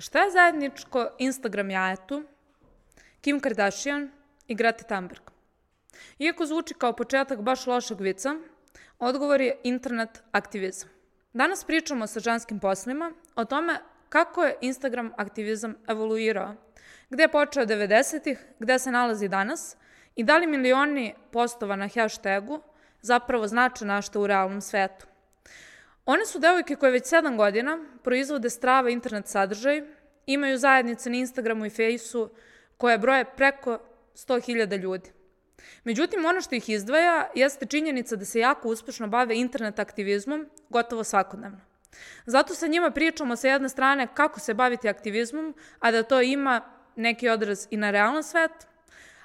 Šta je zajedničko Instagram jajetu, Kim Kardashian i Greta Thunberg? Iako zvuči kao početak baš lošeg vica, odgovor je internet aktivizam. Danas pričamo sa ženskim poslima o tome kako je Instagram aktivizam evoluirao, gde je počeo 90-ih, gde se nalazi danas i da li milioni postova na hashtagu zapravo znače našto u realnom svetu. One su devojke koje već 7 godina proizvode strava internet sadržaj, imaju zajednice na Instagramu i Fejsu koje broje preko 100.000 ljudi. Međutim, ono što ih izdvaja jeste činjenica da se jako uspešno bave internet aktivizmom gotovo svakodnevno. Zato sa njima pričamo sa jedne strane kako se baviti aktivizmom, a da to ima neki odraz i na realan svet,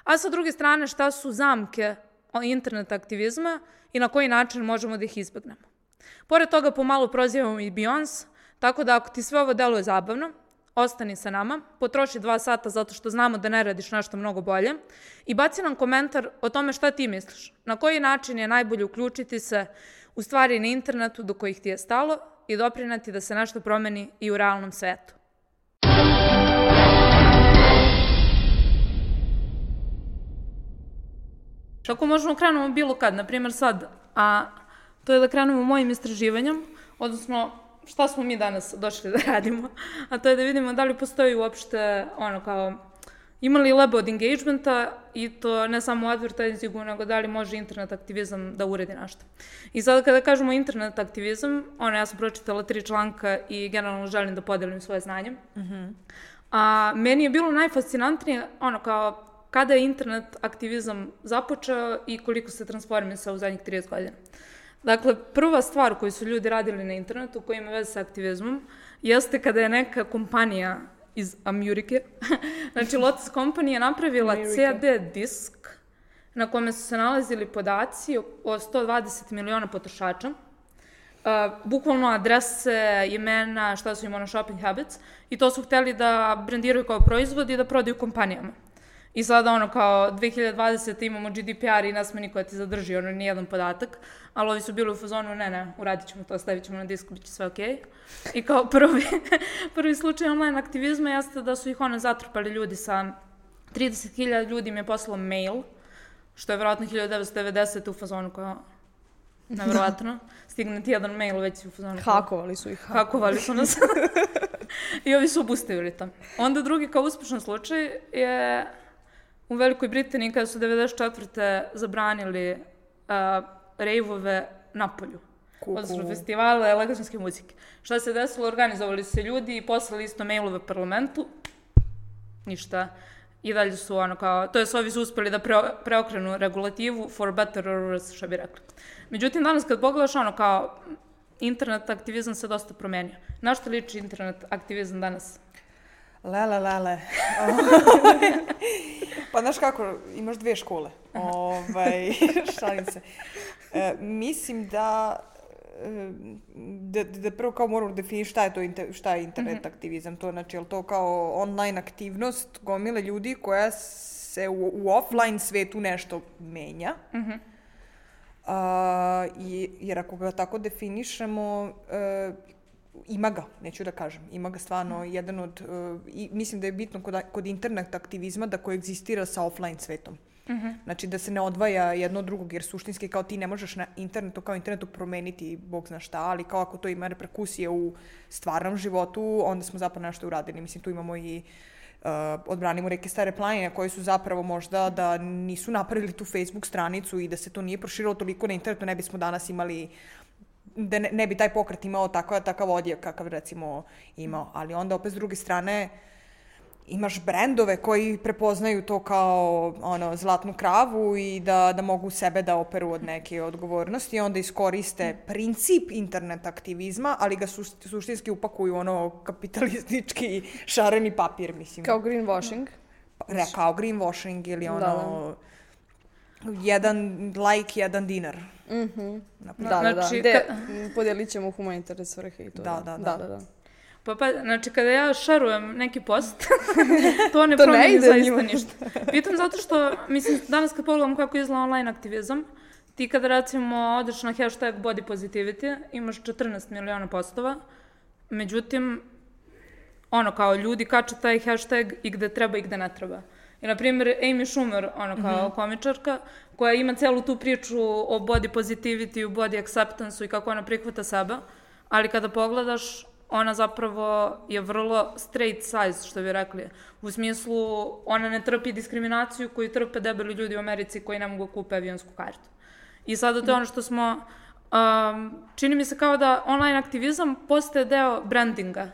a sa druge strane šta su zamke internet aktivizma i na koji način možemo da ih izbegnemo. Pored toga pomalo prozivamo i Beyoncé, tako da ako ti sve ovo deluje zabavno, ostani sa nama, potroši dva sata zato što znamo da ne radiš nešto mnogo bolje i baci nam komentar o tome šta ti misliš, na koji način je najbolje uključiti se u stvari na internetu do kojih ti je stalo i doprinati da se nešto promeni i u realnom svetu. Ako možemo krenemo bilo kad, na primjer sad, a to je da krenemo mojim istraživanjem, odnosno šta smo mi danas došli da radimo, a to je da vidimo da li postoji uopšte ono kao ima li lebo od engagementa i to ne samo u advertisingu, nego da li može internet aktivizam da uredi nešto. I sada kada kažemo internet aktivizam, ono, ja sam pročitala tri članka i generalno želim da podelim svoje znanje. Mm -hmm. A meni je bilo najfascinantnije, ono, kao kada je internet aktivizam započeo i koliko se transformisao u zadnjih 30 godina. Dakle, prva stvar koju su ljudi radili na internetu, koja ima veze sa aktivizmom, jeste kada je neka kompanija iz Amerike, znači Lotus Company je napravila Amerika. CD disk na kome su se nalazili podaci o 120 miliona potrošača, Uh, bukvalno adrese, imena, šta su im ono shopping habits i to su hteli da brendiraju kao proizvod i da prodaju kompanijama. I sada ono kao 2020. imamo GDPR i nas me niko ti zadrži ono nijedan podatak, ali ovi su bili u fazonu ne ne, uradit ćemo to, stavit ćemo na disk, bit će sve okej. Okay. I kao prvi, prvi slučaj online aktivizma jeste da su ih ono zatrpali ljudi sa 30.000 ljudi im je poslalo mail, što je verovatno 1990. u fazonu kao nevjerovatno. Stigne ti jedan mail već u fazonu. Hakovali su ih. Hakovali su nas. I ovi su obustavili to. Onda drugi kao uspešan slučaj je u Velikoj Britaniji kada su 94. zabranili uh, rejvove na polju. Kuku. Odnosno festivale elektronske muzike. Šta se desilo? Organizovali se ljudi i poslali isto mailove parlamentu. Ništa. I dalje su ono kao, to je ovi su uspeli da pre, preokrenu regulativu for better or worse, što bi rekli. Međutim, danas kad pogledaš ono kao, internet aktivizam se dosta promenio. Na što liči internet aktivizam danas? Lele, lele. pa znaš kako, imaš dve škole. Ovaj, šalim se. E, mislim da e, da, da prvo kao moramo da definiš šta je to inter, šta je internet mm -hmm. aktivizam. To znači, je to kao online aktivnost gomile ljudi koja se u, u offline svetu nešto menja. Mm -hmm. A, i, jer ako ga tako definišemo, e, ima ga, neću da kažem, ima ga stvarno mm. jedan od, uh, i mislim da je bitno kod, kod internet aktivizma da koegzistira sa offline svetom. Mm -hmm. Znači da se ne odvaja jedno od drugog, jer suštinski kao ti ne možeš na internetu, kao internetu promeniti bog zna šta, ali kao ako to ima reperkusije u stvarnom životu, onda smo zapravo nešto uradili. Mislim, tu imamo i uh, odbranimo reke stare planine koje su zapravo možda da nisu napravili tu Facebook stranicu i da se to nije proširilo toliko na internetu, ne bismo danas imali da ne, ne bi taj pokret imao takav, takav odjek kakav recimo imao. Ali onda opet s druge strane imaš brendove koji prepoznaju to kao ono, zlatnu kravu i da, da mogu sebe da operu od neke odgovornosti i onda iskoriste princip internet aktivizma, ali ga su, suštinski upakuju ono kapitalistički šareni papir, mislim. Kao greenwashing? Re, kao greenwashing ili da, ono... Da, da jedan like, jedan dinar. Mm -hmm. Da, da, da. Znači, De, ka... podelit ćemo humanitarne svrhe i to. Da, da, da. da, da, da. Pa, pa, znači, kada ja šarujem neki post, to ne to promeni ne zaista njima. ništa. Pitam zato što, mislim, danas kad pogledam kako izgleda online aktivizam, ti kada recimo odeš na hashtag body positivity, imaš 14 miliona postova, međutim, ono, kao ljudi kače taj hashtag i gde treba i gde ne treba. I, na primjer, Amy Schumer, ono, kao mm -hmm. komičarka, koja ima celu tu priču o body positivity, u body acceptance i kako ona prihvata sebe, ali kada pogledaš, ona zapravo je vrlo straight size, što bi rekli. U smislu, ona ne trpi diskriminaciju koju trpe debeli ljudi u Americi koji ne mogu da kupe avionsku kartu. I sada to je ono što smo... Um, čini mi se kao da online aktivizam postaje deo brandinga.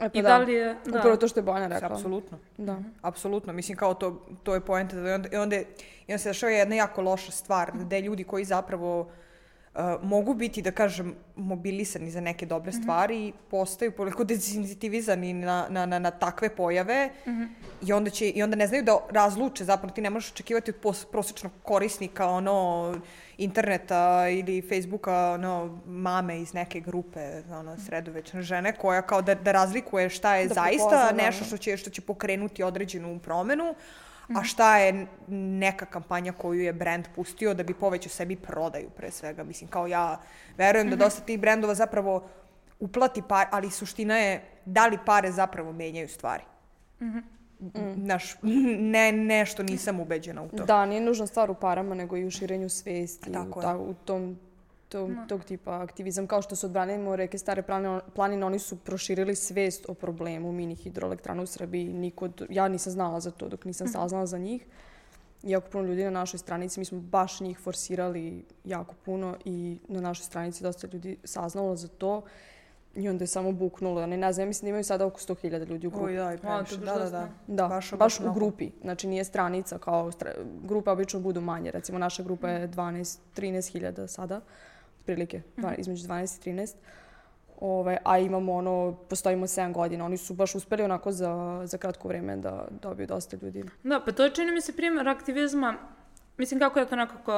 E pa I da, da li je... Da. Upravo to što je Bojana rekla. Apsolutno. Da. Apsolutno. Mislim, kao to, to je poenta. I onda, i onda, i onda se dešava jedna jako loša stvar, gde ljudi koji zapravo uh, mogu biti, da kažem, mobilisani za neke dobre mm -hmm. stvari i postaju poliko dezinzitivizani na, na, na, na takve pojave mm -hmm. i, onda će, i onda ne znaju da razluče, zapravo ti ne možeš očekivati od prosječnog korisnika ono, interneta ili Facebooka ono, mame iz neke grupe ono, sredovečne žene koja kao da, da razlikuje šta je da zaista prepozna, da. nešto što će, što će pokrenuti određenu promenu, a šta je neka kampanja koju je brand pustio da bi povećao sebi prodaju pre svega. Mislim, kao ja verujem da mhm. dosta tih brendova zapravo uplati par, ali suština je da li pare zapravo menjaju stvari. Mm. Naš, ne, nešto nisam ubeđena u to. Da, nije nužna stvar u parama, nego i u širenju svesti. Tako u, ta, u tom tog, no. tog tipa aktivizam. Kao što su odbranimo reke Stare planine, planine, oni su proširili svest o problemu mini hidroelektrana u Srbiji. Niko, ja nisam znala za to dok nisam mhm. saznala za njih. Jako puno ljudi na našoj stranici, mi smo baš njih forsirali jako puno i na našoj stranici dosta ljudi saznalo za to. I onda je samo buknulo. Ne, ne znam, mislim da imaju sada oko 100.000 ljudi u grupi. Oj, da, previše. Da, da, da. Da, baš, baš u grupi. Znači nije stranica kao... Stra... Grupe obično budu manje. Recimo naša grupa je 12, 13.000 sada otprilike, mm -hmm. između 12 i 13. Ove, a imamo ono, postojimo 7 godina. Oni su baš uspeli onako za, za kratko vreme da dobiju dosta ljudi. Da, pa to je čini mi se primjer aktivizma, mislim kako je to nekako,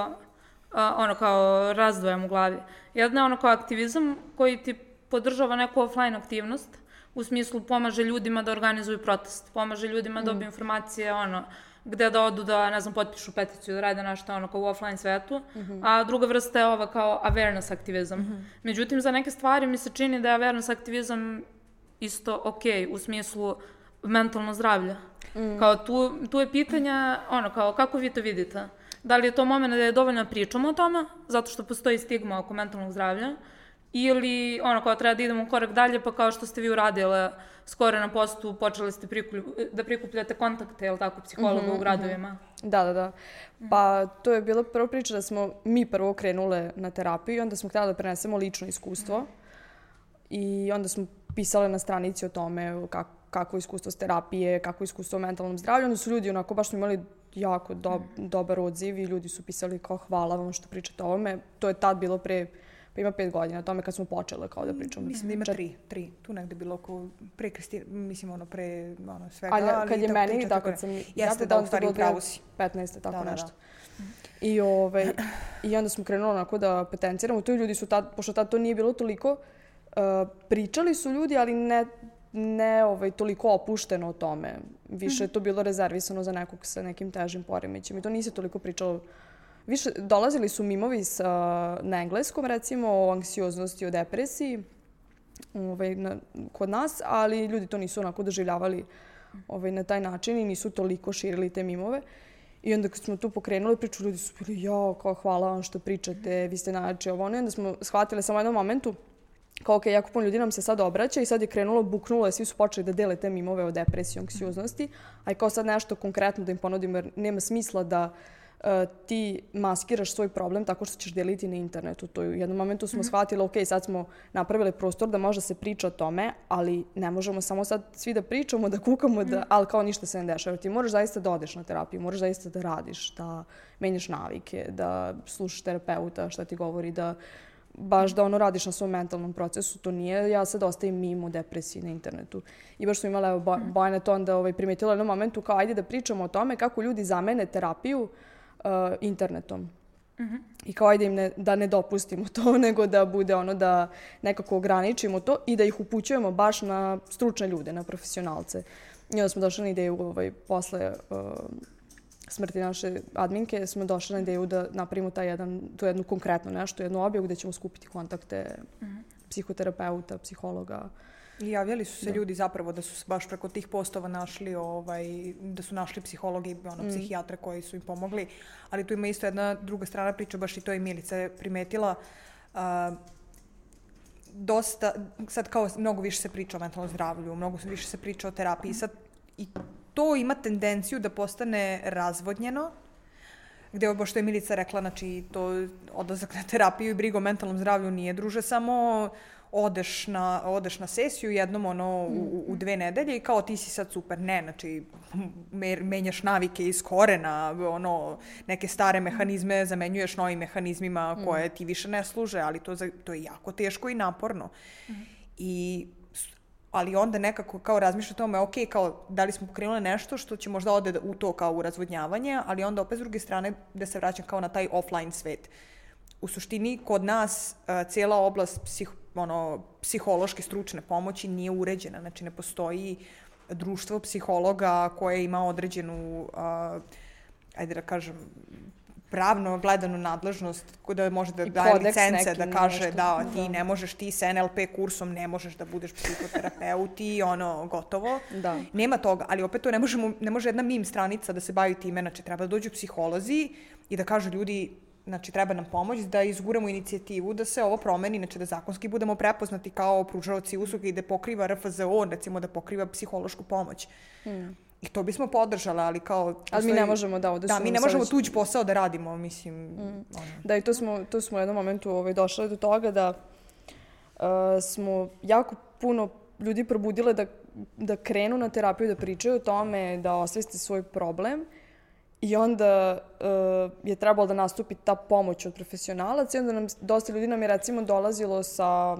a, ono kao razdvojam u glavi. Jedna je ono kao aktivizam koji ti podržava neku offline aktivnost, u smislu pomaže ljudima da organizuju protest, pomaže ljudima da dobiju mm. informacije, ono, gde da odu da, ne znam, potpišu peticiju, da rade nešto ono kao u offline svetu, mm -hmm. a druga vrsta je ova kao awareness aktivizam. Mm -hmm. Međutim, za neke stvari mi se čini da je awareness aktivizam isto ok, u smislu mentalno zdravlje. Mm. Kao tu, tu je pitanja, ono, kao kako vi to vidite? Da li je to moment da je dovoljno pričamo o tome, zato što postoji stigma oko mentalnog zdravlja, ili ono kao treba da idemo korak dalje, pa kao što ste vi uradile skoro na postu, počeli ste prikup, da prikupljate kontakte, je li tako, psihologa mm -hmm, u mhm. gradovima? Da, da, da. Pa to je bila prva priča da smo mi prvo krenule na terapiju i onda smo htjeli da prenesemo lično iskustvo. Mm -hmm. I onda smo pisale na stranici o tome kako, kako iskustvo s terapije, kako iskustvo o mentalnom zdravlju. Onda su ljudi onako, baš smo imali jako do, mm. dobar odziv i ljudi su pisali kao hvala vam što pričate o ovome. To je tad bilo pre pa ima pet godina, tome kad smo počele kao da pričamo. Mislim da ima tri, tri. Tu negde bilo oko pre Kristina, mislim ono pre ono, svega. Ali, ali kad je meni, da, kad sam... Jeste da, u stvari upravo si. 15. tako da, da nešto. Da. I, ove, ovaj, I onda smo krenuli onako da potenciramo. Tu ljudi su tad, pošto tad to nije bilo toliko, uh, pričali su ljudi, ali ne ne ovaj, toliko opušteno o tome. Više je to bilo rezervisano za nekog sa nekim težim poremećima. I to nisi toliko pričalo više, dolazili su mimovi sa, na engleskom, recimo, o anksioznosti, o depresiji ovaj, na, kod nas, ali ljudi to nisu onako doživljavali ovaj, na taj način i nisu toliko širili te mimove. I onda kad smo tu pokrenuli priču, ljudi su bili, jo, kao hvala vam što pričate, vi ste najjači ovo ono. Onda smo shvatili samo u jednom momentu, kao ok, jako puno ljudi nam se sad obraća i sad je krenulo, buknulo, svi su počeli da dele te mimove o depresiji, anksioznosti, a i kao sad nešto konkretno da im ponudimo, jer nema smisla da uh, uh, ti maskiraš svoj problem tako što ćeš deliti na internetu. To je u jednom momentu smo mm -hmm. shvatili, ok, sad smo napravili prostor da može se priča o tome, ali ne možemo samo sad svi da pričamo, da kukamo, da, mm -hmm. ali kao ništa se ne dešava. Ti moraš zaista da odeš na terapiju, moraš zaista da radiš, da menjaš navike, da slušaš terapeuta šta ti govori, da baš da ono radiš na svom mentalnom procesu, to nije, ja sad ostavim mimo depresiji na internetu. I baš smo imala, evo, Bojana to onda ovaj, primetila u jednom momentu kao ajde da pričamo o tome kako ljudi zamene terapiju uh, uh, internetom. Uh mhm. -huh. I kao ajde im ne, da ne dopustimo to, nego da bude ono da nekako ograničimo to i da ih upućujemo baš na stručne ljude, na profesionalce. I onda smo došli na ideju ovaj, posle uh, smrti naše adminke, smo došli na ideju da napravimo taj jedan, to jednu konkretno nešto, jednu objavu gde ćemo skupiti kontakte uh mhm. -huh. psihoterapeuta, psihologa, I javljali su se ljudi zapravo da su se baš preko tih postova našli, ovaj, da su našli psihologi, ono, Mm. psihijatre koji su im pomogli. Ali tu ima isto jedna druga strana priče, baš i to je Milica primetila. A, dosta, sad kao mnogo više se priča o mentalnom zdravlju, mnogo više se priča o terapiji. Sad i to ima tendenciju da postane razvodnjeno, gde ovo što je Milica rekla, znači to odlazak na terapiju i briga o mentalnom zdravlju nije druže samo odeš na, odeš na sesiju jednom ono u, u dve nedelje i kao ti si sad super. Ne, znači me, menjaš navike iz korena, ono neke stare mehanizme zamenjuješ novim mehanizmima koje ti više ne služe, ali to, za, to je jako teško i naporno. I ali onda nekako kao razmišlja o tome, ok, kao da li smo pokrenuli nešto što će možda ode u to kao u razvodnjavanje, ali onda opet s druge strane da se vraćam kao na taj offline svet. U suštini, kod nas uh, cijela oblast psih, ono, psihološke stručne pomoći nije uređena, znači ne postoji društvo psihologa koje ima određenu, uh, ajde da kažem, pravno gledanu nadležnost da može da daje licence, da kaže nešto. da ti Da. ne možeš ti sa NLP kursom ne možeš da budeš psihoterapeut i ono gotovo. Da. Nema toga, ali opet to ne, možemo, ne može jedna mim stranica da se bavi time, znači treba da dođu psiholozi i da kažu ljudi, znači treba nam pomoć da izguramo inicijativu da se ovo promeni, znači da zakonski budemo prepoznati kao pružaoci usluge i da pokriva RFZO, recimo da pokriva psihološku pomoć. I to bismo podržala, ali kao... Ali mi ne možemo da ovde Da, mi ne možemo već- tuđ posao da radimo, mislim... Ono. Da, i to smo, to smo u jednom momentu ovaj, došli do toga da uh, smo jako puno ljudi probudile da, da krenu na terapiju, da pričaju o tome, da osveste svoj problem. I onda uh, je trebalo da nastupi ta pomoć od profesionalaca i onda nam, dosta ljudi nam je recimo dolazilo sa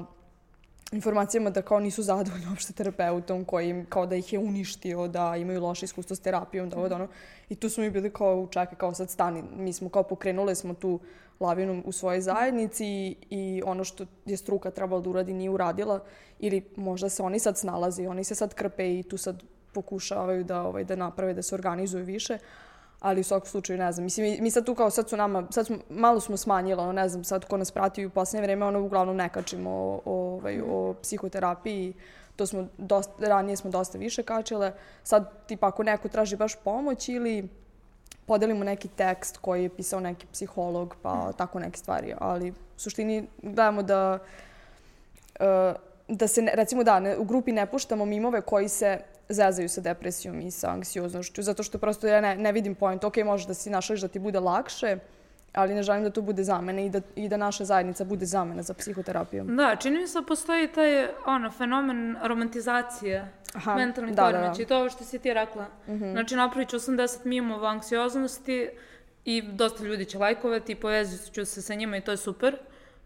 informacijama da kao nisu zadovoljni uopšte terapeutom koji im, kao da ih je uništio, da imaju loše iskustvo s terapijom, da ovo da ono. I tu smo mi bili kao, čekaj, kao sad stani, mi smo kao pokrenule smo tu lavinu u svojoj zajednici i, i ono što je struka trebala da uradi nije uradila. Ili možda se oni sad snalaze, oni se sad krpe i tu sad pokušavaju da, ovaj, da naprave, da se organizuju više, ali u svakom slučaju ne znam. Mislim, mi, mi sad tu kao sad su nama, sad smo, malo smo smanjila, ono, ne znam, sad ko nas prati u posljednje vreme, ono uglavnom ne kačimo o, o, ovaj, o psihoterapiji, to smo dosta, ranije smo dosta više kačile, sad tipa ako neko traži baš pomoć ili podelimo neki tekst koji je pisao neki psiholog, pa tako neke stvari, ali u suštini gledamo da e, da se, recimo da, ne, u grupi ne puštamo mimove koji se zezaju sa depresijom i sa anksioznošću, zato što prosto ja ne, ne vidim point. Ok, može da si našliš da ti bude lakše, ali ne želim da to bude zamena i da, i da naša zajednica bude zamena za psihoterapijom. Da, čini mi se da postoji taj ono, fenomen romantizacije Aha, mentalnih da, da, da. poremećaja. I to ovo što si ti rekla. Znači, napravit ću 80 mimova anksioznosti i dosta ljudi će lajkovati i povezit ću se sa njima i to je super.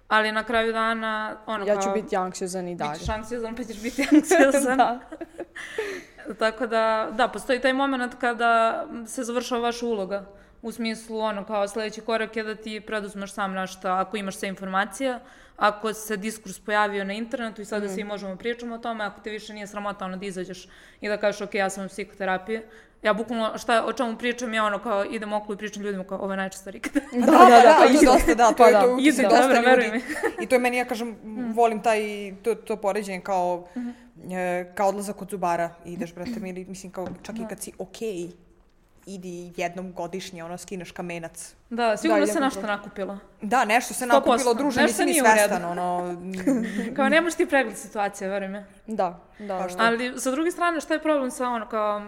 Ali na kraju dana, ono Ja kao... ću biti anksiozan i dalje. Bićeš anksiozan, pa ćeš biti anksiozan. da. Tako da, da, postoji taj moment kada se završava vaša uloga. U smislu, ono, kao sledeći korak je da ti preduzmeš sam nešto, ako imaš sve informacija, ako se diskurs pojavio na internetu i sada Mhm. svi možemo pričamo o tome, ako te više nije sramota, ono, da izađeš i da kažeš, ok, ja sam u psihoterapiji. Ja bukvalno, šta, o čemu pričam, ja ono, kao, idem okolo i pričam ljudima, kao, ovo je najčešća rikada. Da, da, da, pa to je ide. dosta, da, to Pa je da. to Ide, dosta dobro, ljudi. I to je meni, ja kažem, volim taj, to, to poređenje kao, e, kao odlazak kod zubara. Ideš, brate, mi, mislim, kao, čak i kad si okej, idi jednom godišnje, ono, skineš kamenac. Da, sigurno idem se nešto nakupilo. Da, nešto se 100%. nakupilo, druže, Nešto nisi ni svestan, ono, Kao, nemaš ti pregled situacije, veruj me. Da, da. Pa da. šta? Ali, sa druge strane, šta je problem sa ono, kao,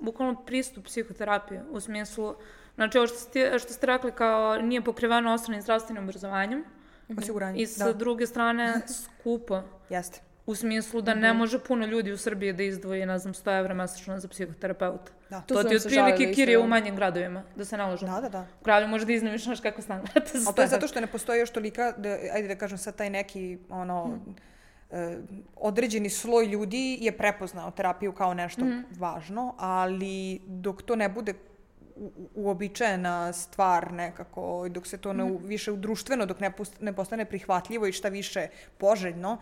bukvalno pristup psihoterapije, u smislu, znači, ovo što ste, što ste rekli, kao, nije pokriveno osnovnim zdravstvenim obrazovanjem, osiguranje. i sa Da, druge strane, skupo, jeste. U smislu da ne može puno ljudi u Srbiji da izdvoji, ne znam, 100 evra mesečno za psihoterapeuta. Da. To To, ti otprilike kirije u da. manjim gradovima, da se lažemo. Da, da, da. U kralju možda iznemiš, znaš kako stan, za Ali to je 100 zato što ne postoji još tolika, da, ajde da kažem sad taj neki, ono, e, određeni sloj ljudi je prepoznao terapiju kao nešto važno, ali dok to ne bude uobičajena stvar nekako, dok se to ne, u- više društveno, dok ne, ne postane prihvatljivo i šta više poželjno,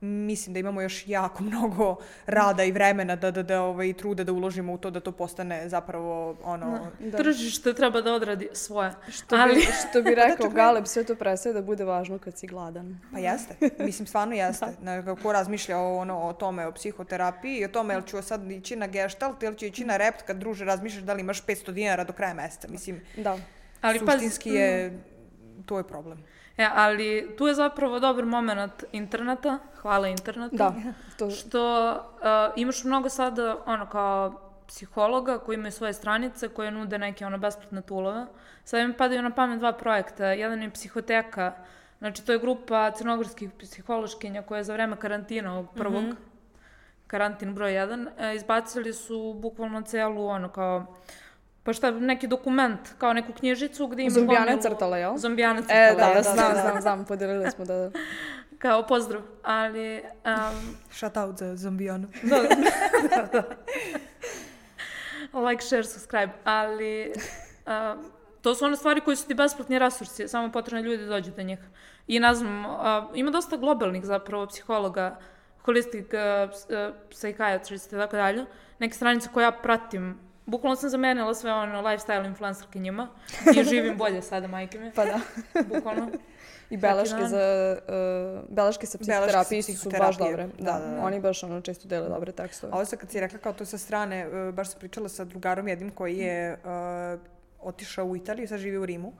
mislim da imamo još jako mnogo rada i vremena da, da, da ovaj, truda da uložimo u to da to postane zapravo ono... Da. Tržište treba da odradi svoje. Što bi, Ali, što bi rekao Galeb, sve to prestaje da bude važno kad si gladan. Pa jeste, mislim stvarno jeste. Da. Ko razmišlja o, ono, o tome, o psihoterapiji i o tome jel ću sad ići na gestalt ili ću ići na rept kad druže razmišljaš da li imaš 500 dinara do kraja meseca. Mislim, Da. ali suštinski pazi, je, to je problem. E, ali tu je zapravo dobar moment interneta, hvala internetu. Da, to, Što uh, imaš mnogo sada, ono, kao psihologa koji imaju svoje stranice koje nude neke ono besplatne tulove. Sada mi padaju na pamet dva projekta. Jedan je psihoteka, znači to je grupa crnogorskih psihološkinja koja je za vreme karantina ovog prvog, Mhm. karantin broj 1, e, izbacili su bukvalno celu ono kao pa šta, neki dokument, kao neku knjižicu gde ima Zombijane gomilu- crtala, jel? Zombijane crtala, E, da, da, da, da, znam, da. znam, znam, podelili smo da... kao pozdrav, ali um, Shout out za zombijanu. Da, da, da. like, share, subscribe. Ali a, to su one stvari koje su ti besplatni resursi, samo potrebno ljudi da dođu do njih. I ne znam, a, ima dosta globalnih zapravo psihologa, holistic uh, psychiatrist i tako dalje. Neke stranice koje ja pratim, bukvalno sam zamenila sve ono lifestyle influencerke njima i živim bolje sada, majke mi. Pa da. Bukvalno. I beleške za, uh, beleške sa psihoterapije sa su baš dobre. da, Da, da, da. Oni baš ono često dele dobre tekstove. A ovo sad kad si rekla kao to sa strane, e, baš sam pričala sa drugarom jednim koji je e, otišao u Italiju, sad živi u Rimu.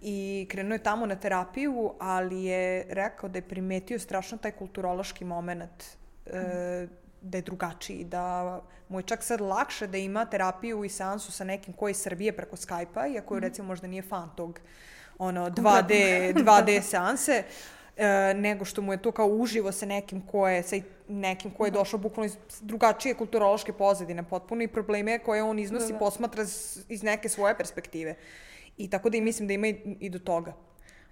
I krenuo je tamo na terapiju, ali je rekao da je primetio strašno taj kulturološki moment e, da je drugačiji, da mu je čak sad lakše da ima terapiju i seansu sa nekim koji je Srbije preko Skype-a, iako je recimo možda nije fan tog ono 2D, 2D seanse, e, nego što mu je to kao uživo sa nekim ko je, sa nekim ko je došao bukvalno iz drugačije kulturološke pozadine potpuno i probleme koje on iznosi Da, da. posmatra iz neke svoje perspektive. I tako da i mislim da ima i, i do toga.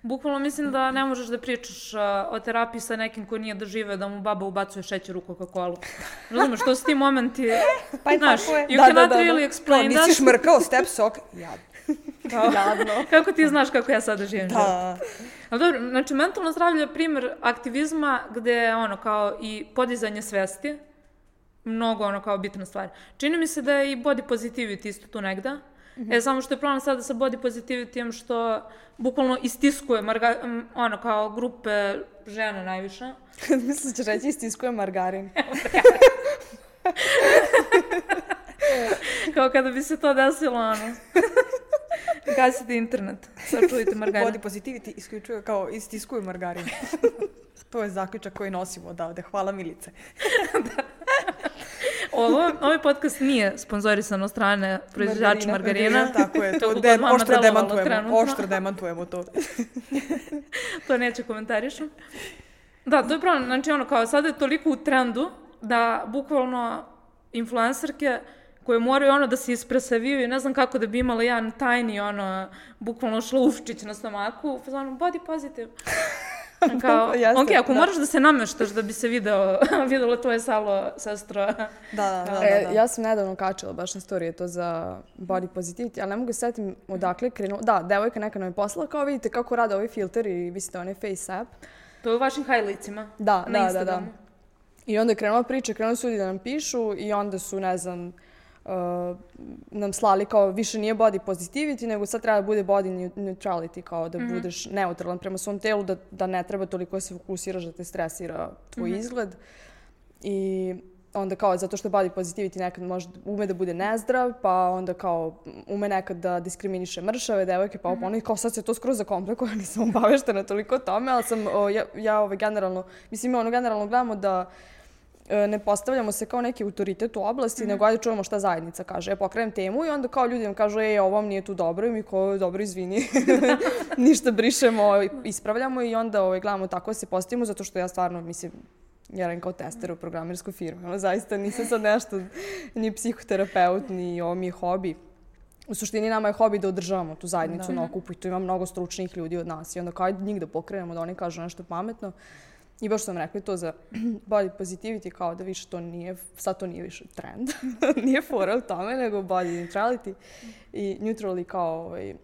Bukvalno mislim da ne možeš da pričaš uh, o terapiji sa nekim ko nije doživeo da mu baba ubacuje šećer u Coca-Cola. Razumeš, to su ti momenti, Pa znaš, you Da, da, cannot da, da. really explain nisi that. šmrkao step sok? Jad. Jadno. Kako ti znaš kako ja sada živim? Da. Ali dobro, znači mentalno zdravlje je primjer aktivizma gde ono kao i podizanje svesti, mnogo ono kao bitna stvar. Čini mi se da je i body positivity isto tu negda. E, samo što je problem sada sa body positivity što bukvalno istiskuje marga, ono kao grupe žena najviše. Mislim da ćeš reći istiskuje margarin. Kao kada bi se to desilo, ono. Gasite internet, sačuvajte margarin. Body positivity isključuje kao istiskuju margarin. to je zaključak koji nosimo odavde. Hvala Milice. Ovo, ovaj podcast nije sponsorisan od strane proizvođača Margarina. margarina. Tako je, to Kako de, oštro demantujemo. trenutno. Oštro demantujemo to. to neće komentarišem. Da, to je problem. Znači, ono, kao sada je toliko u trendu da bukvalno influencerke koje moraju ono da se ispresaviju i ne znam kako da bi imala jedan tajni ono, bukvalno šlaufčić na stomaku, ono, body positive. Kao, Jeste, ok, ako da. moraš da se nameštaš da bi se video, videlo tvoje salo, sestro. Da, da, da. E, da, da. ja sam nedavno kačila baš na storije to za body positivity, ali ne mogu se setim odakle je krenuo. Da, devojka neka nam je poslala, kao vidite kako rade ovaj filter i vi ste onaj face app. To je u vašim highlightsima. Da, na da, da, da. I onda je krenula priča, krenuli su ljudi da nam pišu i onda su, ne znam, uh, nam slali kao više nije body positivity, nego sad treba da bude body neu- neutrality, kao da budeš neutralan prema svom telu, da, da ne treba toliko da se fokusiraš da te stresira tvoj izgled. I onda kao, zato što body positivity nekad može, ume da bude nezdrav, pa onda kao ume nekad da diskriminiše mršave, devojke, pa mm i kao sad se to skroz zakomplikuje, nisam obaveštena toliko o tome, ali sam, o, ja, ja ovaj, generalno, mislim, ono, generalno gledamo da e, ne postavljamo se kao neki autoritet u oblasti, nego ajde čujemo šta zajednica kaže. Ja pokrenem temu i onda kao ljudi nam kažu, ej, ovo vam nije tu dobro i mi kao, dobro, izvini. Ništa brišemo, ispravljamo i onda ovaj, gledamo tako da se postavimo, zato što ja stvarno, mislim, ja radim kao tester u programerskoj firmi. Ono, zaista nisam sad nešto, ni psihoterapeut, ni ovo mi je hobi. U suštini nama je hobi da održavamo tu zajednicu na okupu i tu ima mnogo stručnih ljudi od nas. I onda kao njih da pokrenemo, da oni kažu nešto pametno. I baš sam rekli to za body positivity, kao da više to nije, sad to nije više trend. nije fora u tome, nego body neutrality. I neutrally kao, ovaj,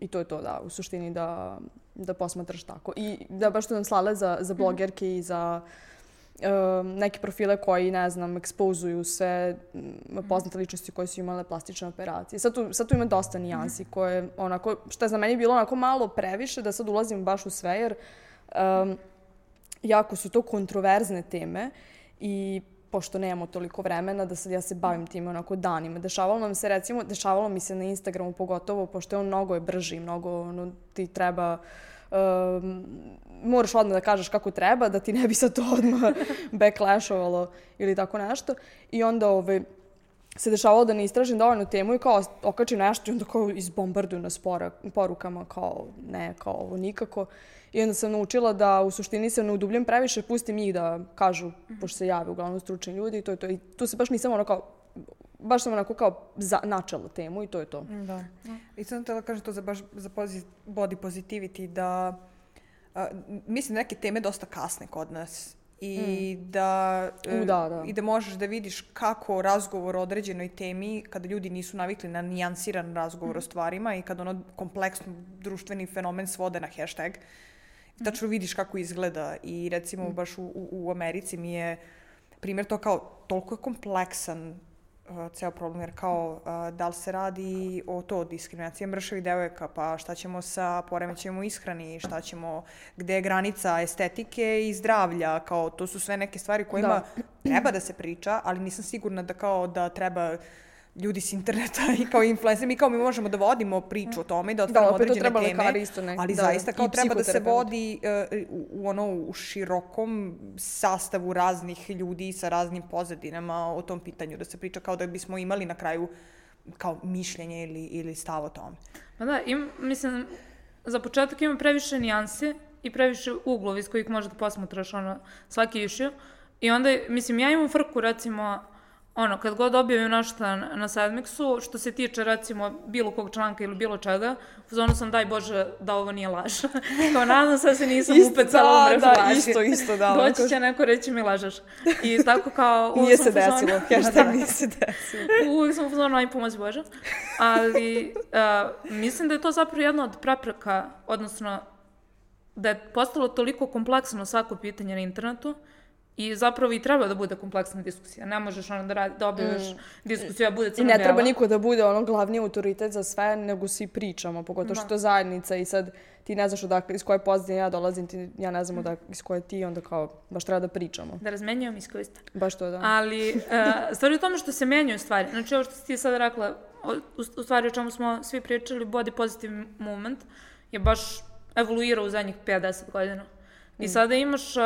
i to je to, da, u suštini da da posmatraš tako. I da baš su nam slale za, za blogerke i za um, neke profile koji, ne znam, ekspozuju sve m, poznate ličnosti koje su imale plastične operacije. Sad tu, sad tu ima dosta nijansi koje, onako, što je za meni bilo onako malo previše da sad ulazim baš u sve, jer um, jako su to kontroverzne teme i pošto nemamo toliko vremena da sad ja se bavim time onako danima. Dešavalo nam se recimo, dešavalo mi se na Instagramu pogotovo, pošto je on mnogo je brži, mnogo ono, ti treba um, moraš odmah da kažeš kako treba, da ti ne bi sad to odmah backlashovalo ili tako nešto. I onda ovaj, se dešavalo da ne istražim dovoljno temu i kao okačim nešto i onda kao izbombarduju nas pora, porukama kao ne, kao ovo nikako. I onda sam naučila da u suštini se ne udubljam previše, pustim njih da kažu, pošto se jave uglavnom stručni ljudi i to je to. I tu se baš nisam ono kao, baš sam onako kao za, načela temu i to je to. Da. I sam htjela kažem to za baš za pozi- body positivity da a, mislim neke teme dosta kasne kod nas i da, U, e, da, da. i da možeš da vidiš kako razgovor o određenoj temi kada ljudi nisu navikli na nijansiran razgovor o stvarima i kada ono kompleksno društveni fenomen svode na hashtag tačno vidiš kako izgleda. I recimo baš u, u, u Americi mi je primjer to kao toliko je kompleksan uh, ceo problem, jer kao uh, da li se radi o to diskriminacije mršavih devojaka, pa šta ćemo sa poremećajem u ishrani, šta ćemo, gde je granica estetike i zdravlja, kao to su sve neke stvari kojima Da. treba da se priča, ali nisam sigurna da kao da treba ljudi s interneta i kao influencer, mi kao mi možemo da vodimo priču o tome i da otvaramo to određene treba teme, isto ne- ali da, zaista kao treba da se vodi uh, u, u ono u širokom sastavu raznih ljudi sa raznim pozadinama o tom pitanju, da se priča kao da bismo imali na kraju kao mišljenje ili, ili stav o tome. Pa da, im, mislim, za početak ima previše nijanse i previše uglova iz kojih možeš da posmatraš ono, svaki issue. I onda, mislim, ja imam frku, recimo, ono, kad god objavim nešto na, Sadmixu, što se tiče, recimo, bilo kog članka ili bilo čega, u zonu sam, daj Bože, da ovo nije laž. Kao, nadam se da se nisam Isto, upecala u da, mrežu da, laži. isto, isto, da, Doći će neko reći mi lažeš. I tako kao... Nije se u desilo, Da, hashtag da. nije se desilo. Uvijek sam u fazonu, aj pomozi Bože. Ali uh, mislim da je to zapravo jedna od prepreka, odnosno da je postalo toliko kompleksno svako pitanje na internetu i zapravo i treba da bude kompleksna diskusija. Ne možeš ono da, radi, da objaviš diskusiju, a bude I crno ne treba niko da bude ono glavni autoritet za sve, nego svi pričamo, pogotovo što je to zajednica i sad ti ne znaš odakle, iz koje pozadine ja dolazim, ti, ja ne znam odakle, iz koje ti, onda kao, baš treba da pričamo. Da razmenjujem iskustva. Baš to da. Ali, uh, stvari u tome što se menjaju stvari. Znači, ovo što si ti sad rekla, u, u stvari o čemu smo svi pričali, body positive movement, je baš evoluirao u zadnjih 5-10 godina. I sada imaš uh,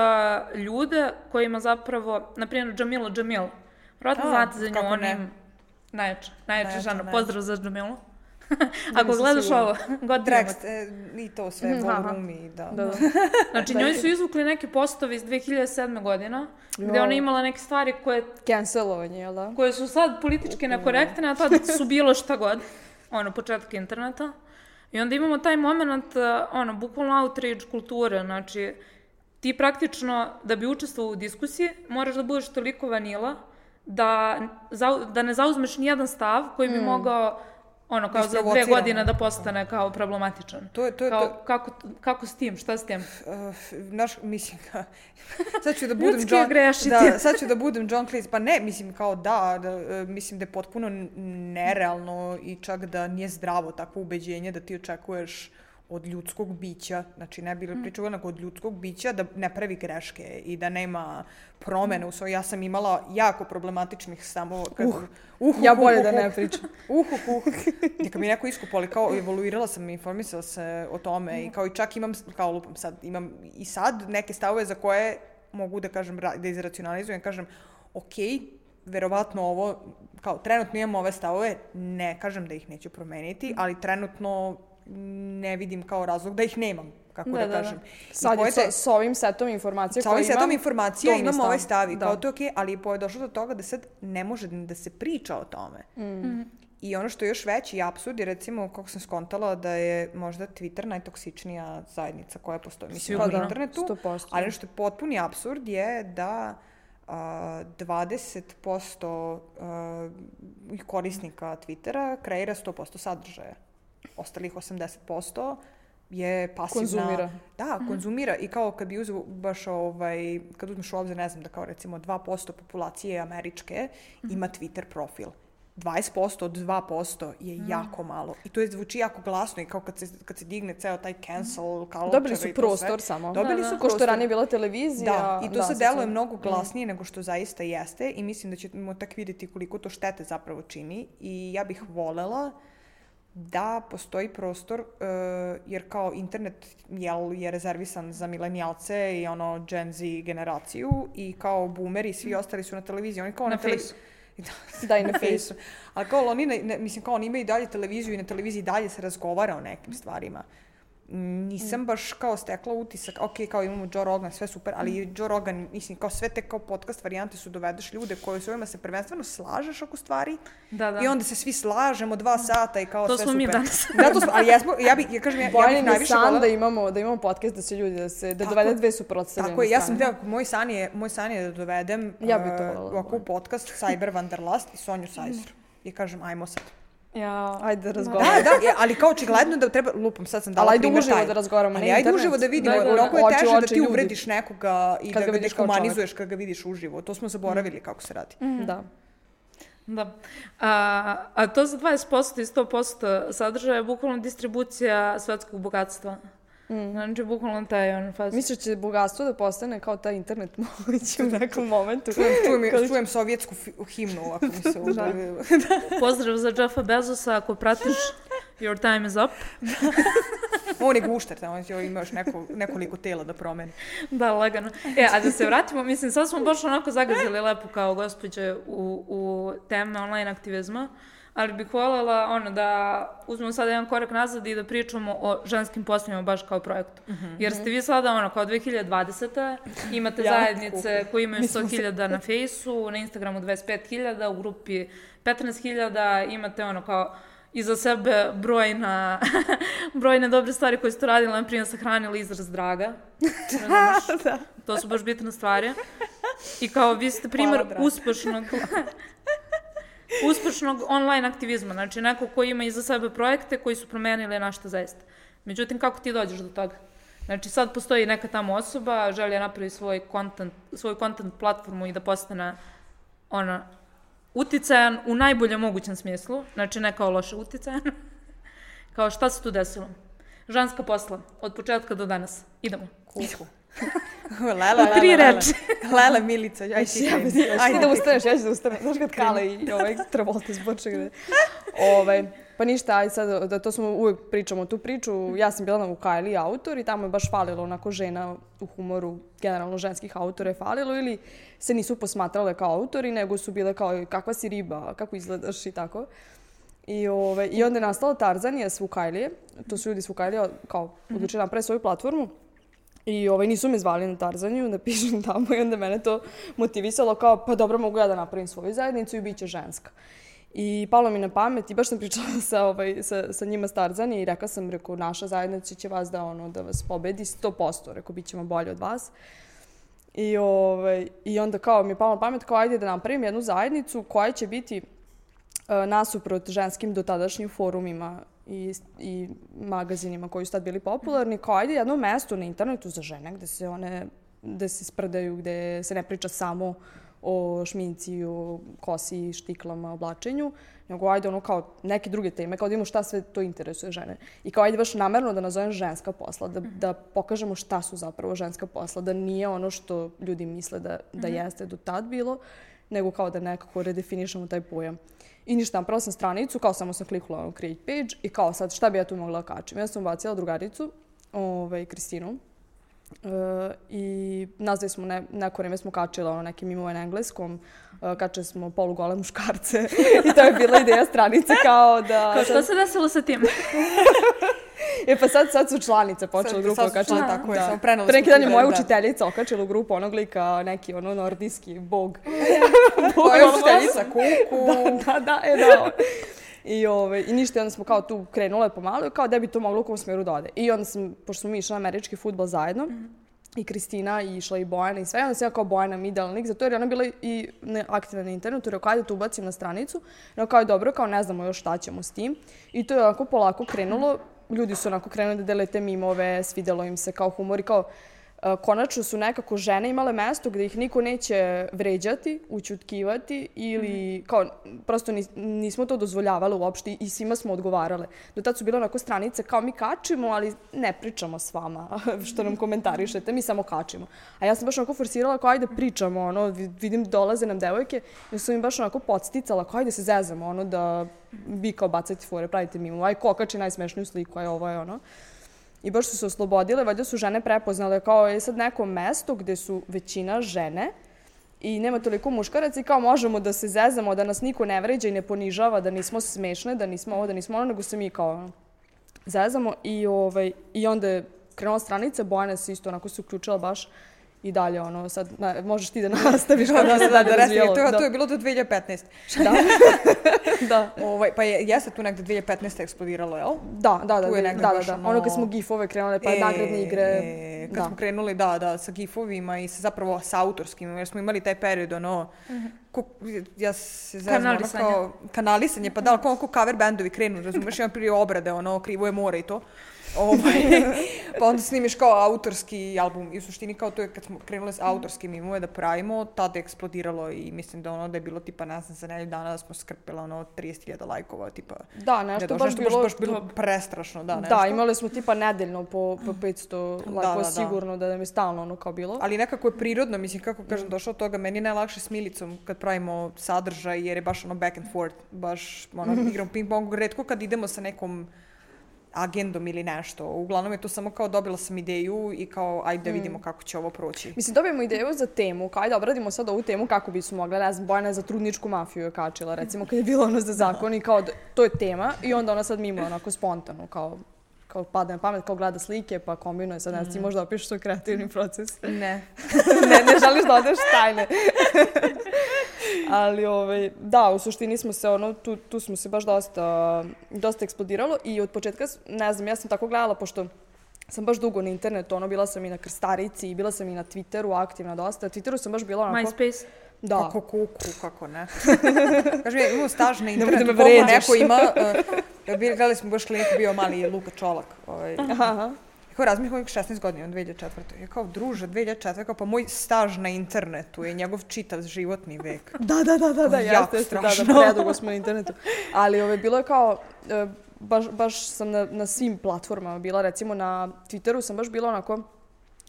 ljude kojima zapravo, na primjer, Jamila Jamil. Vjerojatno A, znate za nju, kako on ne. im najjača, najjača žena. Pozdrav za Jamilu. Ako gledaš sigurna. ovo, godinama Drex, e, i to sve, Mhm, aha. ballroom i da. Da, da. Znači, njoj su izvukli neke postove iz 2007. godina, gde ona imala neke stvari koje Cancelovanje, jel da? koje su sad politički nekorektne, a tad su bilo šta god, ono, početak interneta. I onda imamo taj moment, ono, bukvalno outrage kulture, znači, ti praktično, da bi učestvovao u diskusiji, moraš da budeš toliko vanila, da, da ne zauzmeš nijedan stav koji bi mogao, ono, kao za dve godine da postane kao problematičan. To je, to je, Kao, to, kako, kako s tim, šta s tim? uh, naš, mislim, sad ću da budem John, da, sad ću da budem John Cleese, pa ne, mislim kao da, da e, mislim da je potpuno nerealno i čak da nije zdravo takvo ubeđenje da ti očekuješ od ljudskog bića, znači ne Mm. bih pričala, nego od ljudskog bića da ne pravi greške i da nema promene u svoj. Ja sam imala jako problematičnih stavova. Kad, Uh, uh, Ja uh, bolje uh, da uh, ne pričam. Uh, uh, uh. I kad mi je neko iskupao, ali kao evoluirala sam, informisala se o tome i kao i čak imam, kao lupam sad, imam i sad neke stavove za koje mogu da kažem, da izracionalizujem, kažem, ok, verovatno ovo, kao trenutno imam ove stavove, ne kažem da ih neću promeniti, ali trenutno ne vidim kao razlog da ih nemam, kako da, Da, da, da. kažem. I Sad je sa, sa ovim setom informacija sa ovim koje setom imam, informacija to mi je imam stav. ovaj stav i Da. kao to je okej, ali po je došlo do toga da sad ne može da se priča o tome. Mm. I ono što je još veći apsurd je recimo, kako sam skontala, da je možda Twitter najtoksičnija zajednica koja postoji mislim, na Sigurno. internetu. 100%. Ali ono što je potpuni apsurd je da a, 20% a, korisnika Twittera kreira 100% sadržaja. Ostalih 80% je pasivna. Konzumira. Da, konzumira i kao kad bi uzeo baš ovaj, kad uzmeš u obzir, ne znam, da kao recimo 2% populacije američke ima Twitter profil. 20% od 2% je jako malo. I to je zvuči jako glasno i kao kad se, kad se digne ceo taj cancel culture Dobili su sve. prostor samo. Dobili su Ko što prostor. je ranije bila televizija. Da, i to se sad deluje su- mnogo glasnije nego što zaista jeste i mislim da ćemo tak vidjeti koliko to štete zapravo čini i ja bih volela da postoji prostor, uh, jer kao internet jel, je rezervisan za milenijalce i ono Gen Z generaciju i kao boomeri i svi ostali su na televiziji. Oni kao Na na, tele- Faceu. Da, i na. Faceu. Ali kao oni, ne, ne, mislim, kao oni imaju i dalje televiziju i na televiziji dalje se razgovara o nekim stvarima. Nisam baš kao stekla utisak, ok, kao imamo Joe Rogan, sve super, ali Joe Rogan, mislim, kao sve te kao podcast varijante su dovedeš ljude koji s ovima se prvenstveno slažeš oko stvari Da, da. i onda se svi slažemo dva sata i kao To sve smo super. mi danas. da, to smo, ali jesmo, ja bih, ja kažem, ja, ja bih najviše san volela... da imamo, da imamo podcast da se ljudi, da se, da Tako- dovede dve suprotstavljene Tako je, ja sam htjela, moj san je, moj san je da dovedem Ja bi to uh, voljela, ovako u podcast Cyber Wanderlust i Sonju Sajzer. I kažem, ajmo sad. Ja, Ajde da Da, razgovaramo. da, je, ali kao očigledno da treba, lupam, sad sam dala Ali ajde uživo da razgovaramo, Ali ajde uživo da vidimo, Da, da, da. mnogo je teže da ti ljudi. uvrediš nekoga i Kad da ga ga dehumanizuješ kad ga vidiš uživo. To smo zaboravili kako se radi. Da. Da. A, a to za 20% i 100% sadržaja je bukvalno distribucija svetskog bogatstva. Mm. Znači, bukvalno taj on faz. Misliš da će bogatstvo da postane kao taj internet moguće u nekom momentu? Čujem, čujem, čujem sovjetsku himnu ako mi se udavi. Pozdrav za Jeffa Bezosa, ako pratiš, your time is up. On je gušter, tamo će ima još neko, nekoliko tela da promeni. Da, lagano. E, a da se vratimo, mislim, sad smo baš onako zagazili lepo kao gospođe u, u teme online aktivizma, ali bih voljela ono, da uzmemo sada jedan korak nazad i da pričamo o ženskim poslovima baš kao projektu. Jer ste vi sada ono, kao 2020. imate Jako zajednice koje imaju Mi smo 100.000 na Fejsu, na Instagramu 25.000, u grupi 15.000, imate ono kao iza sebe brojna, brojne dobre stvari koje ste radili, na primjer sahranili izraz draga. Razumeš? da. To su baš bitne stvari. I kao vi ste primjer uspešnog uspešnog online aktivizma, znači neko ko ima iza sebe projekte koji su promenili našta zaista. Međutim, kako ti dođeš do toga? Znači, sad postoji neka tamo osoba, želi da napravi svoj content, svoju content platformu i da postane ona uticajan u najboljem mogućem smislu, znači ne kao loše uticajan. kao šta se tu desilo? Ženska posla, od početka do danas. Idemo. Kuku. Lela, U tri lela, reči. Lela, Lela, Milica, aj ti Ja da Ajde ti. ustaneš, ja ću da ustanem. Znaš kad Kale i ovaj Travolta zboče gde. Ovaj, pa ništa, aj sad, da to smo uvek pričamo tu priču. Ja sam bila na Vukajli autor i tamo je baš falilo onako žena u humoru, generalno ženskih autora je falilo ili se nisu posmatrale kao autori, nego su bile kao kakva si riba, kako izgledaš i tako. I, ove, I onda je nastala Tarzanija s Vukajlije. To su ljudi s Vukajlije kao odlučili napraviti svoju platformu. I ovaj, nisu me zvali na Tarzaniju da pišem tamo i onda mene to motivisalo kao pa dobro mogu ja da napravim svoju zajednicu i bit će ženska. I palo mi na pamet i baš sam pričala sa, ovaj, sa, sa njima s Tarzanije i rekla sam, rekao, naša zajednica će vas da, ono, da vas pobedi 100%, rekao, bit ćemo bolje od vas. I, ovaj, I onda kao mi je palo na pamet, kao ajde da napravim jednu zajednicu koja će biti e, nasuprot ženskim dotadašnjim forumima i, i magazinima koji su tad bili popularni, kao ajde jedno mesto na internetu za žene gde se one gde se sprdaju, gde se ne priča samo o šminci, o kosi, štiklama, oblačenju, nego ajde ono kao neke druge teme, kao da imamo šta sve to interesuje žene. I kao ajde baš namerno da nazovem ženska posla, da, da pokažemo šta su zapravo ženska posla, da nije ono što ljudi misle da, da jeste do tad bilo, nego kao da nekako redefinišemo taj pojam. I ništa, napravila sam stranicu, kao samo sam kliknula ono create page i kao sad šta bi ja tu mogla da kačim. Ja sam bacila drugaricu, ovaj, Kristinu, E, I dve smo ne, neko vreme smo kačile ono, neke mimove na engleskom, e, kačili smo polugole muškarce i to je bila ideja stranice kao da... Kao šta se desilo sa tim? E pa sad, sad su članice počele Sad- grupu sad okačile. članice, tako je, samo preneli Pre neki dan je tu moja da- da. učiteljica okačila u grupu onog lika, neki ono nordijski bog. Koja učiteljica, kuku. da, da, e da. I, ove, I ništa, onda smo kao tu krenule pomalo i kao da bi to moglo u kom smjeru da ode. I onda sam, pošto smo mi išli na američki futbol zajedno, i Kristina i išla i Bojana i sve. I onda sam ja kao Bojana mi idealan lik za to jer je ona bila i ne, aktivna na internetu. Rekao, ajde to ubacim na stranicu. Rekao, kao je dobro, kao ne znamo još šta ćemo s tim. I to je onako polako krenulo ljudi su onako krenuli da dele te mimove, svidelo im se kao humor i kao konačno su nekako žene imale mesto gde ih niko neće vređati, učutkivati ili kao prosto nis, nismo to dozvoljavale uopšte i svima smo odgovarale. Do tad su bile onako stranice kao mi kačimo, ali ne pričamo s vama što nam komentarišete, mi samo kačimo. A ja sam baš onako forsirala kao ajde pričamo, ono, vi- vidim dolaze nam devojke, ja sam im baš onako podsticala kao ajde se zezamo, ono, da vi kao bacate fore, pravite mimo, aj ko kači najsmešniju sliku, aj ovo je ono. I baš su se oslobodile, valjda su žene prepoznale kao je sad neko mesto gde su većina žene i nema toliko muškaraca i kao možemo da se zezamo, da nas niko ne vređa i ne ponižava, da nismo smešne, da nismo ovo, da nismo ono, nego se mi kao zezamo. I, ovaj, i onda je krenula stranica, Bojana se isto onako se uključila baš i dalje ono, sad na, možeš ti da nastaviš kako da, se da, da, da, razvijalo. to, Da. to je bilo do 2015. Da. da. Ovaj, pa je, jeste tu negde 2015. eksplodiralo, jel? Da, da, da, Tu je da, negde da, baš da, ono- Ono kad smo gifove krenule, pa nagradne igre. E, kad da. smo krenuli, da, da, sa gifovima i sa, zapravo sa autorskim, jer smo imali taj period, ono, ko, ja se zezam, ono, Kanalisanje. kao, kanalisanje, pa da, ali kao, kao cover bendovi krenu, razumeš, ima prije obrade, ono, krivo je more i to. Ovaj, pa onda snimiš kao autorski album i u suštini kao to je kad smo krenuli s autorskim mimove da pravimo, tada je eksplodiralo i mislim da ono da je bilo tipa, ne znam, za nedelju dana da smo skrpila ono 30.000 lajkova, tipa. Da, ne nešto došlo, baš bilo... baš, baš bilo prestrašno, da, nešto. Da, imali smo tipa nedeljno po, po 500 Da, lajkova da, da. sigurno da nam je stalno ono kao bilo. Ali nekako je prirodno, mislim, kako kažem, došlo od toga, meni je najlakše s Milicom kad pravimo sadržaj, jer je baš ono back and forth, baš ono, igram ping pong, redko kad idemo sa nekom agendom ili nešto. Uglavnom je to samo kao dobila sam ideju i kao ajde da vidimo kako će ovo proći. Mislim, dobijemo ideju za temu, kao ajde obradimo sad ovu temu kako bismo mogla, ne znam, Bojana za trudničku mafiju je kačila, recimo, kad je bilo ono za zakon i kao, to je tema i onda ona sad mimo onako spontano, kao kao pada na pamet, kao gleda slike, pa kombinuje sad, ne znam, ti možda opišeš svoj kreativni proces. Ne. ne, ne želiš da odeš tajne. Ali, ovaj, da, u suštini smo se, ono, tu, tu smo se baš dosta, dosta eksplodiralo i od početka, ne znam, ja sam tako gledala, pošto sam baš dugo na internetu, ono, bila sam i na Krstarici, bila sam i na Twitteru, aktivna dosta. Na Twitteru sam baš bila onako... MySpace. Da. Kako kuku, kako ne. Kažem, ja, imamo staž na internetu, da me koliko neko ima, uh, bili- gledali smo baš kliniku, bio mali Luka Čolak. Ovaj, Aha, aha. Kao razmih ovih 16 godina, on 2004. Ja kao, druže, 2004. Kao, pa moj staž na internetu je njegov čitav životni vek. Da, da, da, da, da, Jako jeste, jeste, da, da, strašno. predugo smo na internetu. Ali ove, bilo je kao, e, baš, baš sam na, na svim platformama bila, recimo na Twitteru sam baš bila onako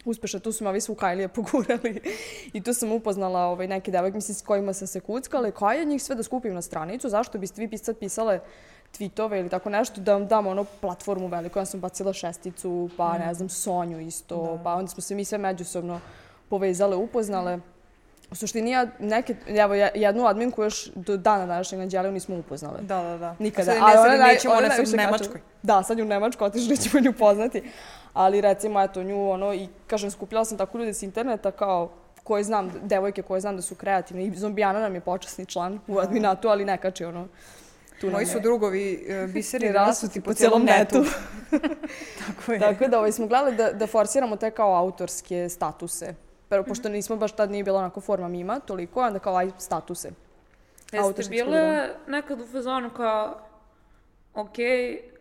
uspešna, tu su me ovi svukajlije pogurali i tu sam upoznala ovaj, neke devojke, mislim, s kojima sam se kuckala i koja je njih sve da skupim na stranicu, zašto biste vi pisat pisale tweetove ili tako nešto, da vam dam ono platformu veliku, ja sam bacila šesticu, pa ne znam, Sonju isto, pa onda smo se mi sve međusobno povezale, upoznale. U suštini ja neke, evo jednu adminku još do dana današnjeg Anđeliju nismo upoznale. Da, da, da. Nikada. A sad, ne, ona sad naj- nećemo, ona ona u. Nemačkoj. Da, sad je u Nemačku, otišli ćemo nju poznati. Ali recimo, eto, nju, ono, i kažem, skupljala sam tako ljude s interneta kao koje znam, devojke koje znam da su kreativne. I Zombijana nam je počasni član u adminatu, ali ne kači, ono, tu Moji je. su drugovi uh, biseri I rasuti po celom netu. Tako je. Tako da ovaj, smo gledali da, da forsiramo te kao autorske statuse. Prvo, pošto nismo baš tad nije bila onako forma mima, toliko, onda kao aj statuse. Jeste bile nekad u fazonu kao, ok,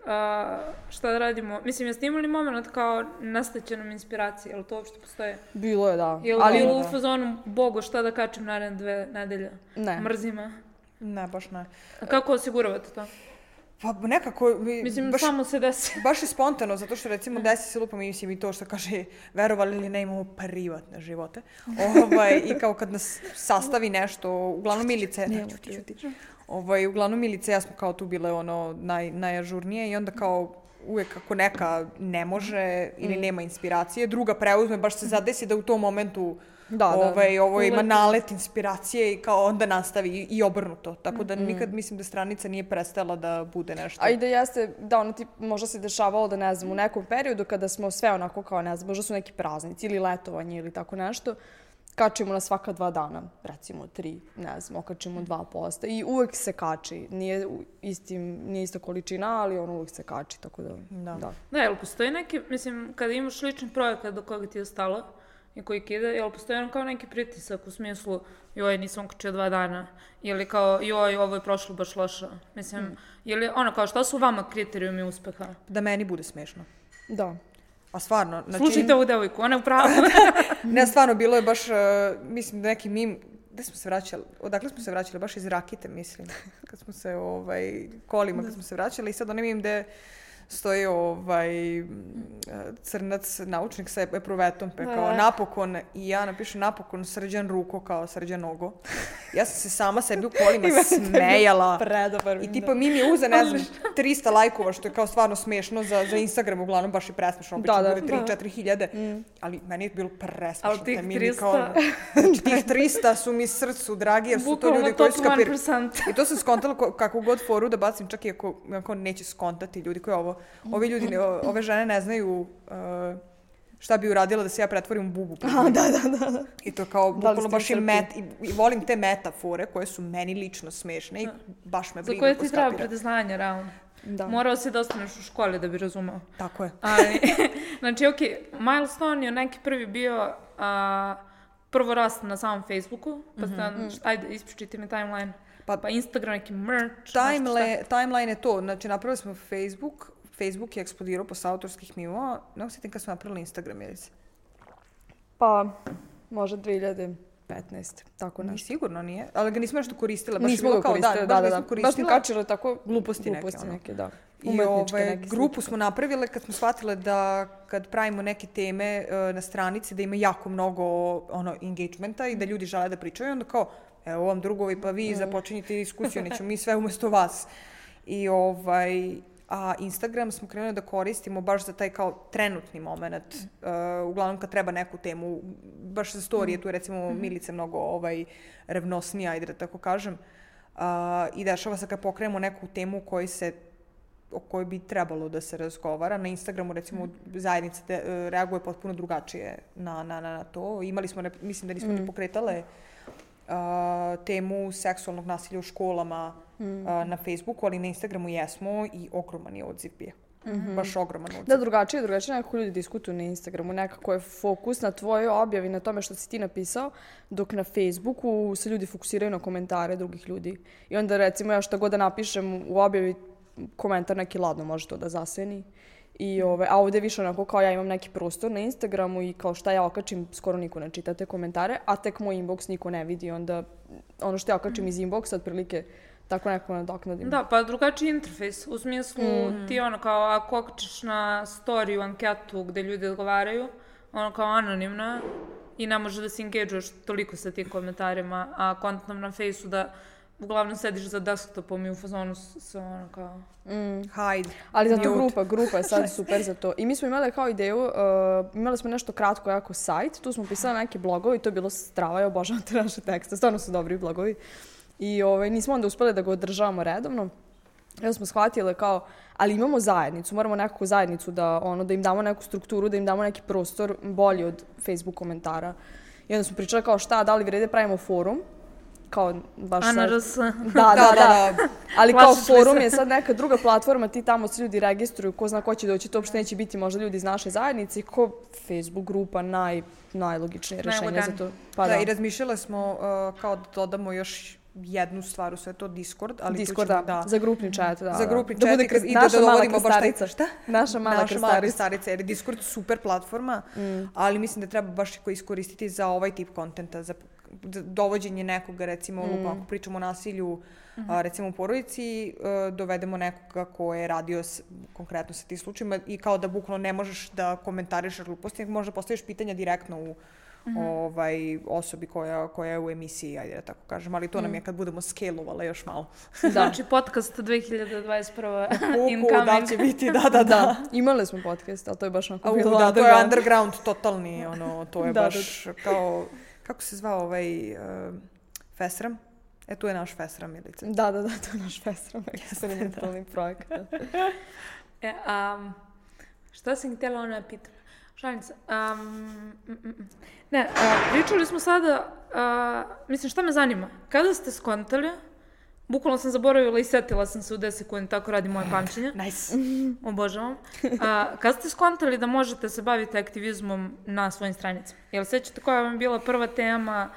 a, šta da radimo? Mislim, jeste imali moment kao nastaće nam inspiracije, jel to uopšte postoje? Bilo je, da. Jel ali, bilo u fazonu, bogo, šta da kačem naredne dve nedelje? ne. Mrzima. Ne, baš ne. A kako osiguravate to? Pa nekako, mi- Mislim, baš, samo se desi. baš je spontano, zato što recimo desi se lupam mislim i to što kaže, verovali ili ne imamo privatne živote. Ovaj, I kao kad nas sastavi nešto, uglavnom Milice, ne, ćuti, ćuti. Ovaj, uglavnom Milice, ja smo kao tu bile ono naj, najažurnije i onda kao uvek ako neka ne može ili Mm. nema inspiracije, druga preuzme, baš se zadesi da u tom momentu Da, da. ovaj, ovo ima nalet inspiracije i kao onda nastavi i, i obrnuto. Tako Mm. da nikad mislim da stranica nije prestala da bude nešto. A i da jeste, da ono ti možda se dešavalo da ne znam, u nekom periodu kada smo sve onako kao ne znam, možda su neki praznici ili letovanje ili tako nešto, kačimo na svaka dva dana, recimo tri, ne znam, okačimo dva posta i uvek se kači, nije istim, nije ista količina, ali on uvek se kači, tako da, Da. da. Da, jel postoji neki, mislim, kada imaš lični projekat do koga ti je stalo, i koji kida, jel postoji ono kao neki pritisak u smislu joj, nisam kačio dva dana, ili kao joj, ovo je prošlo baš loše. Mislim, mm. ili ono kao šta su vama kriterijumi uspeha? Da meni bude smešno. Da. A stvarno, znači... Slušajte ovu devojku, ona je u pravu. ne, stvarno, bilo je baš, uh, mislim, neki mim, gde smo se vraćali, odakle smo se vraćali, baš iz Rakite, mislim, kad smo se, ovaj, kolima, kad smo se vraćali i sad onaj mim gde stoji ovaj crnac naučnik sa eprovetom, pa je kao napokon, i ja napišem napokon srđan ruko kao srđan nogo. Ja sam se sama sebi u kolima smejala. Predobar. I tipa mi je uza, ne znam, 300 lajkova, što je kao stvarno smešno za, za Instagram, uglavnom baš je presmešno, obično Da, da. bude 3-4 hiljade, Mm. ali meni je bilo presmešno. Ali tih taj mim 300 Kao, znači tih 300 su mi srcu dragi, jer su to Bukvalno ljudi koji su kapir... 1%. I to sam skontala ko- kakvu god foru da bacim, čak i ako, ako neće skontati ljudi koji ovo. Ovi ljudi, ove žene ne znaju uh, šta bi uradila da se ja pretvorim u bubu. A, da, da, da. da. I to kao, Da bukvalno baš i, met, i, i volim te metafore koje su meni lično smešne i baš me Za briga koje ko ti treba skapira. predznanje, realno. da. Morao si da ostaneš u školi da bi razumao. Tako je. Ali, znači, ok, Milestone je neki prvi bio a, prvo rast na samom Facebooku, pa mm ajde, ispričajte mi timeline. Pa, Pa- Instagram, neki merch. Timele, timeline je to, znači napravili smo Facebook, Facebook je eksplodirao posle autorskih mimova, ne osjetim kad smo napravili Instagram, je se? Pa, možda 2015, tako Ni nešto. sigurno nije, ali ga nismo nešto koristile, baš je Nismo bilo ga kao, da, da, da, da. koristile. Baš smo kačile tako Gluposti neke, gluposti ono. neke, da. I neke grupu slike. smo napravile kad smo shvatile da kad pravimo neke teme e, na stranici da ima jako mnogo ono engagementa i da ljudi žele da pričaju, onda kao evo vam drugovi pa vi započinjete diskusiju, nećemo mi sve umesto vas. I ovaj, a Instagram smo krenuli da koristimo baš za taj kao trenutni moment, e, uglavnom kad treba neku temu, baš za storije, tu je recimo Milica mnogo ovaj, revnosnija, ajde da tako kažem, A, I dešava se kad pokrenemo neku temu koji se o kojoj bi trebalo da se razgovara. Na Instagramu, recimo, zajednica te, e, reaguje potpuno drugačije na, na, na, na to. Imali smo, ne- mislim da nismo ni pokretale a, temu seksualnog nasilja u školama a, na Facebooku, ali na Instagramu jesmo i ogroman je odziv bio. Baš ogroman odziv. Da, drugačije, drugačije nekako ljudi diskutuju na Instagramu, nekako je fokus na tvojoj objavi, na tome što si ti napisao, dok na Facebooku se ljudi fokusiraju na komentare drugih ljudi. I onda recimo ja što god da napišem u objavi, komentar neki ladno može to da zaseni. I, ove, a ovdje je više onako kao ja imam neki prostor na Instagramu i kao šta ja okačim, skoro niko ne čita te komentare, a tek moj inbox niko ne vidi, onda ono što ja okačim iz inboxa, otprilike tako nekako nadoknadim. Da, pa drugačiji interfejs, u smislu Mhm. ti ono kao ako okačiš na storiju anketu gde ljudi odgovaraju, ono kao anonimno i ne može da se engageuješ toliko sa tim komentarima, a kontam na fejsu da uglavnom sediš za desktopom i u fazonu s- sa ono kao... Hajde. Ali zato Mute. grupa, grupa je sad super za to. I mi smo imali kao ideju, uh, imali smo nešto kratko jako sajt, tu smo pisali neke blogove i to je bilo strava i obožavam te naše tekste, stvarno su dobri blogovi. I ovaj, nismo onda uspeli da ga održavamo redovno. Onda smo shvatile kao, ali imamo zajednicu, moramo nekakvu zajednicu da, ono, da im damo neku strukturu, da im damo neki prostor bolji od Facebook komentara. I onda smo pričali kao šta, da li vrede pravimo forum, kao baš sad- ANRS. da, da, da, da. Ali kao forum je sad neka druga platforma, ti tamo se ljudi registruju, ko zna ko će doći, to uopšte neće biti možda ljudi iz naše zajednice, ko Facebook grupa naj, najlogičnije rešenje za to. Pa da, da, i razmišljale smo uh, kao da dodamo još jednu stvar u sve to Discord, ali Discord, ćemo, da, za grupni chat, da. Za da. grupni da chat bude i kad- krst- i da mala dovodimo baš taj- šta? Naša mala Naša mala krstarica. krstarica, jer je Discord super platforma, ali mislim da treba baš ko iskoristiti za ovaj tip kontenta, za dovođenje nekoga, recimo, Mm. lupa, ako pričamo o nasilju, Mhm. a, recimo u porodici, e, dovedemo nekoga ko je radio s, konkretno sa tim slučajima i kao da bukvalno ne možeš da komentariš gluposti, nego možda postaviš pitanja direktno u Mhm. ovaj, osobi koja, koja je u emisiji, ajde da tako kažem, ali to nam Mm. je kad budemo scalovale još malo. Da. Znači, podcast 2021. Kuku, da će biti, da, da, da. da, imali smo podcast, ali to je baš onako bilo da, to je underground. totalni, ono, to je Da, da, baš kao, kako se zvao ovaj uh, Fesram? E, tu je naš Fesram, Milica. Da, da, da, to je naš festival, eksperimentalni projekat. da. E, um, šta sam htjela ono da pitam? Šalim se. Um, mm, mm, mm. Ne, a, pričali smo sada, a, mislim, šta me zanima? Kada ste skontali bukvalno sam zaboravila i setila sam se u 10 sekundi, tako radi moje pamćenje. Nice. Obožavam. A, kad ste skontali da možete se baviti aktivizmom na svojim stranicama? Jel sećate koja vam je bila prva tema,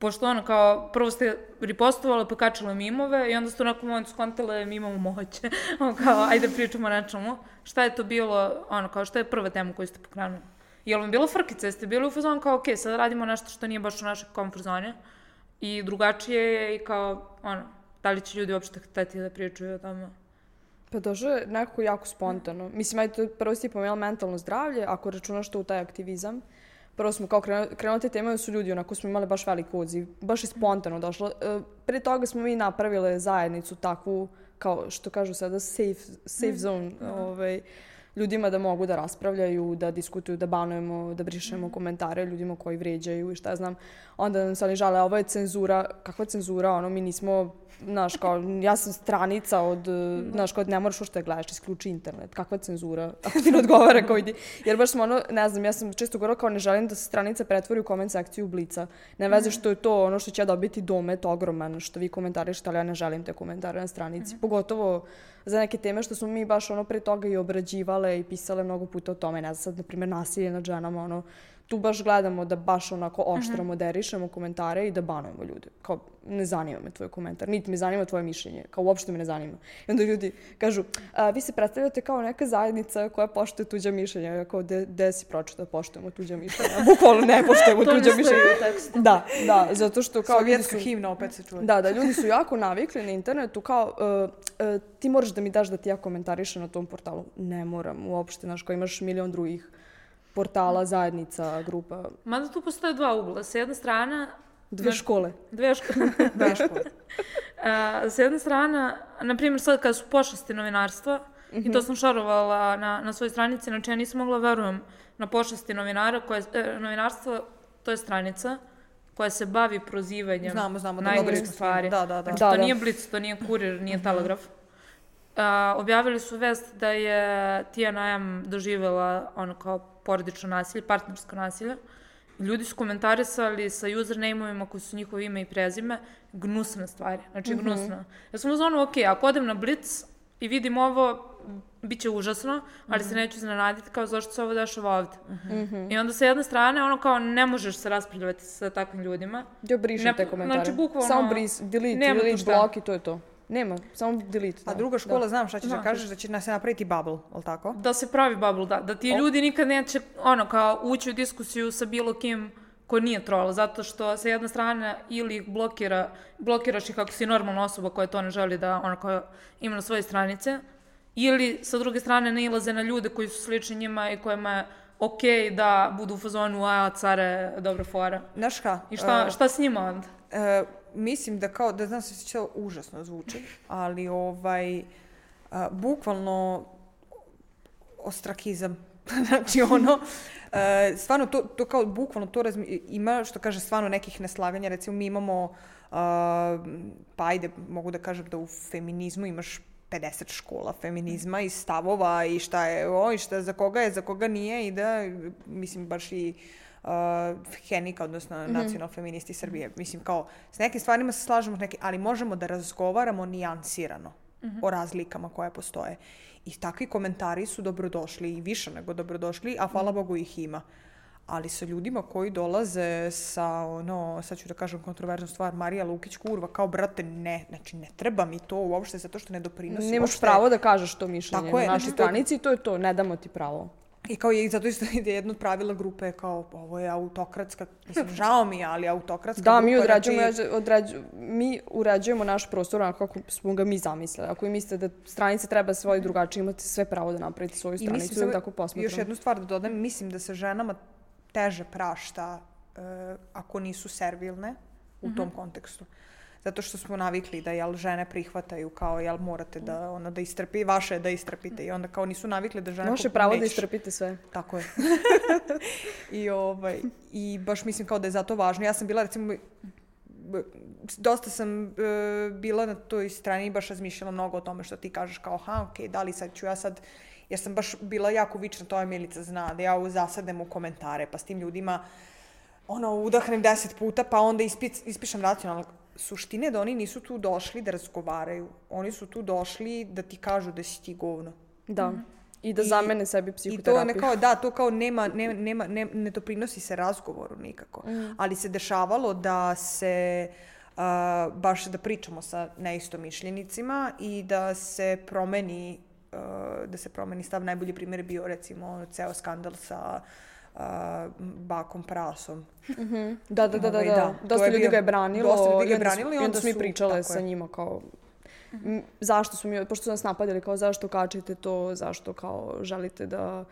pošto ono kao, prvo ste ripostovali, pa mimove i onda ste u nekom momentu skontale mi imamo moće. ono kao, ajde pričamo nečemu. Šta je to bilo, ono kao, šta je prva tema koju ste pokrenuli? Jel vam bila frkica? Jeste bili u fazonu kao, ok, sad radimo nešto što nije baš u našoj comfort zoni i drugačije je i kao, ono, da li će ljudi uopšte hteti da pričaju o tome? Pa došlo je nekako jako spontano. Mislim, ajde, prvo si pomenula mentalno zdravlje, ako računaš to u taj aktivizam. Prvo smo kao krenuli, te teme, su ljudi, onako smo imali baš velik odziv. Baš je spontano došlo. E, pre toga smo mi napravile zajednicu takvu, kao što kažu sada, safe, safe zone. Ovaj, ljudima da mogu da raspravljaju, da diskutuju, da banujemo, da brišemo komentare ljudima koji vređaju i šta znam. Onda nam se oni žale, ovo je cenzura. Kakva cenzura? Ono, mi nismo Znaš, kao, ja sam stranica od, znaš, kao, ne moraš uopšte da gledaš, isključi internet. Kakva cenzura? Ako ti ne odgovara, kao idi. Jer baš smo ono, ne znam, ja sam često govorila kao ne želim da se stranica pretvori u koment sekciju Blica. Ne veze što je to ono što će ja dobiti domet ogroman, što vi komentarišete, ali ja ne želim te komentare na stranici. Pogotovo za neke teme što smo mi baš ono pre toga i obrađivale i pisale mnogo puta o tome. Ne znam, sad, na primjer, nasilje nad ženama, ono, tu baš gledamo da baš onako oštro uh -huh. moderišemo komentare i da banujemo ljude. Kao, ne zanima me tvoj komentar, niti me zanima tvoje mišljenje, kao uopšte me ne zanima. I onda ljudi kažu, a, vi se predstavljate kao neka zajednica koja poštuje tuđa mišljenja. Ja kao, de, si pročito da poštujemo tuđa mišljenja? Bukvalno ne poštujemo tuđa mišljenja. Da, da, zato što kao... Sovjetska su, himna opet se čuje. Da, da, ljudi su jako navikli na internetu, kao, uh, uh, ti moraš da mi daš da ti ja komentarišem na tom portalu. Ne moram, uopšte, znaš, kao imaš milion drugih portala, zajednica, grupa. Mada tu postoje dva ugla. S jedne strane... Dve škole. Dve škole. Dve škole. A, s jedne strane, na primjer sad kad su pošasti novinarstva, mm -hmm. i to mhm. sam šarovala na, na svojoj stranici, znači ja nisam mogla da verujem na pošasti novinara, koje, e, novinarstva, to je stranica, koja se bavi prozivanjem znamo, znamo, da najgorih stvari. Da, da, da. Znači, da, to da. nije Blitz, to nije kurir, nije mm -hmm. telegraf. A, objavili su vest da je Tijana M doživjela ono kao porodično nasilje, partnersko nasilje. Ljudi su komentarisali sa username-ovima koji su njihovo ime i prezime, gnusne stvari, znači mm -hmm. gnusno. Ja sam u zonu, ok, ako odem na Blitz i vidim ovo, bit će užasno, ali mm -hmm. se neću iznenaditi kao zašto se ovo dešava ovde. Mm -hmm. I onda sa jedne strane, ono kao ne možeš se raspravljati sa takvim ljudima. Ja brišem te komentare. Znači, bukvalno... Samo bris, delete, delete, blok i to je to. Nema, samo delete. Da. A druga škola, da. znam šta ćeš da kažeš, da će nas se napraviti bubble, ali tako? Da se pravi bubble, da. Da ti o. ljudi nikad neće, ono, kao ući u diskusiju sa bilo kim ko nije troll, zato što sa jedne strane ili ih blokira, blokiraš ih ako si normalna osoba koja to ne želi da, ono, koja ima na svoje stranice, ili sa druge strane ne ilaze na ljude koji su slični njima i kojima je ok da budu u fazonu, a care, dobro fora. Znaš ka? I šta, uh, šta s njima onda? Uh, mislim da kao, da znam se će užasno zvuči, ali ovaj, a, bukvalno ostrakizam. znači ono, a, stvarno to, to kao bukvalno to razmi, ima što kaže stvarno nekih neslaganja, recimo mi imamo, a, pa ajde mogu da kažem da u feminizmu imaš 50 škola feminizma i stavova i šta je o i šta za koga je, za koga nije i da, mislim, baš i uh, uh, Henika, odnosno mm -hmm. nacional feministi Srbije. Mislim, kao, s nekim stvarima se slažemo, neki, ali možemo da razgovaramo nijansirano mm -hmm. o razlikama koje postoje. I takvi komentari su dobrodošli i više nego dobrodošli, a hvala -hmm. Bogu ih ima. Ali sa ljudima koji dolaze sa, ono, sad ću da kažem kontroverznu stvar, Marija Lukić Kurva, kao, brate, ne, znači ne treba mi to uopšte zato što ne doprinosi. Nemaš uopšte... pravo da kažeš to mišljenje Tako je, na našoj znači, stranici i to je to, ne damo ti pravo. I kao je, zato isto ide jedno od pravila grupe kao, ovo je autokratska, mislim, žao mi je, ali autokratska da, grupa. mi odrađujemo, znači... određu, mi uređujemo naš prostor onako kako smo ga mi zamislili. Ako vi mislite da stranice treba svoje drugačije, imate sve pravo da napravite svoju stranicu I mislim, da tako posmatramo. Još jednu stvar da dodam, mislim da se ženama teže prašta uh, ako nisu servilne u uh -huh. tom kontekstu zato što smo navikli da jel žene prihvataju kao jel morate da ono da istrpi vaše da istrpite i onda kao nisu navikli da žene Može pravo da istrpite sve. Tako je. I ovaj i baš mislim kao da je zato važno. Ja sam bila recimo dosta sam e, bila na toj strani i baš razmišljala mnogo o tome što ti kažeš kao aha, okej, okay, da li sad ću ja sad jer sam baš bila jako vična, to je Milica zna, da ja zasadem u komentare, pa s tim ljudima ono, udahnem deset puta, pa onda ispic, ispišem racionalno suština je da oni nisu tu došli da razgovaraju. Oni su tu došli da ti kažu da si ti govno. Da. I da I- zamene sebi I to psihoterapiju. ne kao, da, to kao nema, nema, nema, ne, ne doprinosi se razgovoru nikako. Ali se dešavalo da se, a, baš da pričamo sa neistomišljenicima i da se promeni, a, da se promeni stav. Najbolji primjer je bio recimo ceo skandal sa a, bakom prasom. Da, da, da, da, Ovaj, da. da, to Dosta ljudi ga je branilo. dosta ljudi ga je su- branilo i onda smo mi su- pričale sa njima kao m, zašto su mi, pošto su nas napadali kao zašto kačite to, zašto kao želite da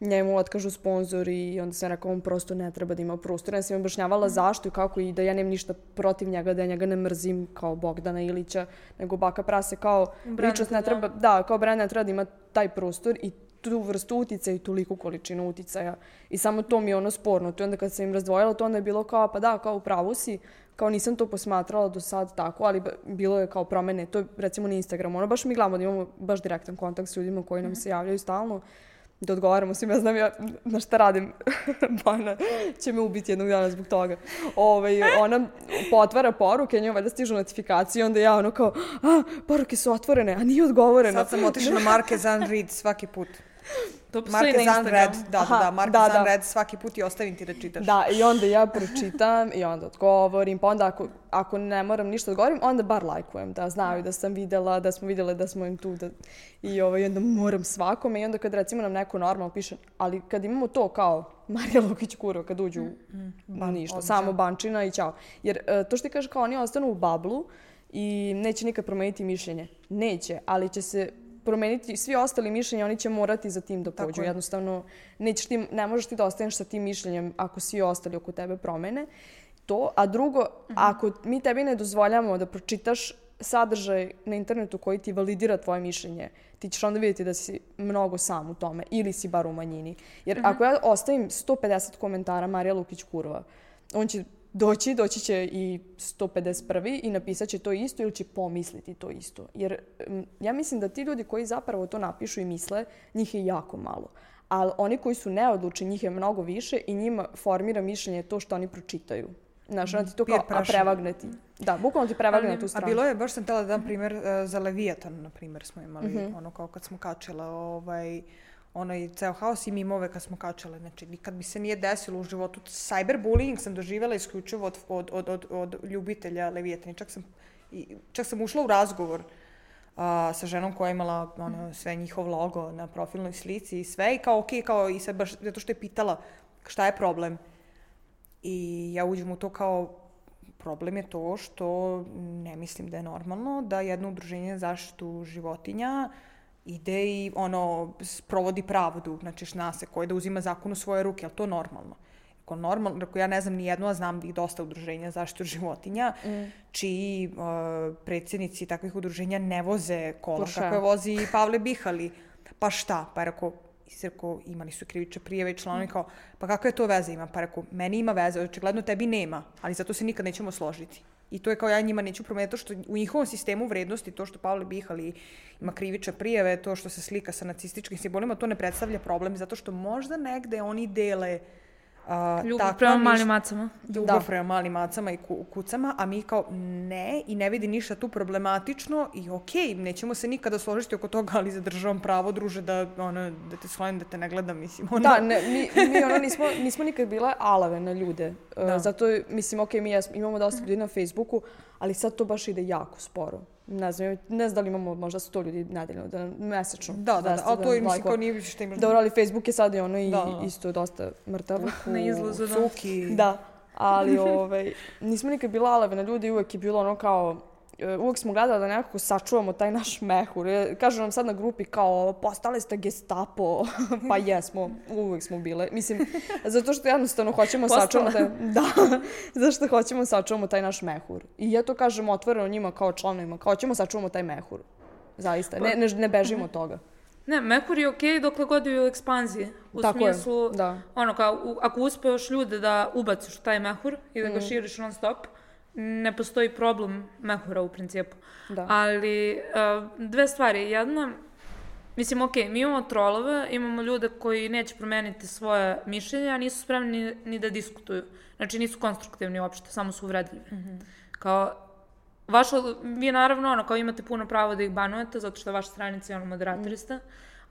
njemu otkažu sponzori i onda sam rekao on prosto ne treba da ima prostora. Ja sam im objašnjavala zašto i kako i da ja nemam ništa protiv njega, da ja njega ne mrzim kao Bogdana Ilića, nego Baka Prase kao Brand, ličnost ne da. treba, da, kao brand ne treba da ima taj prostor i tu vrstu uticaja i toliko količinu uticaja. I samo to mi je ono sporno. To je onda kad sam im razdvojila, to onda je bilo kao, pa da, kao u pravu si, kao nisam to posmatrala do sad tako, ali bilo je kao promene. To je recimo na Instagramu. Ono baš mi gledamo da imamo baš direktan kontakt s ljudima koji nam se javljaju stalno da odgovaramo svima, znam ja na šta radim, Bojana će me ubiti jednog dana zbog toga. Ove, ona potvara poruke, njoj valjda stižu notifikacije, onda ja ono kao, a, poruke su otvorene, a nije odgovoreno. Sad sam otišla na Marquez Unread svaki put. To postoji na Marquez Unread, Instagramu. da, Aha, da, da, Marquez da, da. Unread svaki put i ostavim ti da čitaš. Da, i onda ja pročitam i onda odgovorim, pa onda ako, ako ne moram ništa odgovorim, onda bar lajkujem, da znaju da sam videla, da smo vidjele da smo im tu, da, i ovaj, onda moram svakome i onda kad recimo nam neko normalno piše, ali kad imamo to kao Marija Lukić Kurva kad uđu u ništa, odlično. samo bančina i ćao. Jer e, to što ti kaže kao oni ostanu u bablu i neće nikad promeniti mišljenje. Neće, ali će se promeniti svi ostali mišljenja, oni će morati za tim da Tako pođu. je. Jednostavno, nećeš ti, ne možeš ti da ostaneš sa tim mišljenjem ako svi ostali oko tebe promene. To, a drugo, ako mi tebi ne dozvoljamo da pročitaš sadržaj na internetu koji ti validira tvoje mišljenje, ti ćeš onda vidjeti da si mnogo sam u tome ili si bar u manjini. Jer ako ja ostavim 150 komentara Marija Lukić Kurva, on će doći, doći će i 151. i napisat će to isto ili će pomisliti to isto. Jer ja mislim da ti ljudi koji zapravo to napišu i misle, njih je jako malo. Ali oni koji su neodlučni, njih je mnogo više i njima formira mišljenje to što oni pročitaju. Znaš, onda ti to kao, a prevagne ti. Da, bukvalno ti prevagne na tu A stranu. bilo je, baš sam htjela da dam primjer e, za Leviatan, na primjer, smo imali, ono kao kad smo kačila ovaj, onaj ceo haos i mimove kad smo kačale. Znači, nikad mi se nije desilo u životu. Cyberbullying sam doživjela isključivo od, od, od, od, od ljubitelja Leviatan. Čak sam, i, čak sam ušla u razgovor a, sa ženom koja je imala ono, sve njihov logo na profilnoj slici i sve i kao ok, kao i sad baš zato što je pitala šta je problem. I ja uđem u to kao problem je to što ne mislim da je normalno da jedno udruženje za zaštitu životinja ide i ono sprovodi pravdu, znači zna se koje da uzima zakon u svoje ruke, ali to normalno. Ako normalno, ako ja ne znam ni jedno, a znam ih dosta udruženja za zaštitu životinja, čiji uh, predsjednici takvih udruženja ne voze kola, Porsche. kako je vozi Pavle Bihali. Pa šta? Pa je rekao, rekao, imali su krivične prijeve i članovi kao, pa kakve to veze ima? Pa je rekao, meni ima veze, očigledno tebi nema, ali zato se nikad nećemo složiti. I to je kao ja njima neću promeniti, to što u njihovom sistemu vrednosti, to što Pavle Bihali ima krivične prijeve, to što se slika sa nacističkim simbolima, to ne predstavlja problem, zato što možda negde oni dele a, Ljubav takva prema malim macama. ljubav Da. prema malim macama i ku- kucama, a mi kao ne i ne vidi ništa tu problematično i okej, nećemo se nikada složiti oko toga, ali zadržavam pravo, druže, da, ono, da te slonim, da te ne gledam, mislim. Ono, Da, ne, mi, mi ono nismo, nismo nikad bile alave na ljude. Da. Zato, mislim, ok, mi jesmo, imamo dosta ljudi na Facebooku, ali sad to baš ide jako sporo. Ne znam, ne znam da li imamo možda 100 ljudi nedeljno, da, mesečno. Da, da, da, 200 ali to je, mislim, kao nije više što imaš... Dobro, ali Facebook je sad i ono i Da, da. isto dosta mrtav. Na izlazu, da. Cuki. Da, ali ovaj, nismo nikad bila alave na ljudi, uvek je bilo ono kao, uvek smo gledali da nekako sačuvamo taj naš mehur. E, Kažu nam sad na grupi kao, postale ste gestapo, pa jesmo, uvek smo bile. Mislim, zato što jednostavno hoćemo sačuvamo taj, da, zašto hoćemo sačuvamo taj naš mehur. I ja to kažem otvoreno njima kao članovima, kao hoćemo sačuvamo taj mehur. Zaista, ne, ne, ne bežimo od toga. Ne, Mehur je okej dokle god je u ekspanziji. U Tako je, smislu, da. ono kao, u- ako uspeš ljude da ubaciš taj Mehur i Mm. da ga širiš non stop, ne postoji problem Mehura u principu. Da. Ali, uh, dve stvari. Jedna, mislim, okej, mi imamo trolove, imamo ljude koji neće promeniti svoje mišljenje, a nisu spremni ni, ni da diskutuju. Znači, nisu konstruktivni uopšte, samo su uvredljivi. Kao, vaša, vi naravno, ono, kao imate puno pravo da ih banujete, zato što je vaša stranica i ono, moderatorista,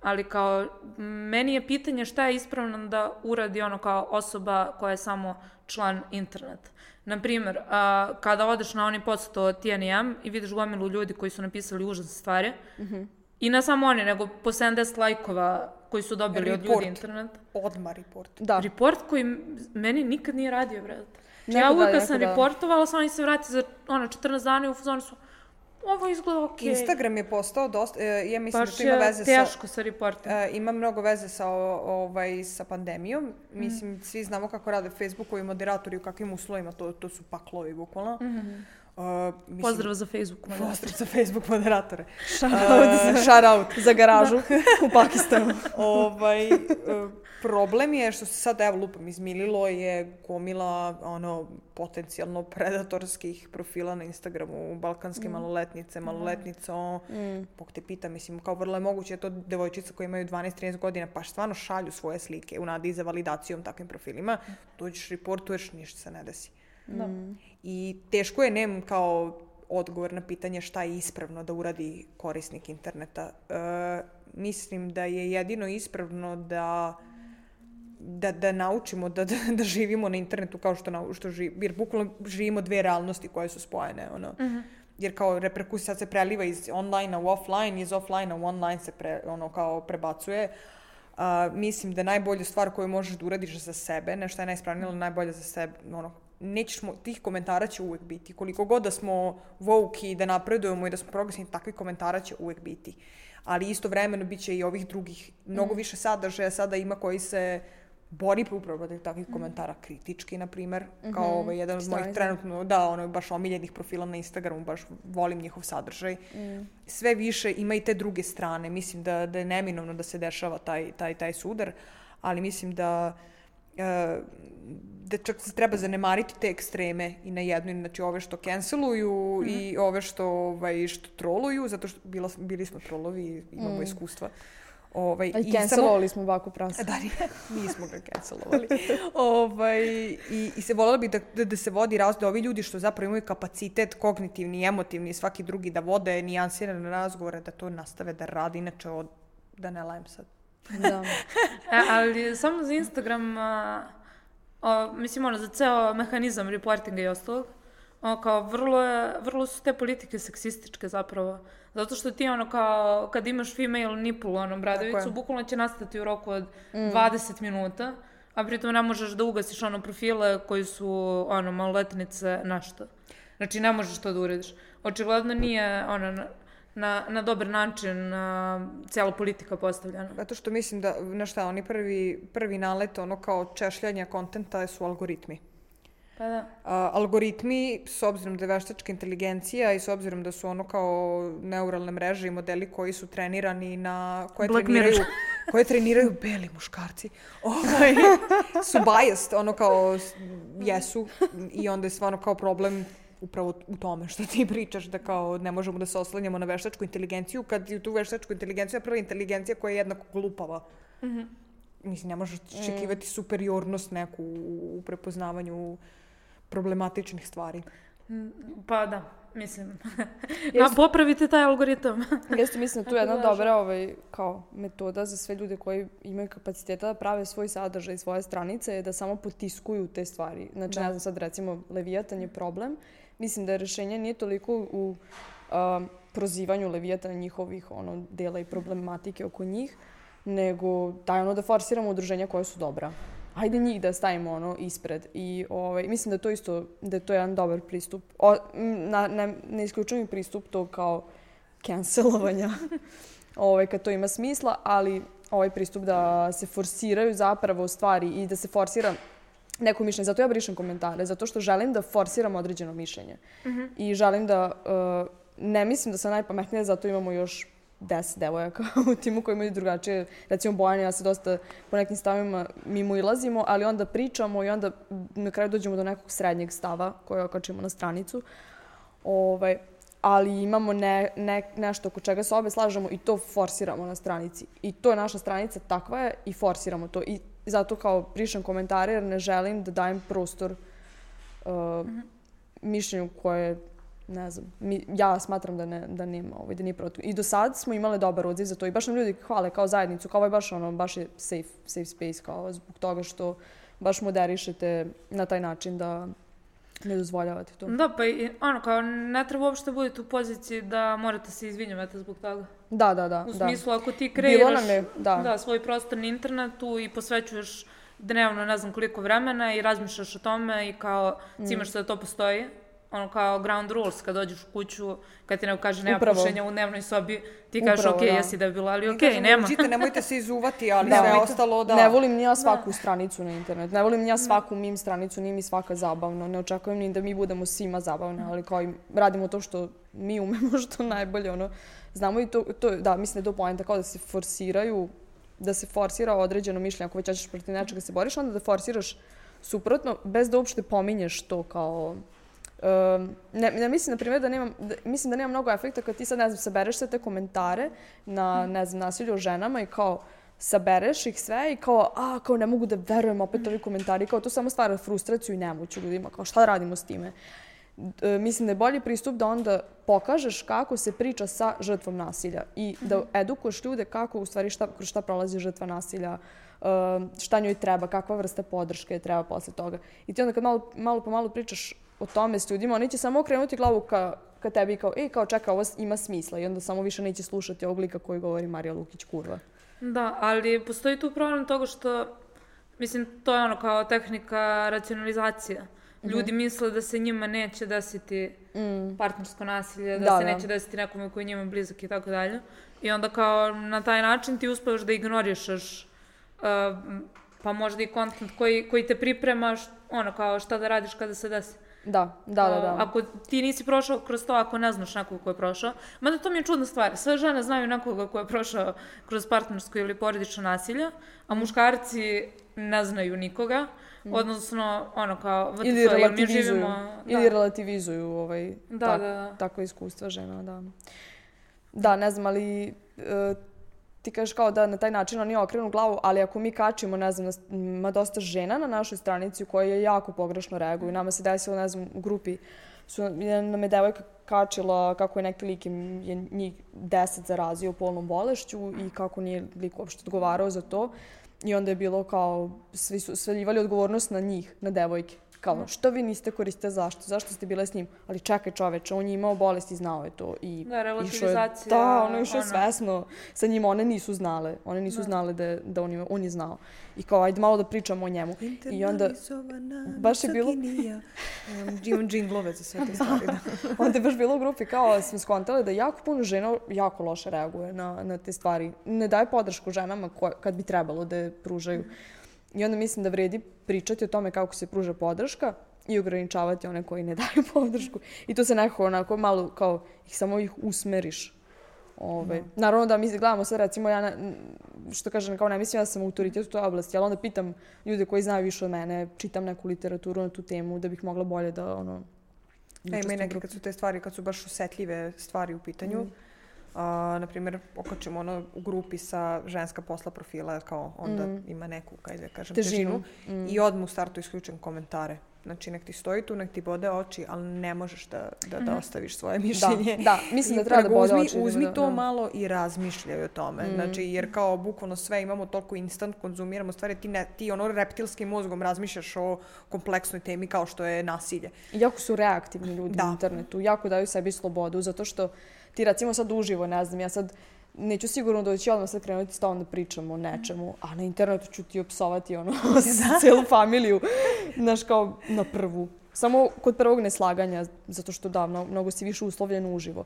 ali kao, meni je pitanje šta je ispravno da uradi ono kao osoba koja je samo član interneta. Naprimer, a, kada odeš na onaj post o TNM i vidiš gomilu ljudi koji su napisali užasne stvari, i ne samo oni, nego po 70 lajkova koji su dobili od Report. ljudi interneta. Odmah report. Da. Report koji meni nikad nije radio, brate. Znači, ja uvijek kad sam reportovala, sam oni se vrati za ono, 14 dana i u fazonu su ovo izgleda okej. Instagram je postao dosta, e, ja mislim Baš da to ima je veze sa... teško sa reportom. E, ima mnogo veze sa, ovaj, sa pandemijom. Mislim, svi znamo kako rade Facebookovi moderatori, u kakvim uslovima, to, to su paklovi, bukvalno. E, mislim, Pozdrav za Facebook. vas. Pozdrav za Facebook moderatore. Shout E, shout out. za garažu u Pakistanu. ovaj, e, problem je što se sad, evo, lupam, izmililo je gomila, ono, potencijalno predatorskih profila na Instagramu, balkanske maloletnice, maloletnico, mm. Bog te pita, mislim, kao vrlo je moguće to devojčice koje imaju 12-13 godina, pa stvarno šalju svoje slike u nadi za validacijom takvim profilima, dođeš, reportuješ, ništa se ne desi. Da. I teško je, nemam kao odgovor na pitanje šta je ispravno da uradi korisnik interneta. E, mislim da je jedino ispravno da da, da naučimo da, da, da živimo na internetu kao što, nau, što živimo, jer bukvalno živimo dve realnosti koje su spojene, ono. Jer kao reperkusija sad se preliva iz online u offline, iz offline u online se pre, ono kao prebacuje. A, mislim da najbolju stvar koju možeš da uradiš za sebe, nešto je najispravnije, ali najbolje za sebe, ono, nećeš mo, tih komentara će uvek biti. Koliko god da smo woke i da napredujemo i da smo progresivni, takvih komentara će uvek biti. Ali istovremeno bit će i ovih drugih, mnogo više sadržaja sada ima koji se bori upravo protiv takvih komentara kritički, na primer, kao ovaj, jedan od mojih trenutno, da, ono, baš omiljenih profila na Instagramu, baš volim njihov sadržaj. Sve više ima i te druge strane. Mislim da, da je neminovno da se dešava taj, taj, taj sudar, ali mislim da e, da čak se treba zanemariti te ekstreme i na jednu, i znači ove što canceluju i ove što, ovaj, što troluju, zato što bila, bili smo trolovi i imamo iskustva. Ovaj, A i samo- cancelovali smo Baku prasa. da, ni- nismo ga cancelovali. ovaj, i, I se voljela bih da, da, da se vodi raz da ovi ljudi što zapravo imaju kapacitet kognitivni, emotivni i svaki drugi da vode nijansirane razgovore, da to nastave da radi, inače od, da ne lajem sad. Da. E, ali samo za Instagram, a, a, mislim, ono, za ceo mehanizam reportinga i ostalog, ono, kao, vrlo, je, vrlo su te politike seksističke zapravo. Zato što ti, ono, kao, kad imaš female nipple, ono, bradavicu, bukvalno će nastati u roku od 20 minuta, a pritom ne možeš da ugasiš, ono, profile koji su, ono, maloletnice, nešto. Znači, ne možeš to da uradiš. Očigledno nije, ono, na, na, na dobar način a, cijela politika postavljena. Zato što mislim da, na šta, oni prvi, prvi nalet, ono kao češljanja kontenta su algoritmi. Pa da. A, algoritmi, s obzirom da je veštačka inteligencija i s obzirom da su ono kao neuralne mreže i modeli koji su trenirani na... koje Black treniraju, Mirror. koje treniraju beli muškarci, ovaj, su biased, ono kao jesu i onda je stvarno kao problem upravo u tome što ti pričaš da kao ne možemo da se oslanjamo na veštačku inteligenciju kad je tu veštačku inteligenciju prva inteligencija koja je jednako glupava. Mislim, ne možeš očekivati superiornost neku u, u prepoznavanju problematičnih stvari. Pa da, mislim. Jeste- A popravite taj algoritam. Jeste, mislim da tu je jedna dobra ovaj, kao metoda za sve ljude koji imaju kapaciteta da prave svoj sadržaj, svoje stranice, je da samo potiskuju te stvari. Znači, ne znam, sad recimo, Leviatan je problem. Mislim da rešenje nije toliko u um, prozivanju Leviatana njihovih ono, dela i problematike oko njih, nego daj ono da forsiramo udruženja koja su dobra. Hajde njih da stavimo ono ispred i ovaj, mislim da to isto, da je to jedan dobar pristup. O, m, na, ne, isključujem pristup to kao cancelovanja ovaj, kad to ima smisla, ali ovaj pristup da se forsiraju zapravo stvari i da se forsira neko mišljenje. Zato ja brišem komentare, zato što želim da forsiram određeno mišljenje. I želim da, uh, ne mislim da sam najpametnija, zato imamo još deset devojaka u timu koji imaju drugačije, recimo Bojan i ja se dosta po nekim stavima mimo ilazimo, ali onda pričamo i onda na kraju dođemo do nekog srednjeg stava koje okačimo na stranicu. Ovaj, ali imamo ne, ne, nešto oko čega se obe slažemo i to forsiramo na stranici. I to je naša stranica, takva je i forsiramo to. I zato kao brišem komentare jer ne želim da dajem prostor uh, mišljenju koje ne znam, mi, ja smatram da, ne, da nema, ovaj, da nije protiv. I do sad smo imali dobar odziv za to i baš nam ljudi hvale kao zajednicu, kao ovo je baš ono, baš je safe, safe space, kao zbog toga što baš moderišete na taj način da ne dozvoljavate to. Da, pa i, ono, kao, ne treba uopšte budete u poziciji da morate se izvinjavati zbog toga. Da, da, da. U da. smislu, ako ti kreiraš je, da. da, svoj prostor na internetu i posvećuješ dnevno ne znam koliko vremena i razmišljaš o tome i kao Mm. cimaš se da to postoji. Ono kao ground rules, kad dođeš u kuću, kad ti neko kaže nema Upravo. pušenja u dnevnoj sobi, ti kažeš Upravo, ok, da. jesi debila, ali Mi ok, kažemo, nema. Uđite, nemojte se izuvati, ali Da. sve Nemojte- ostalo da... Ne volim ni ja svaku stranicu na internet. Ne volim ni ja svaku mim stranicu, nije mi svaka zabavna. Ne očekujem ni da mi budemo svima zabavne, ali kao i radimo to što mi umemo, što najbolje, ono, znamo i to, to da, mislim da je to poenta, kao da se forsiraju, da se forsira određeno mišljenje, ako već hoćeš protiv nečega se boriš, onda da forsiraš suprotno, bez da uopšte pominješ to kao Um, ne, ne mislim, na primjer, da nema, da, mislim da nema mnogo efekta kad ti sad, ne znam, sabereš sve te komentare na, ne znam, nasilje o ženama i kao sabereš ih sve i kao, a, kao ne mogu da verujem opet ovi komentari, kao to samo stvara frustraciju i nemoć u ljudima, kao šta da radimo s time. E, mislim da je bolji pristup da onda pokažeš kako se priča sa žrtvom nasilja i da edukuješ ljude kako u stvari šta, kroz šta prolazi žrtva nasilja, e, šta njoj treba, kakva vrsta podrške je treba posle toga. I ti onda kad malo, malo po malo pričaš o tome s ljudima, oni će samo okrenuti glavu ka, ka tebi kao, ej, kao čeka, ovo ima smisla i onda samo više neće slušati ovog lika koji govori Marija Lukić kurva. Da, ali postoji tu problem toga što, mislim, to je ono kao tehnika racionalizacije. Mhm. Ljudi misle da se njima neće desiti partnersko nasilje, da, Da, se da. neće desiti nekome koji je njima blizak i tako dalje. I onda kao na taj način ti uspevaš da ignorišeš uh, pa možda i kontent koji, koji te pripremaš, ono kao šta da radiš kada se desi. Da, da, da, da. Ako ti nisi prošao kroz to, ako ne znaš nekog ko je prošao, mada to mi je čudna stvar. Sve žene znaju nekoga ko je prošao kroz partnersko ili porodično nasilje, a muškarci ne znaju nikoga. Odnosno, ono kao, the Ili fuck, jel mi relativizuju, živimo... ili relativizuju ovaj, Da, tak, da, da. takva iskustva žena, da. Da, ne znam, ali e, ti kažeš kao da na taj način oni okrenu glavu, ali ako mi kačimo, ne znam, ima dosta žena na našoj stranici u kojoj je jako pogrešno reaguju. Nama se desilo, ne znam, u grupi su, nam je devojka kačila kako je neki lik je njih deset zarazio polnom bolešću i kako nije lik uopšte odgovarao za to. I onda je bilo kao, svi su svaljivali odgovornost na njih, na devojke. Kao, što vi niste koriste, zašto? Zašto ste bile s njim? Ali čekaj čoveče, on je imao bolest i znao je to. I Da, išao je- relativizacija, Da, ono je išao ono. svesno. Sa njim one nisu znale. One nisu znale da, da on, ima, on je znao. I kao, ajde malo da pričamo o njemu. I onda, baš je bilo- Imam džinglove za sve te stvari. Da. onda je baš bilo u grupi kao smo skontali da jako puno žena jako loše reaguje na, na te stvari. Ne daje podršku ženama koje, kad bi trebalo da je pružaju. I onda mislim da vredi pričati o tome kako se pruža podrška i ograničavati one koji ne daju podršku. I to se nekako onako malo kao ih samo ih usmeriš. Ove, Naravno da mi gledamo sad recimo ja, na- što kažem, kao ne mislim ja sam autoritet u toj oblasti, ali onda pitam ljude koji znaju više od mene, čitam neku literaturu na tu temu da bih mogla bolje da ono... E, ima i neke kad su te stvari, kad su baš osetljive stvari u pitanju. A, na primjer, okačimo ono u grupi sa ženska posla profila, kao onda ima neku, kaj da kažem, Težinu. težinu. I odmah u startu isključujem komentare. Znači, nek ti stoji tu, nek ti bode oči, ali ne možeš da, da, da ostaviš svoje mišljenje. da, mislim I da treba da bode uzmi, oči, da, Uzmi da, to da. malo i razmišljaj o tome. Znači, jer kao bukvalno sve imamo toliko instant, konzumiramo stvari, ti, ne, ti ono reptilskim mozgom razmišljaš o kompleksnoj temi kao što je nasilje. Jako su reaktivni ljudi Da. na internetu, jako daju sebi slobodu, zato što ti recimo sad uživo, ne znam, ja sad neću sigurno doći odmah sad krenuti s tobom da pričamo o nečemu, a na internetu ću ti opsovati ono, cijelu familiju, znaš, kao na prvu. Samo kod prvog neslaganja, zato što da, mno- mnogo si više uslovljen uživo.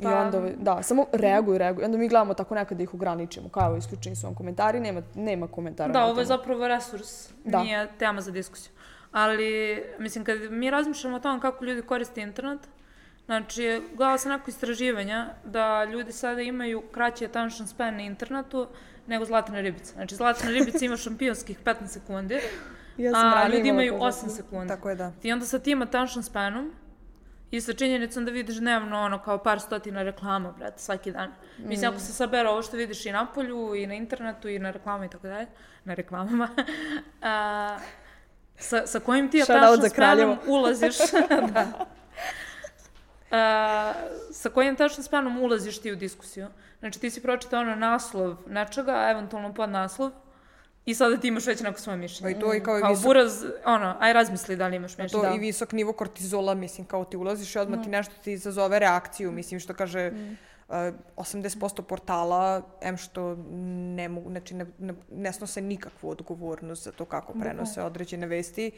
I Pa- onda, ovaj, da, samo reaguju, reaguju. Onda mi gledamo tako nekada ih ograničimo. Kao, evo, isključeni su vam komentari, nema, nema komentara. Da, ovo je zapravo resurs, Da. nije tema za diskusiju. Ali, mislim, kad mi razmišljamo o tom kako ljudi koriste internet, znači, gledala sam neko istraživanja da ljudi sada imaju kraći attention span na internetu nego zlatne ribice. Znači, zlatna ribica ima šampionskih 15 sekundi, Ja sam a ljudi imaju podatke. 8 sekundi. Tako je da. I onda sa tim attention spanom i sa činjenicom da vidiš dnevno ono kao par stotina reklama, brate, svaki dan. Mislim, ako se sabere ovo što vidiš i na polju, i na internetu, i na reklamama i tako dalje, na reklamama, a, sa, sa kojim ti attention spanom ulaziš, da. Sa kojim tačno spanom ulaziš ti u diskusiju. Znači ti si pročitao ono naslov nečega, eventualno pod naslov, I sada ti imaš već neko svoje mišljenje. Pa i to i kao, i Kao visok, buraz, ono, aj razmisli da li imaš to mišljenje. i visok nivo kortizola, mislim, kao ti ulaziš i odmah ti nešto ti izazove reakciju, mislim, što kaže uh, 80% portala, em što ne mogu, znači ne, ne, ne snose nikakvu odgovornost za to kako prenose određene vesti.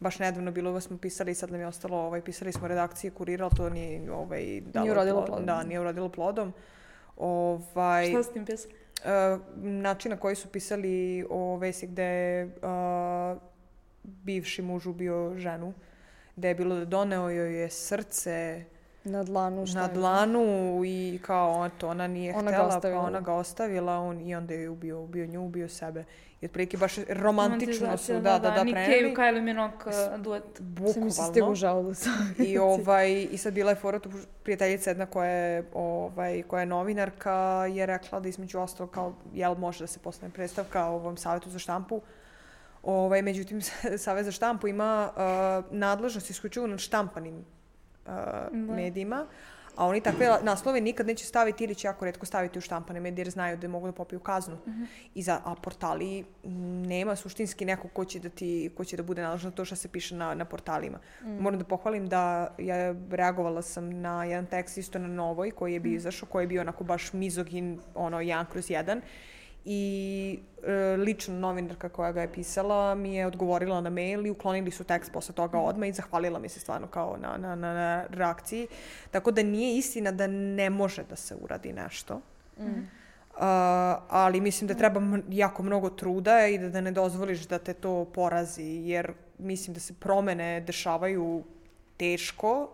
Baš nedavno bilo da smo pisali, sad nam je ostalo, ovaj, pisali smo redakcije kurira, ali to nije, ovaj, dalo urodilo plod- plodom. Da, nije urodilo plodom. Ovaj, Šta s tim pisali? uh, način na koji su pisali o vesi gde je uh, bivši muž ubio ženu, gde je bilo da doneo joj je srce Na dlanu, šta na dlanu i kao eto, ona nije Ona htela, pa ona ga ostavila on, i onda je ubio, ubio nju, ubio sebe. I otprilike baš romantično su, da, da, da, Nick preneli. Cave, Kylie Minogue uh, duet. Sam mi se Bukvalno. žalu I ovaj i sad bila je fora tu prijateljica jedna koja je ovaj koja je novinarka je rekla da između ostalog kao jel može da se postane predstavka ovom savetu za štampu. Ovaj međutim savet za štampu ima uh, nadležnost isključivo nad štampanim uh, medijima. A oni takve naslove nikad neće staviti ili će jako redko staviti u štampane medije jer znaju da mogu da popiju kaznu. I za, a portali nema suštinski nekog ko će da, ti, ko će da bude nadležan za to što se piše na, na portalima. Moram da pohvalim da ja reagovala sam na jedan tekst isto na Novoj koji je bio izašao, koji je bio onako baš mizogin, ono, jedan kroz jedan. I e, lično novinarka koja ga je pisala mi je odgovorila na mail i uklonili su tekst posle toga odmah i zahvalila mi se stvarno kao na, na, na, na reakciji. Tako da nije istina da ne može da se uradi nešto. Uh, ali mislim da treba jako mnogo truda i da, da ne dozvoliš da te to porazi, jer mislim da se promene dešavaju teško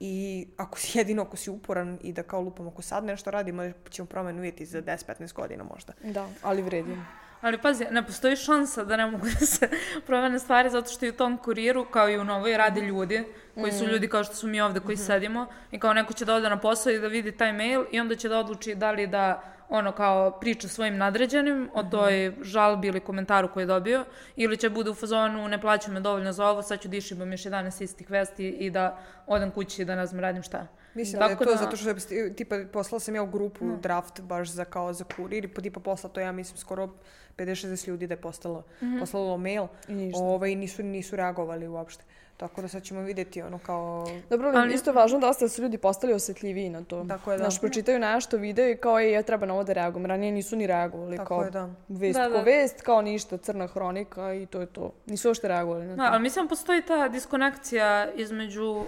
i ako si jedino ako si uporan i da kao lupam ako sad nešto radimo, ćemo promenu vidjeti za 10-15 godina možda. Da, ali vredi. Ali pazi, ne postoji šansa da ne mogu da se promene stvari zato što i u tom kuriru, kao i u novoj, rade ljudi koji su ljudi kao što su mi ovde koji sedimo i kao neko će da ode na posao i da vidi taj mail i onda će da odluči da li da ono kao priča svojim nadređenim o toj žalbi ili komentaru koji je dobio ili će bude u fazonu ne plaću me dovoljno za ovo, sad ću da išibam još 11 istih vesti i da odem kući i da ne znam radim šta. Mislim da je Tako to da- zato što je, tipa poslala sam ja u grupu draft baš za kao za kurir i pa tipa posla to ja mislim skoro 50-60 ljudi da je postalo, poslalo mail. I ništa. Ovaj, nisu, nisu reagovali uopšte. Tako da sad ćemo vidjeti ono kao... Dobro, ali Ali- isto je važno da su ljudi postali osjetljiviji na to. Tako je, da. Znaš, pročitaju nešto, vide i kao, ej, ja treba na ovo da reagujem. Ranije nisu ni reagovali. Tako kao, je, da. Vest Da, ko da. vest, kao ništa, crna hronika i to je to. Nisu uopšte reagovali na to. Da, ali mislim postoji ta diskonekcija između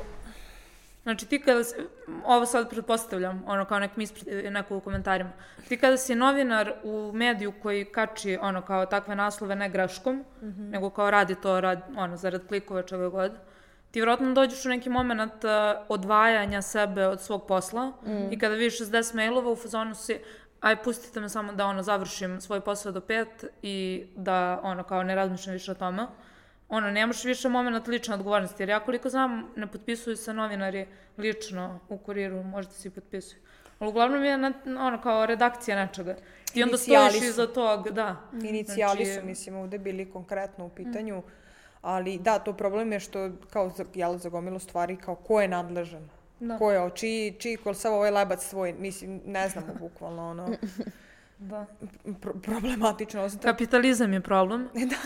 Znači ti kada, si, ovo sad pretpostavljam, ono kao nek mi ispred, neko u komentarima, ti kada si novinar u mediju koji kači ono kao takve naslove ne greškom, nego kao radi to rad, ono, zarad klikova čega god, ti vjerojatno dođeš u neki moment uh, odvajanja sebe od svog posla i kada vidiš 60 mailova u fazonu si aj pustite me samo da ono završim svoj posao do pet i da ono kao ne razmišljam više o tome ono, nemaš više moment lične odgovornosti, jer ja koliko znam, ne potpisuju se novinari lično u kuriru, možda se i potpisuju. Ali uglavnom je na, ono kao redakcija nečega. I onda Inicijali stojiš su. iza tog, da. Inicijali Znači- su, mislim, ovde bili konkretno u pitanju. Ali da, to problem je što, kao jel, za gomilu stvari, kao ko je nadležan? Da. Ko je, čiji, čiji kol sav ovaj lebac tvoj, mislim, ne znamo bukvalno, ono, da. pro, problematično. Osim Kapitalizam je problem. Da.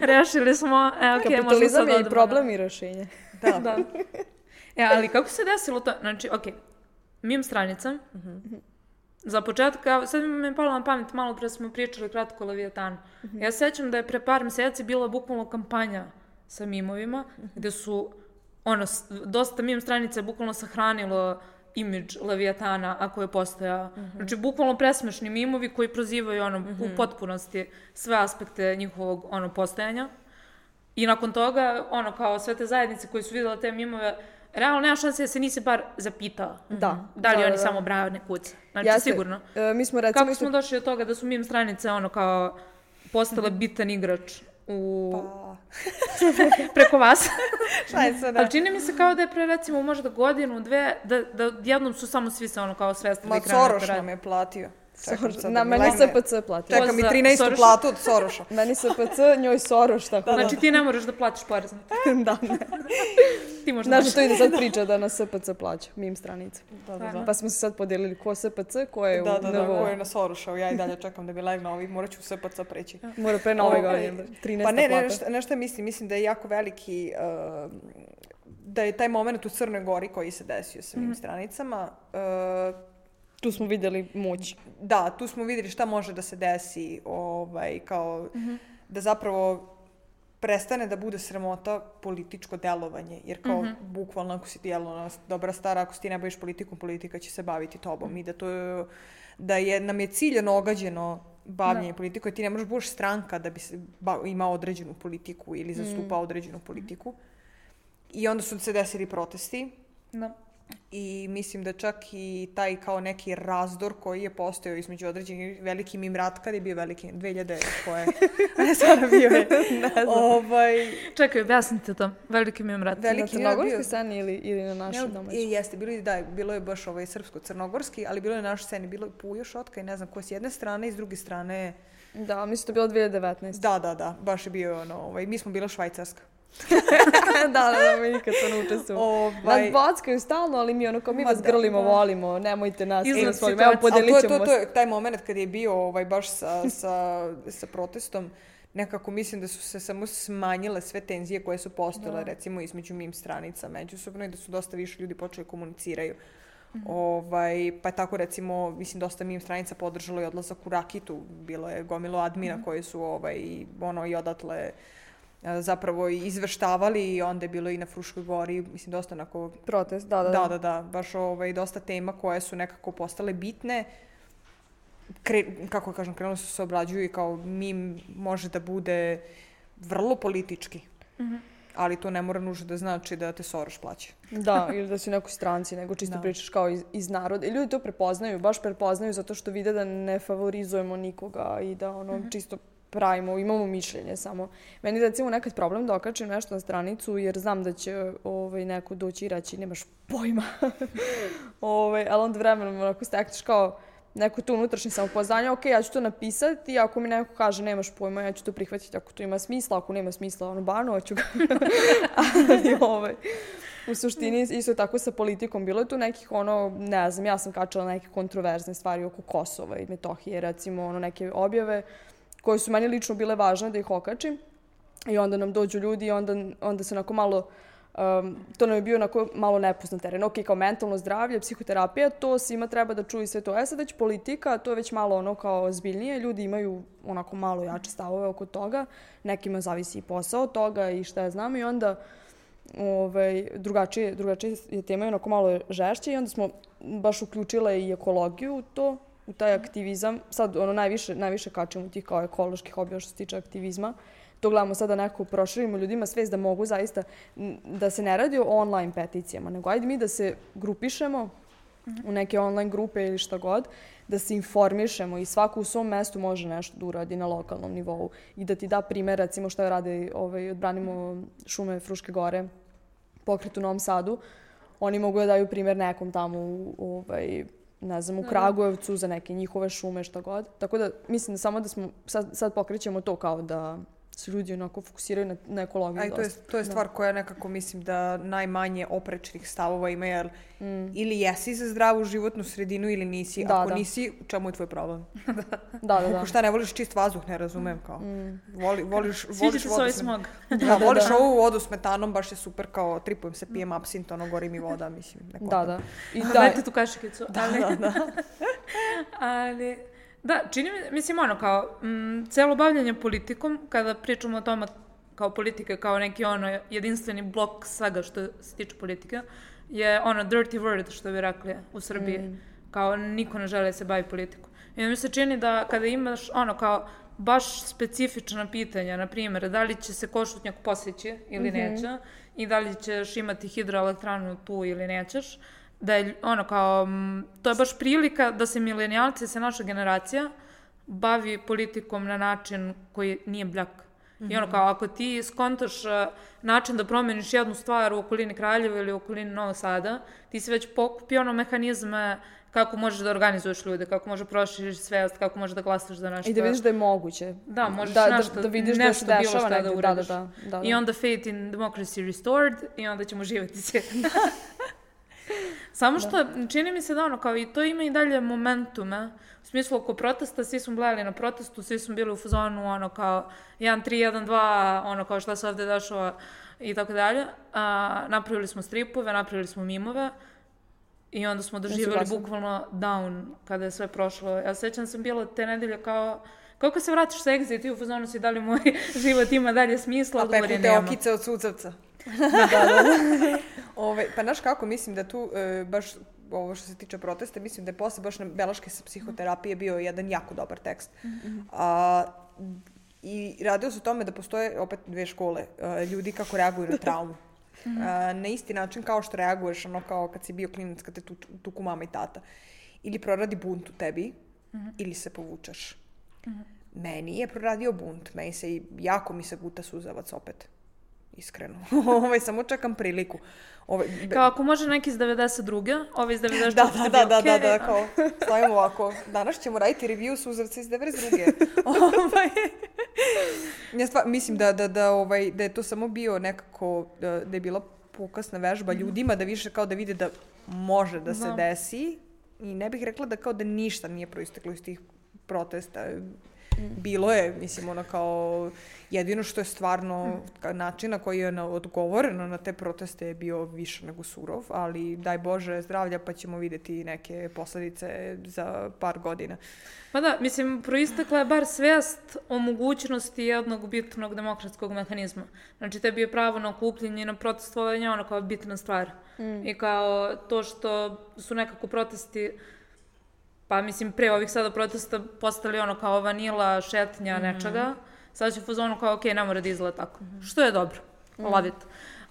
Rešili smo, e, možemo Kapitalizam sad je i problem i rešenje. da. da. E, ali kako se desilo to? Znači, okej, mim stranica, za početak, evo, sad mi je palo na pamet, malo pre smo pričali kratko o Leviatanu. Ja se sećam da je pre par meseci bila bukvalno kampanja sa mimovima, gde su, ono, dosta mim stranica je bukvalno sahranilo imidž Leviatana ako je postojao. Znači, bukvalno presmešni mimovi koji prozivaju ono, u potpunosti sve aspekte njihovog ono, postojanja. I nakon toga, ono, kao sve te zajednice koji su vidjela te mimove, realno nema šanse da se nisi bar zapitao. Da. Da li Da, oni da, da. samo brane kuće? Znači, Jeste. sigurno. E, mi smo recimo Kako isto... smo došli od toga da su mim stranice, ono, kao, postale bitan igrač u... Pa, preko vas. šta je sad? Ali čini mi se kao da je pre, recimo, možda godinu, dve, da, da jednom su samo svi se, ono, kao svestili Ma da Soroš nam je platio. Čekam da Na mi meni legne. SPC plati. Čekam Za 13. Soroša. platu od Soroša. Meni SPC, njoj Soroš, tako da. Znači ti ne moraš da platiš porez. da, ne. Ti možda Znaš da to ide sad priča da na SPC plaća, mim stranica. Da, da, da. Pa smo se sad podelili ko SPC, ko je Da, u da, da, ko je na Soroša, ja i dalje čekam da mi legne ovi, morat ću u SPC preći. Mora pre nove Ovaj, godine, 13. Pa ne, ne, nešto, nešto mislim, mislim da je jako veliki, uh, da je taj moment u Crnoj Gori koji se desio sa mim stranicama, uh, Tu smo vidjeli moć. da, tu smo vidjeli šta može da se desi, ovaj, kao da zapravo prestane da bude sramota političko delovanje, jer kao bukvalno ako si ti jel, ona dobra stara, ako si ti ne baviš politikom, politika će se baviti tobom i da to je, da je, nam je ciljano ogađeno bavljenje politikom, ti ne možeš budeš stranka da bi se ba- imao određenu politiku ili zastupao određenu politiku. I onda su se desili protesti Da. I mislim da čak i taj kao neki razdor koji je postojao između određenih veliki mimrat kad je bio veliki 2000 koje ne sada bio je ovaj Čekaj, objasnite to. Veliki mi mrat. Veliki na bio- sceni ili, ili na našoj Ne, domaćoj? i jeste, bilo je, da, bilo je baš ovaj srpsko-crnogorski, ali bilo je na našoj sceni, bilo je Pujo Šotka i ne znam ko s jedne strane i s druge strane, Da, mislim da je bilo 2019. da, da, da, baš je bio ono, ovaj, mi smo bila Švajcarska. Da, da, da, mi nikad to ne učestvujemo. Ovaj, Nas bockaju stalno, ali mi ono kao mi Ma vas da, grlimo, da. volimo, nemojte nas, Izlaz mi vas volimo, evo podelit to, ćemo je- to, to vas. je taj moment kad je bio ovaj, baš sa, sa, sa protestom, nekako mislim da su se samo smanjile sve tenzije koje su postojale recimo između mim stranica međusobno i da su dosta više ljudi počeli komuniciraju. Ovaj, pa tako recimo, mislim, dosta mim stranica podržalo i odlazak u Rakitu. Bilo je gomilo admina koji su ovaj, ono, i odatle a, zapravo i izveštavali i onda je bilo i na Fruškoj gori, mislim, dosta onako Protest, da, da, da, da, da, baš ovaj, dosta tema koje su nekako postale bitne. Kre, kako kažem, krenuli su se obrađuju i kao mim može da bude vrlo politički. Ali to ne mora nužno da znači da te Soroš plaća. Da, ili da si nekoj stranci, nego čisto Da. pričaš kao iz, iz naroda. I ljudi to prepoznaju, baš prepoznaju zato što vide da ne favorizujemo nikoga i da ono čisto pravimo, imamo mišljenje samo. Meni recimo nekad problem da okačim nešto na stranicu jer znam da će ovaj, neko doći i reći nemaš pojma. ovaj, ali onda vremenom onako stekneš kao neko to unutrašnje samopoznanje, ok, ja ću to napisati, ako mi neko kaže nemaš pojma, ja ću to prihvatiti ako to ima smisla, ako nema smisla, ono, banovat ću ga. Ali, ovaj, u suštini isto tako sa politikom. Bilo je tu nekih ono, ne znam, ja sam kačala neke kontroverzne stvari oko Kosova i Metohije, recimo ono neke objave koje su meni lično bile važne da ih okačim. I onda nam dođu ljudi i onda, onda se onako malo, um, to nam je bio onako malo nepoznat teren. Ok, kao mentalno zdravlje, psihoterapija, to svima treba da čuju sve to. E sad već politika, to je već malo ono kao zbiljnije. Ljudi imaju onako malo jače stavove oko toga. Nekima zavisi i posao od toga i šta ja znam. I onda ovaj, drugačije, drugačije je tema onako malo žešće i onda smo baš uključile i ekologiju u to, u taj aktivizam. Sad ono najviše, najviše kačemo tih kao ekoloških objava što se tiče aktivizma. To gledamo sada nekako proširimo ljudima svest da mogu zaista, da se ne radi o online peticijama, nego ajde mi da se grupišemo u neke online grupe ili šta god, da se informišemo i svako u svom mestu može nešto da uradi na lokalnom nivou i da ti da primer, recimo što rade, ovaj, odbranimo šume Fruške gore, pokret u Novom Sadu, oni mogu da daju primjer nekom tamo u, ovaj, ne znam, u Kragujevcu za neke njihove šume, šta god. Tako da mislim da samo da smo, sad, sad pokrećemo to kao da se ljudi onako fokusiraju na, na ekologiju. A i to je, to je stvar koja nekako mislim da najmanje oprečnih stavova ima, jer ili jesi za zdravu životnu sredinu ili nisi. Da, Ako da. nisi, čemu je tvoj problem? Da, da, da. Ako šta ne voliš čist vazduh, ne razumem kao. Voli, voliš, Sviđa voliš ti se vodu ovaj s- smog. Da, voliš ovu vodu s metanom, baš je super, kao tripujem se, pijem apsint, ono gori mi voda, mislim. ne Da, da. I Da, da, Dajte tu kašikicu. ali, da, da. ali, da, čini mi, mislim, ono, kao, m, celo bavljanje politikom, kada pričamo o tome kao politike, kao neki, ono, jedinstveni blok svega što se tiče politike, je, ono, dirty word, što bi rekli u Srbiji. Kao, niko ne žele da se bavi politikom. I mi se čini da kada imaš, ono, kao, baš specifična pitanja, na primjer, da li će se Košutnjak poseći ili neće, i da li ćeš imati hidroelektranu tu ili nećeš, da je, ono, kao, to je baš prilika da se milenijalci, se naša generacija, bavi politikom na način koji nije bljak. I ono kao, ako ti skontaš uh, način da promeniš jednu stvar u okolini Kraljeva ili u okolini Novog Sada, ti si već pokupio ono mehanizme kako možeš da organizuješ ljude, kako možeš da proširiš svest, kako možeš da glasaš za nešto. I da vidiš da je moguće. Da, možeš da, nešto, da, da vidiš nešto da se dešava šta da negdje, da, da, uradiš. da, da, da. I onda faith in democracy restored i onda ćemo živjeti svijet. Samo što, čini mi se da ono, kao i to ima i dalje momentume, u smislu oko protesta, svi smo gledali na protestu, svi smo bili u fazonu, ono, kao 1, 3, 1, 2, ono, kao šta se ovde dešava i tako dalje. A, napravili smo stripove, napravili smo mimove i onda smo doživjeli bukvalno down kada je sve prošlo. Ja sećam sam bila te nedelje kao Kako se vratiš sa exit i u fazonu si da li moj život ima dalje smisla, odgovor je peku te okice od sucavca. Ove, pa znaš kako, mislim da tu e, baš ovo što se tiče protesta, mislim da je posle baš na beleške sa psihoterapije bio jedan jako dobar tekst. A, I radio se o tome da postoje opet dve škole e, ljudi kako reaguju na traumu. A, na isti način kao što reaguješ ono kao kad si bio klinac, kad te tu, tuku mama i tata. Ili proradi bunt u tebi, ili se povučeš. Meni je proradio bunt, meni se jako mi se guta suzavac opet. Iskreno. ovaj, samo čekam priliku. Ovaj, be- Kao ako može neki iz 92. Ovaj iz 94. da, da, da, da, da, da, a- kao, stavimo ovako, danas ćemo raditi review suzavca iz 92. ovaj, ja stvar, mislim da, da, da, ovaj, da je to samo bio nekako, da, da je bila pokasna vežba ljudima, da više kao da vide da može da se Da. desi i ne bih rekla da kao da ništa nije proisteklo iz tih protesta. Bilo je, mislim, ono kao, jedino što je stvarno ka- način na koji je odgovoreno na te proteste je bio više nego surov, ali daj Bože zdravlja pa ćemo videti neke posledice za par godina. Pa da, mislim, proistekla je bar svijest o mogućnosti jednog bitnog demokratskog mehanizma. Znači, tebi je pravo na okupljenje i na protestovanje ono kao bitna stvar. I kao to što su nekako protesti pa mislim pre ovih sada protesta postali ono kao vanila, šetnja, nečega. Sad će u fazonu kao, ok, ne mora da izgleda tako. Što je dobro. Love it.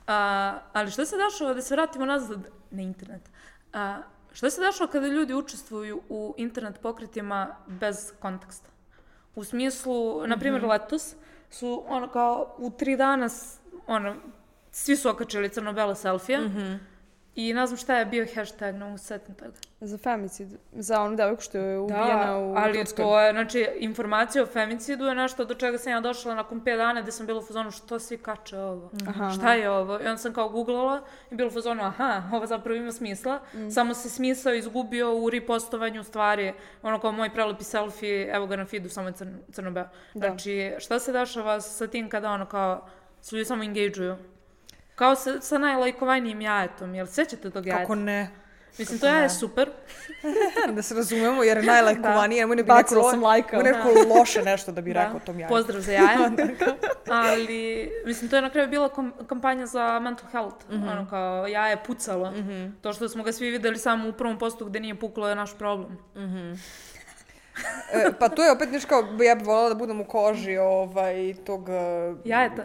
A, ali što se dešava, da se vratimo nazad na internet. A, što se dešava kada ljudi učestvuju u internet pokretima bez konteksta? U smislu, na primjer, letos su ono kao u tri dana, ono, svi su okačili crno-bele selfije i ne znam šta je bio hashtag, ne mogu se setim toga. Za femicid, za onu devojku što je ubijena Da, u ali Turskoj. to je, znači, informacija o femicidu je nešto do čega sam ja došla nakon 5 dana gde sam bila u fazonu što svi kače ovo, Aha, šta je ovo? I onda sam kao googlala i bila u fazonu aha, ovo zapravo ima smisla, Mm. samo se smisao izgubio u repostovanju stvari, ono kao moj prelepi selfie, evo ga na feedu, samo je crn, crno-beo. Da. Znači, šta se dešava sa tim kada ono kao, se ljudi samo engageuju? Kao sa, sa najlajkovanijim jajetom, jel sećate tog jajeta? Kako ne? Mislim, to jaje je super, da se razumemo, jer je najlajkovanije, nemoj ne bi Bacila neko, sam lajka. nemoj neko loše nešto da bi rekao tom jajetu. Pozdrav za jaja. Ali, mislim, to je na kraju bila kom- kampanja za mental health. Ono kao, jaje je pucalo. To što smo ga svi videli samo u prvom postu gde nije puklo je naš problem. E, pa to je opet nešto kao, ja bih voljela da budem u koži ovaj, tog... e, Jajeta.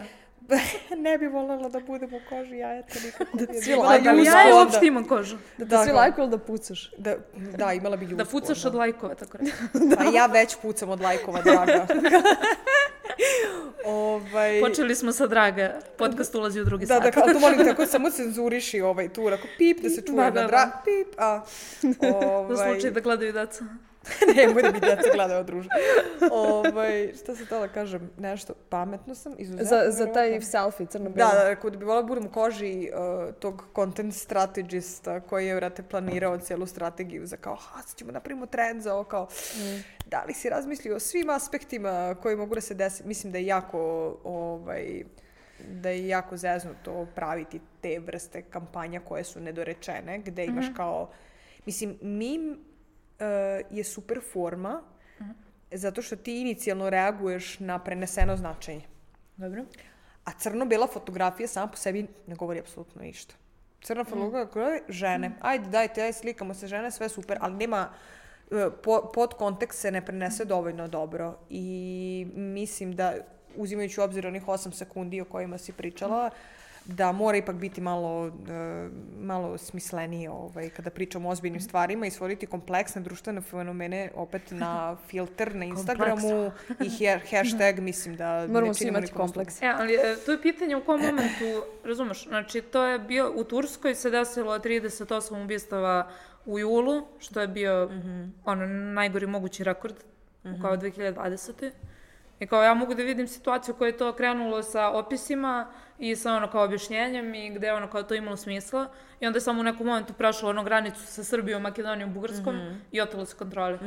ne bih voljela da budem u koži jajeta nikako. Da svi lajkaju Ali Ljudsko jaje onda. uopšte ima kožu. Da te Da, svi kao- lajkuju ili da pucaš? Da, da, imala bi ljusku. Da pucaš od lajkova, tako reći. Pa ja već pucam od lajkova, draga. ovaj... Počeli smo sa Draga. Podcast ulazi u drugi Da, sat. da, kao to molim tako samo cenzuriši ovaj tu, ako pip da se čuje Da, da, da, dra, pip, a Za ovaj, slučaj da gledaju deca. nemoj da mi djeca gledaju druže. ovaj, šta se to da kažem, nešto pametno sam, izuzetno. Za, za taj verovatno. selfie crno Da, da, rekao da bi volila da budem u koži uh, tog content strategista koji je, vrate, planirao cijelu strategiju za kao, ha, sad ćemo napravimo trend za ovo, kao, da li si razmislio o svim aspektima koji mogu da se desi? Mislim da je jako, ovaj, da je jako zeznuto praviti te vrste kampanja koje su nedorečene, gde imaš kao, mislim, mim je super forma, zato što ti inicijalno reaguješ na preneseno značenje. Dobro. A crno-bela fotografija sama po sebi ne govori apsolutno ništa. Crna fotografija, žene. Ajde, dajte, ajde, slikamo se žene, sve super, ali nema, e, po, pod kontekst se ne prenese dovoljno dobro. I mislim da, uzimajući u obzir onih 8 sekundi o kojima si pričala, da mora ipak biti malo, e, malo smislenije ovaj, kada pričamo o ozbiljnim stvarima i stvoriti kompleksne društvene fenomene opet na filter na Instagramu i her, hashtag, mislim da Moramo ne činimo imati kompleks. E, ali e, to je pitanje u kom momentu, razumeš, znači to je bio, u Turskoj se desilo 38 ubistava u julu, što je bio ono, najgori mogući rekord, kao 2020. I kao ja mogu da vidim situaciju koja je to krenulo sa opisima i sa ono kao objašnjenjem i gde ono kao to imalo smisla. I onda je samo u nekom momentu prešlo ono granicu sa Srbijom, Makedonijom, Bugarskom i otelo se kontrole.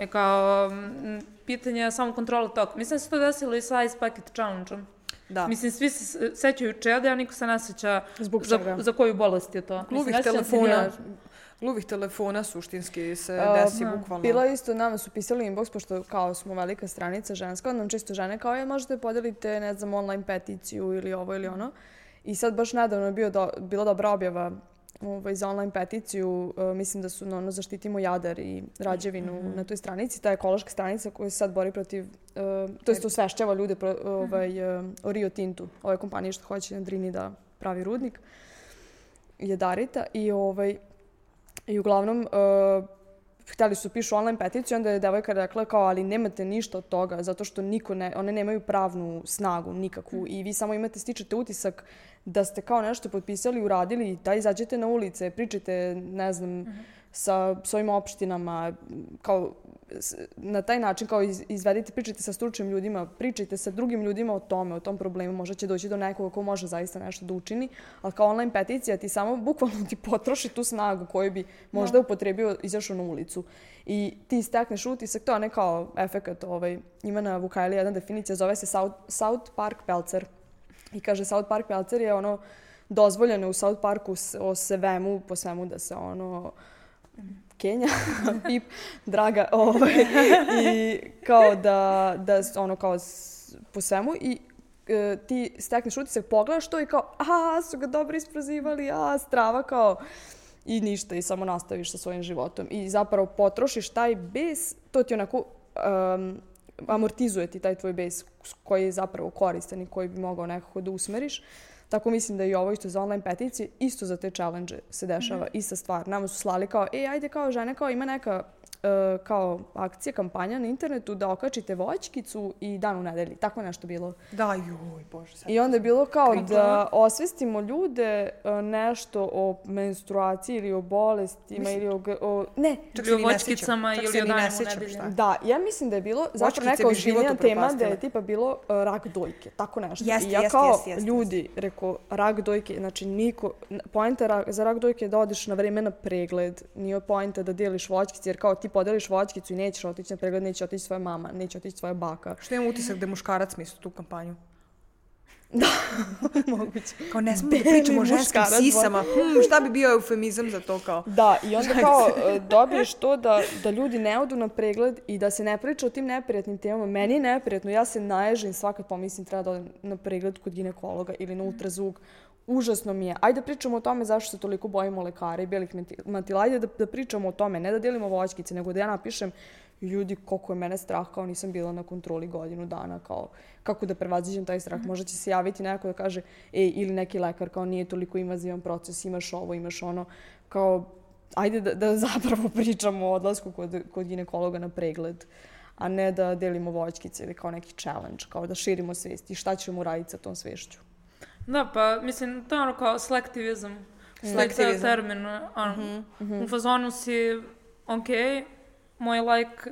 I kao, m, pitanje je samo kontrola toga. Mislim da se to desilo i sa Ice Bucket Challenge-om. Da. Mislim, svi se sećaju čeda, a niko se ne seća Zbog za, čega? za koju bolest je to. Gluvih telefona. Ja. Gluvih telefona suštinski se desi da. bukvalno. Bilo isto, nama su pisali inbox, pošto kao smo velika stranica ženska, onda nam čisto žene kao je, možete podelite, ne znam, online peticiju ili ovo ili ono. I sad baš nedavno je bio do, bila dobra objava ovaj, za online peticiju, e, mislim da su na ono zaštitimo Jadar i Rađevinu na toj stranici, ta ekološka stranica koja se sad bori protiv, e, to jest osvešćava ljude pro, ovaj, e, o Rio Tintu, ove kompanije što hoće na Drini da pravi rudnik, Jadarita i ovaj, i uglavnom, uh, hteli su pišu online peticiju, onda je devojka rekla kao, ali nemate ništa od toga, zato što niko ne, one nemaju pravnu snagu nikakvu i vi samo imate, stičete utisak da ste kao nešto potpisali, uradili, da izađete na ulice, pričate, ne znam, sa svojim opštinama, kao na taj način kao iz, izvedite, pričajte sa stručnim ljudima, pričajte sa drugim ljudima o tome, o tom problemu, možda će doći do nekoga ko može zaista nešto da učini, ali kao online peticija ti samo bukvalno ti potroši tu snagu koju bi možda upotrebio izašao na ulicu. I ti stekneš utisak, to je ne kao efekat, ovaj, ima na Vukajli jedna definicija, zove se South, South Park Pelcer. I kaže South Park Pelcer je ono dozvoljeno u South Parku o svemu, po svemu da se ono Kenja, pip, draga, ovaj, i kao da, da ono kao s- po svemu i e, ti stekneš utisak, pogledaš to i kao, a, su ga dobro isprozivali, a, strava kao, i ništa, i samo nastaviš sa svojim životom. I zapravo potrošiš taj bes, to ti onako um, amortizuje ti taj tvoj bes koji je zapravo koristan i koji bi mogao nekako da usmeriš. Tako mislim da i ovo isto za online peticije, isto za te challenge se dešava, ista stvar. Nama su slali kao, e, ajde kao žene, kao ima neka kao akcija, kampanja na internetu da okačite voćkicu i dan u nedelji. Tako nešto bilo. Da, joj, bože, sad. I onda je bilo kao Kako? da osvestimo ljude e, nešto o menstruaciji ili o bolestima Mislim- ili o, o... Ne, Čak Ili se o voćkicama ili o ni ne danima sjećam nedelje. šta je. Da, ja mislim da je bilo zapravo neka ozbiljnija tema da je tipa bilo uh, rak dojke, tako nešto. Jeste, I ja jeste, kao jeste, jeste, ljudi, rekao, rak dojke, znači niko, poenta za rak dojke je da odeš na vreme na pregled, nije poenta da deliš voćkice, jer kao ti podeliš voćkicu i nećeš otići na pregled, neće otići svoja mama, neće otići svoja baka. Što imam utisak da je muškarac mislio tu kampanju. Moguće. Kao ne smemo da pričamo o ženskim muškarac, sisama. Hmm, šta bi bio eufemizam za to kao? Da, i onda kao e, dobiješ to da, da ljudi ne odu na pregled i da se ne priča o tim neprijatnim temama. Meni je neprijatno, ja se naježim svakad pomislim treba da odem na pregled kod ginekologa ili na ultrazvuk. Užasno mi je. Ajde da pričamo o tome zašto se toliko bojimo lekara i belih matila. Ajde da, da pričamo o tome, ne da delimo voćkice, nego da ja napišem ljudi, koliko je mene strah, kao nisam bila na kontroli godinu dana, kao kako da prevaziđem taj strah. Možda će se javiti neko da kaže, ej, ili neki lekar, kao nije toliko invazivan proces, imaš ovo, imaš ono, kao ajde da, da zapravo pričamo o odlasku kod, kod ginekologa na pregled, a ne da delimo voćkice ili kao neki challenge, kao da širimo svijest i šta ćemo raditi sa tom svešću. Da, pa mislim, to je ono kao selektivizam. Selektivizam. Selektivizam. termin, ono, u fazonu si, ok, moj like,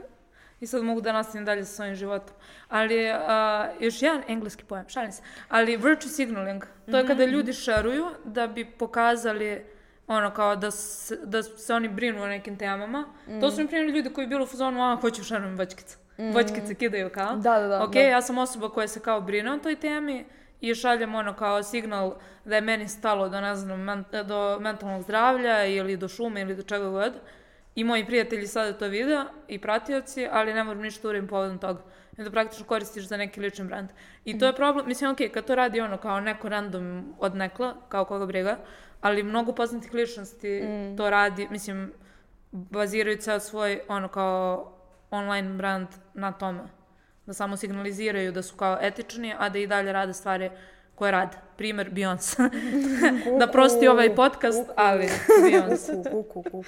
i sad mogu da nastavim dalje sa svojim životom. Ali, a, još jedan engleski pojam, šalim se, ali virtue signaling, to je kada ljudi šeruju da bi pokazali ono kao da se, da se oni brinu o nekim temama. To su, na primjer, ljudi koji bili u fazonu, a, hoću šerujem voćkice. Voćkice kidaju kao. Da, da, da, Ok, da. ja sam osoba koja se kao brine o toj temi i šaljem ono kao signal da je meni stalo do, ne znam, men, do mentalnog zdravlja ili do šume ili do čega god. I moji prijatelji sada to vide i pratioci, ali ne moram ništa uradim povodom toga. I da praktično koristiš za neki lični brand. I to je problem, mislim, ok, kad to radi ono kao neko random od nekla, kao koga briga, ali mnogo poznatih ličnosti to radi, mislim, baziraju ceo svoj ono kao online brand na tome. Da samo signaliziraju da su kao etični, a da i dalje rade stvari koje rade. Primer Beyoncé. da prosti ovaj podcast, ali Beyoncé. Kuku, kuku, kuku.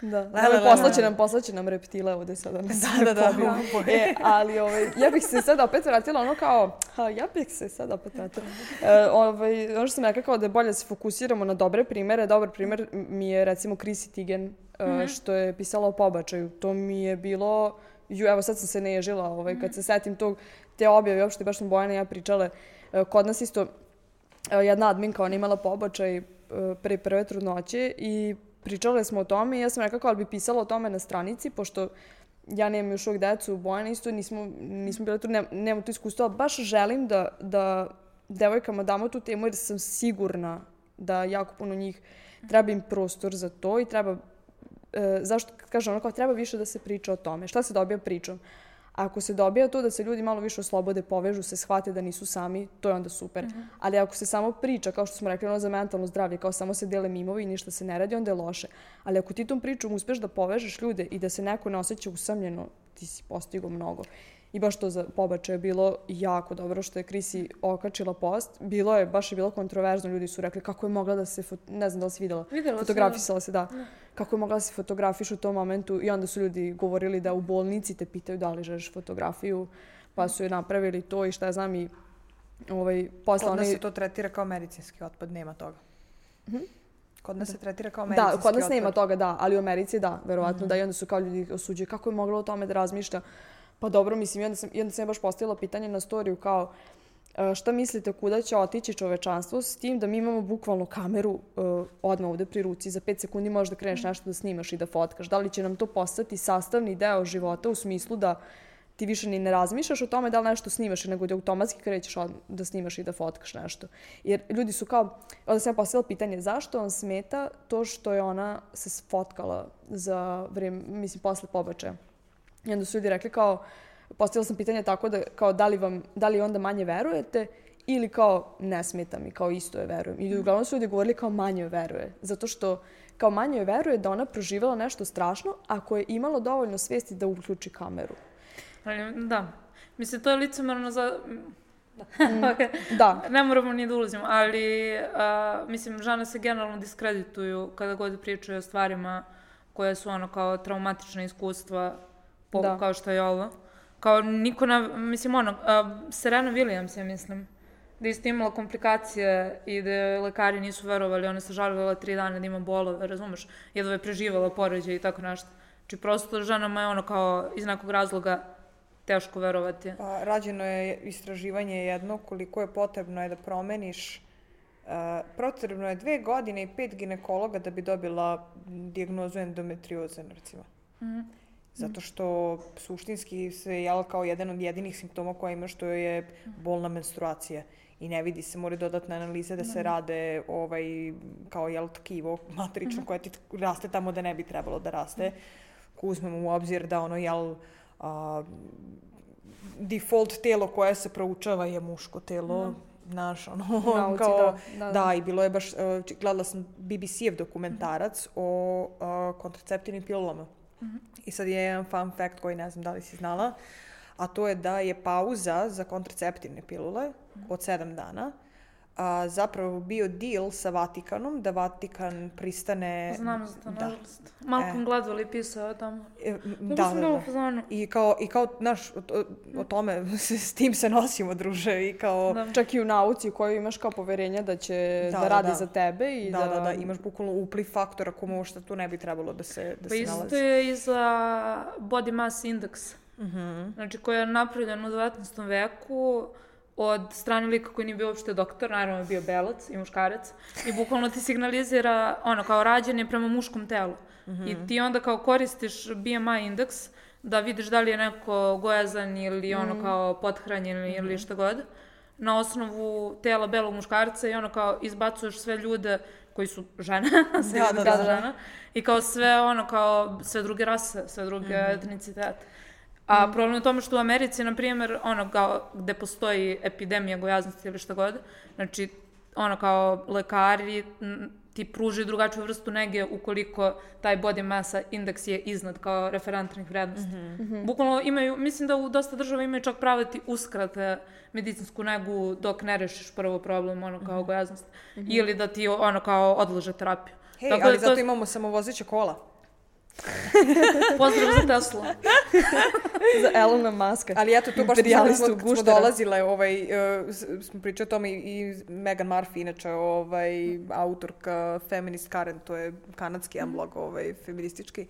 Da, le, le, poslaće nam, poslaće nam reptile ovde sada. nas Da, da, da. pobiju. E, ali ovaj, ja bih se sad opet vratila ono kao, ha, ja bih se sad opet vratila. E, ovaj, ono što sam rekla kao da je bolje da se fokusiramo na dobre primere. Dobar primer mi je recimo Chrissy Teigen, e, što je pisala o pobačaju. To mi je bilo, ju, evo sad sam se nežila, ovaj, kad se setim tog, te objave, uopšte baš smo Bojana i ja pričale, kod nas isto e, jedna adminka, ona imala pobačaj e, pre prve trudnoće i pričale smo o tome i ja sam rekla kao ali bi pisala o tome na stranici, pošto ja nemam još uvijek decu, Bojana isto, nismo, nismo bile tu, nem, nemamo to iskustvo, ali baš želim da, da devojkama damo tu temu jer sam sigurna da jako puno njih treba im prostor za to i treba, e, zašto kažem ono kao treba više da se priča o tome. Šta se dobija pričom? Ako se dobija to da se ljudi malo više oslobode, povežu se, shvate da nisu sami, to je onda super. Ali ako se samo priča, kao što smo rekli, ono za mentalno zdravlje, kao samo se dele mimovi i ništa se ne radi, onda je loše. Ali ako ti tom pričom uspeš da povežeš ljude i da se neko ne osjeća usamljeno, ti si postigao mnogo. I baš to za pobačaj je bilo jako dobro što je Krisi okačila post. Bilo je, baš je bilo kontroverzno. Ljudi su rekli kako je mogla da se, ne znam da li si videla, Videla sam, fotografisala se, da. Kako je mogla da se fotografiš u tom momentu i onda su ljudi govorili da u bolnici te pitaju da li želiš fotografiju, pa su je napravili to i šta ja znam i ovaj, posle Kod nas se to tretira kao medicinski otpad, nema toga. Kod nas se tretira kao Da, medicinski kod nas nema otpad. toga, da, ali u Americi da, verovatno Mhm. da i onda su kao ljudi osuđuju kako je mogla o tome da razmišlja. Pa dobro, mislim, i onda sam, i onda sam ja baš postavila pitanje na storiju kao e, šta mislite kuda će otići čovečanstvo s tim da mi imamo bukvalno kameru uh, odmah ovde pri ruci, za pet sekundi možeš da kreneš nešto da snimaš i da fotkaš. Da li će nam to postati sastavni deo života u smislu da ti više ni ne razmišljaš o tome da li nešto snimaš, nego da automatski krećeš da snimaš i da fotkaš nešto. Jer ljudi su kao, onda sam ja postavila pitanje, zašto vam smeta to što je ona se sfotkala za vrijeme, mislim, posle pobačaja? I onda su ljudi rekli kao, postavila sam pitanje tako da, kao da li, vam, da li onda manje verujete ili kao ne smeta mi, kao isto je verujem. I uglavnom su ljudi govorili kao manje veruje. Zato što kao manje veruje da ona proživala nešto strašno ako je imala dovoljno svijesti da uključi kameru. Ali, da. Mislim, to je licemerno za... Da. Da, ne moramo ni da ulazimo, ali a, mislim, žene se generalno diskredituju kada god pričaju o stvarima koje su ono kao traumatična iskustva, po, Da. kao što je ovo. Kao niko ne, mislim ono, a, Serena Williams, ja mislim, da je isto imala komplikacije i da lekari nisu verovali, ona se žalila tri dana da ima bolove, razumeš, jedva je preživala porođaj i tako nešto. Znači, prosto ženama je ono kao iz nekog razloga teško verovati. Pa, rađeno je istraživanje jedno koliko je potrebno je da promeniš Uh, potrebno je dve godine i pet ginekologa da bi dobila dijagnozu endometrioze, recimo. Mhm. Zato što suštinski se jel kao jedan od jedinih simptoma koje ima što je bolna menstruacija i ne vidi se, moraju dodatne analize da se rade ovaj, kao jel tkivo matrično koje ti raste tamo da ne bi trebalo da raste. Ako uzmemo u obzir da ono jel a, default telo koje se proučava je muško telo, naš, ono, Nauci, kao, da, da, da, da. i bilo je baš, gledala sam BBC-ev dokumentarac o uh, kontraceptivnim pilulama. I sad je jedan fun fact koji ne znam da li si znala, a to je da je pauza za kontraceptivne pilule od sedam dana a, zapravo bio deal sa Vatikanom, da Vatikan pristane... Znam za to, da. nažalost. Malcolm Gladwell je pisao o tome. E, da, da, da. fazonu. I kao, i kao, znaš, o, o, tome, s tim se nosimo, druže, i kao... Da. čak i u nauci u kojoj imaš kao poverenja da će da, Da, da, radi da. za tebe i Da, da, da, imaš bukvalno upliv faktora ko možda tu ne bi trebalo da se, da Pa se isto nalazi. je i za body mass index. Mhm. Znači, koji je napravljen u 19. veku od strane lika koji nije bio uopšte doktor, naravno je bio belac i muškarac, i bukvalno ti signalizira, ono, kao rađanje prema muškom telu. I ti onda kao koristiš BMI indeks da vidiš da li je neko gojazan ili ono kao pothranjen ili šta god, na osnovu tela belog muškarca i ono kao izbacuješ sve ljude koji su žene, sve Da, da, su da. žene, i kao sve ono kao sve druge rase, sve druge etnicitete. A problem je u tome što u Americi, na primjer, ono kao gde postoji epidemija gojaznosti ili šta god, znači ono kao lekari ti pruži drugačiju vrstu nege ukoliko taj body massa indeks je iznad kao referentnih vrednosti. Bukvalno imaju, mislim da u dosta država imaju čak pravo da ti uskrate medicinsku negu dok ne rešiš prvo problem, ono kao gojaznost. Ili da ti ono kao odlože terapiju. Hej, Tako da ali to- zato imamo samovozeća kola. Pozdrav za Tesla. Za Elona Muska. Ali eto, to baš smo, smo, dolazile, ovaj, uh, smo pričali o tome i, i Megan Murphy, inače, ovaj, autorka Feminist Current, to je kanadski emblog, ovaj, feministički.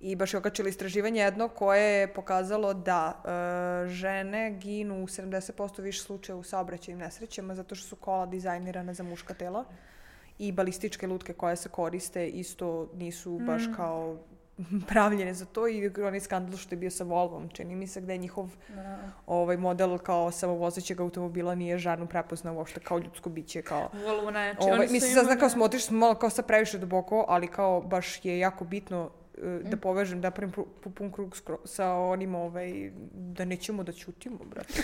I baš je okačila istraživanje jedno koje je pokazalo da uh, žene ginu u 70% više slučaja u saobraćajnim nesrećama zato što su kola dizajnirana za muška tela i balističke lutke koje se koriste isto nisu baš kao pravljene za to i onaj skandal što je bio sa Volvom, čini mi se gde je njihov ovaj model kao samovozećeg automobila nije žarnu prepoznao uopšte kao ljudsko biće, kao Volvo najjači. Ovaj, Oni mislim, sad znam kao smo otišli smo malo kao sad previše duboko, ali kao baš je jako bitno e, Mm. da povežem, da pravim pun krug sa onim, ovaj, da nećemo da ćutimo, brate.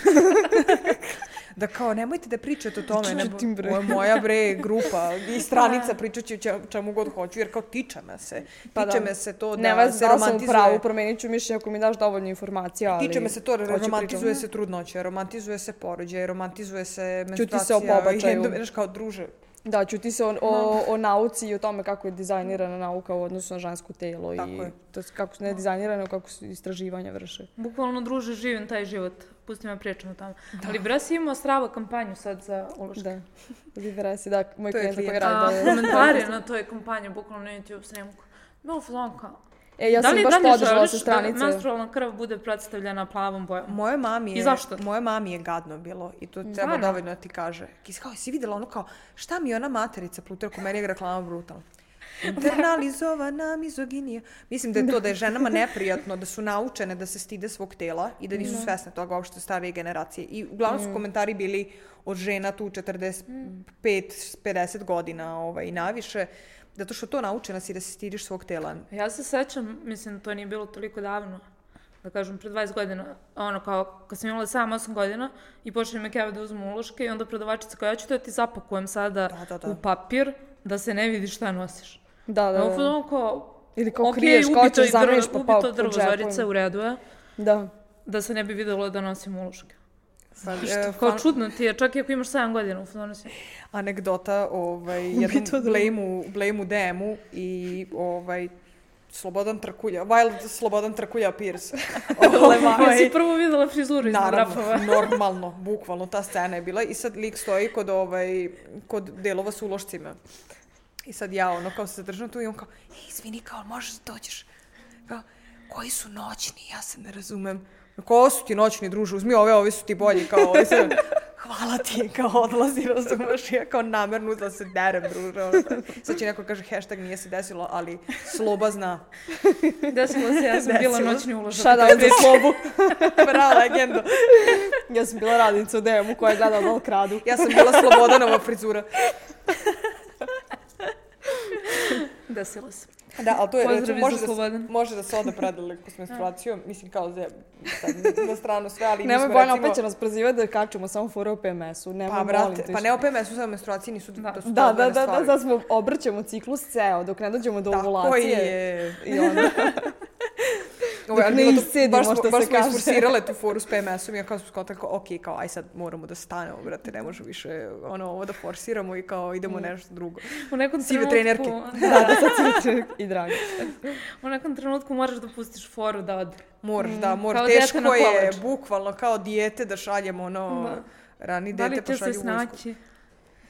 da kao, nemojte da pričate o tome, ne, bre. moja bre grupa i stranica pričat ću če- čemu god hoću, jer kao tiče me se. Pa tiče da. me se to da Ne vas se da li sam romantizuje. pravu, promenit ću mišljenje ako mi daš dovoljno informacija, ali... Tiče me se to, romantizuje se trudnoća, romantizuje se porođaj, romantizuje se Ćuti se menstruacija. o pobačaju. Znaš kao, druže, Da, ćuti se o, o, o nauci i o tome kako je dizajnirana nauka u odnosu na žensko telo Tako i je. to kako su ne dizajnirane, kako su istraživanja vrše. Bukvalno, druže, živim taj život. Pusti me pričam o tome. Ali Bras je imao strava kampanju sad za uloške. Da. Viveresi, da, moj klijent koji klijent. radi. Da- komentari na toj kampanji, bukvalno na YouTube snimku. Bilo fazon kao, E, ja da sam li, baš da podržala sa da stranice. menstrualna krv bude predstavljena plavom bojom? Moje mami je... I zašto? Moje mami je gadno bilo i to treba Stvarno? dovoljno da ti kaže. Kis, kao, si videla ono kao, šta mi je ona materica Plutarko, meni je reklama brutalna. Internalizovana mizoginija. Mislim da je to da je ženama neprijatno, da su naučene da se stide svog tela i da nisu svesne toga uopšte starije generacije. I uglavnom su komentari bili od žena tu 45-50 godina ovaj, i naviše, zato što to naučena si da se stidiš svog tela. Ja se sećam, mislim, to nije bilo toliko davno, da kažem, pre 20 godina, ono kao, kad sam imala 7-8 godina i počeli me keva da uzmu uloške i onda prodavačica koja, ja ću to da ti zapakujem sada Da, da, da. u papir, da se ne vidi šta nosiš. Da, da, Da, da. kao, Ili kao ok, kriješ, kao ubito ćeš i drvo, zameniš pa pa ubito po drvo, džepovima. Zorice, u redu je, Da. da se ne bi videlo da nosim uloške. Pa, e, Kao fan- čudno ti je, čak i ako imaš 7 godina u fazonu si. anegdota ovaj, jednom Blame-u, Blame-u DM-u i ovaj, Slobodan Trkulja, Wild Slobodan Trkulja Pierce. Ja si prvo videla frizuru iz Naravno, normalno, bukvalno, ta scena je bila i sad lik stoji kod, ovaj, kod delova s ulošcima. I sad ja ono kao se držam tu i on kao, "Ej, izvini, kao možeš da dođeš? Kao, koji su noćni, ja se ne razumem. Ko su ti noćni, druže, uzmi ove, ovi su ti bolji, kao ovi se... Hvala ti, kao odlazi, razumeš, ja kao namerno da se derem, druže. Sad će neko kaže hashtag nije se desilo, ali sloba zna. Desilo se, ja sam bila Desilo. noćni uložak. Out za slobu. Bravo, legendo. Ja sam bila radnica u DM-u koja je gledala da li kradu. Ja sam bila Slobodanova frizura. Desilo se. Da, ali to je, znači, može, da, se- može da se ode predaleko s menstruacijom, mislim kao za, sad, na stranu sve, ali mi Nemoj smo Bojana, recimo... opet će nas prozivati da kačemo samo fore o PMS-u. Nemoj, Pa, brate, te. pa ne o PMS-u, samo menstruaciji nisu da, su to Da, da, odvojene da, da, stvari. sad smo obrćemo ciklus ceo dok ne dođemo do Tako ovulacije. je. I onda, Ovo, ali ne iscedimo, baš smo, što baš se smo kaže. isforsirale tu foru s PMS-om i ja kao smo skontali kao, ok, kao, aj sad moramo da stanemo, brate, ne možemo više ono, ovo da forsiramo i kao idemo Mm. nešto drugo. U nekom Sive trenutku... trenerke. Da, da, da, sad i drago. u nekom trenutku moraš da pustiš foru da ode. Moraš, da, moraš, Kao dete teško na je, bukvalno kao dijete da šaljemo ono, Da. rani Da dete se pošalju vojsku. snaći?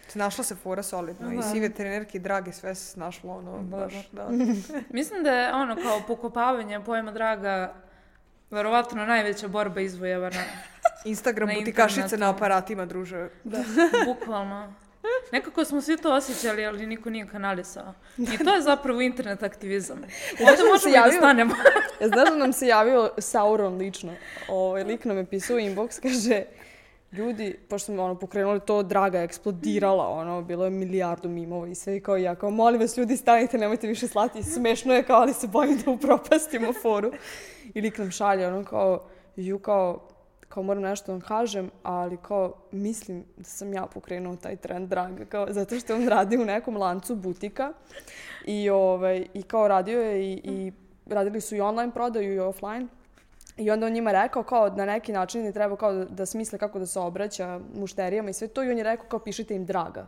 Snašla se fora solidno i Da. sive trenerke i drage sve se snašlo ono baš da. Mislim da je ono kao pokopavanje pojma draga verovatno najveća borba izvojevana. Instagram Na butikašice na aparatima druže. Da, bukvalno. Nekako smo svi to osjećali, ali niko nije kanalisao. I to je zapravo internet aktivizam. Ovdje da možemo se i da javio- stanemo. Ja znaš da nam se javio Sauron lično. Ovaj lik nam je pisao inbox, kaže ljudi, pošto smo ono pokrenuli to, Draga je eksplodirala, ono, bilo je milijardu mimova i sve kao i ja, kao molim vas ljudi stanite, nemojte više slati, smešno je kao, ali se bojim da upropastimo foru. I lik nam šalje, ono kao, ju kao, kao moram nešto da vam kažem, ali kao mislim da sam ja pokrenuo taj trend draga, kao, zato što on radi u nekom lancu butika i, ovaj, i kao radio je i, i radili su i online prodaju i offline. I onda on njima rekao kao na neki način je trebao kao da, da smisle kako da se obraća mušterijama i sve to i on je rekao kao pišite im draga.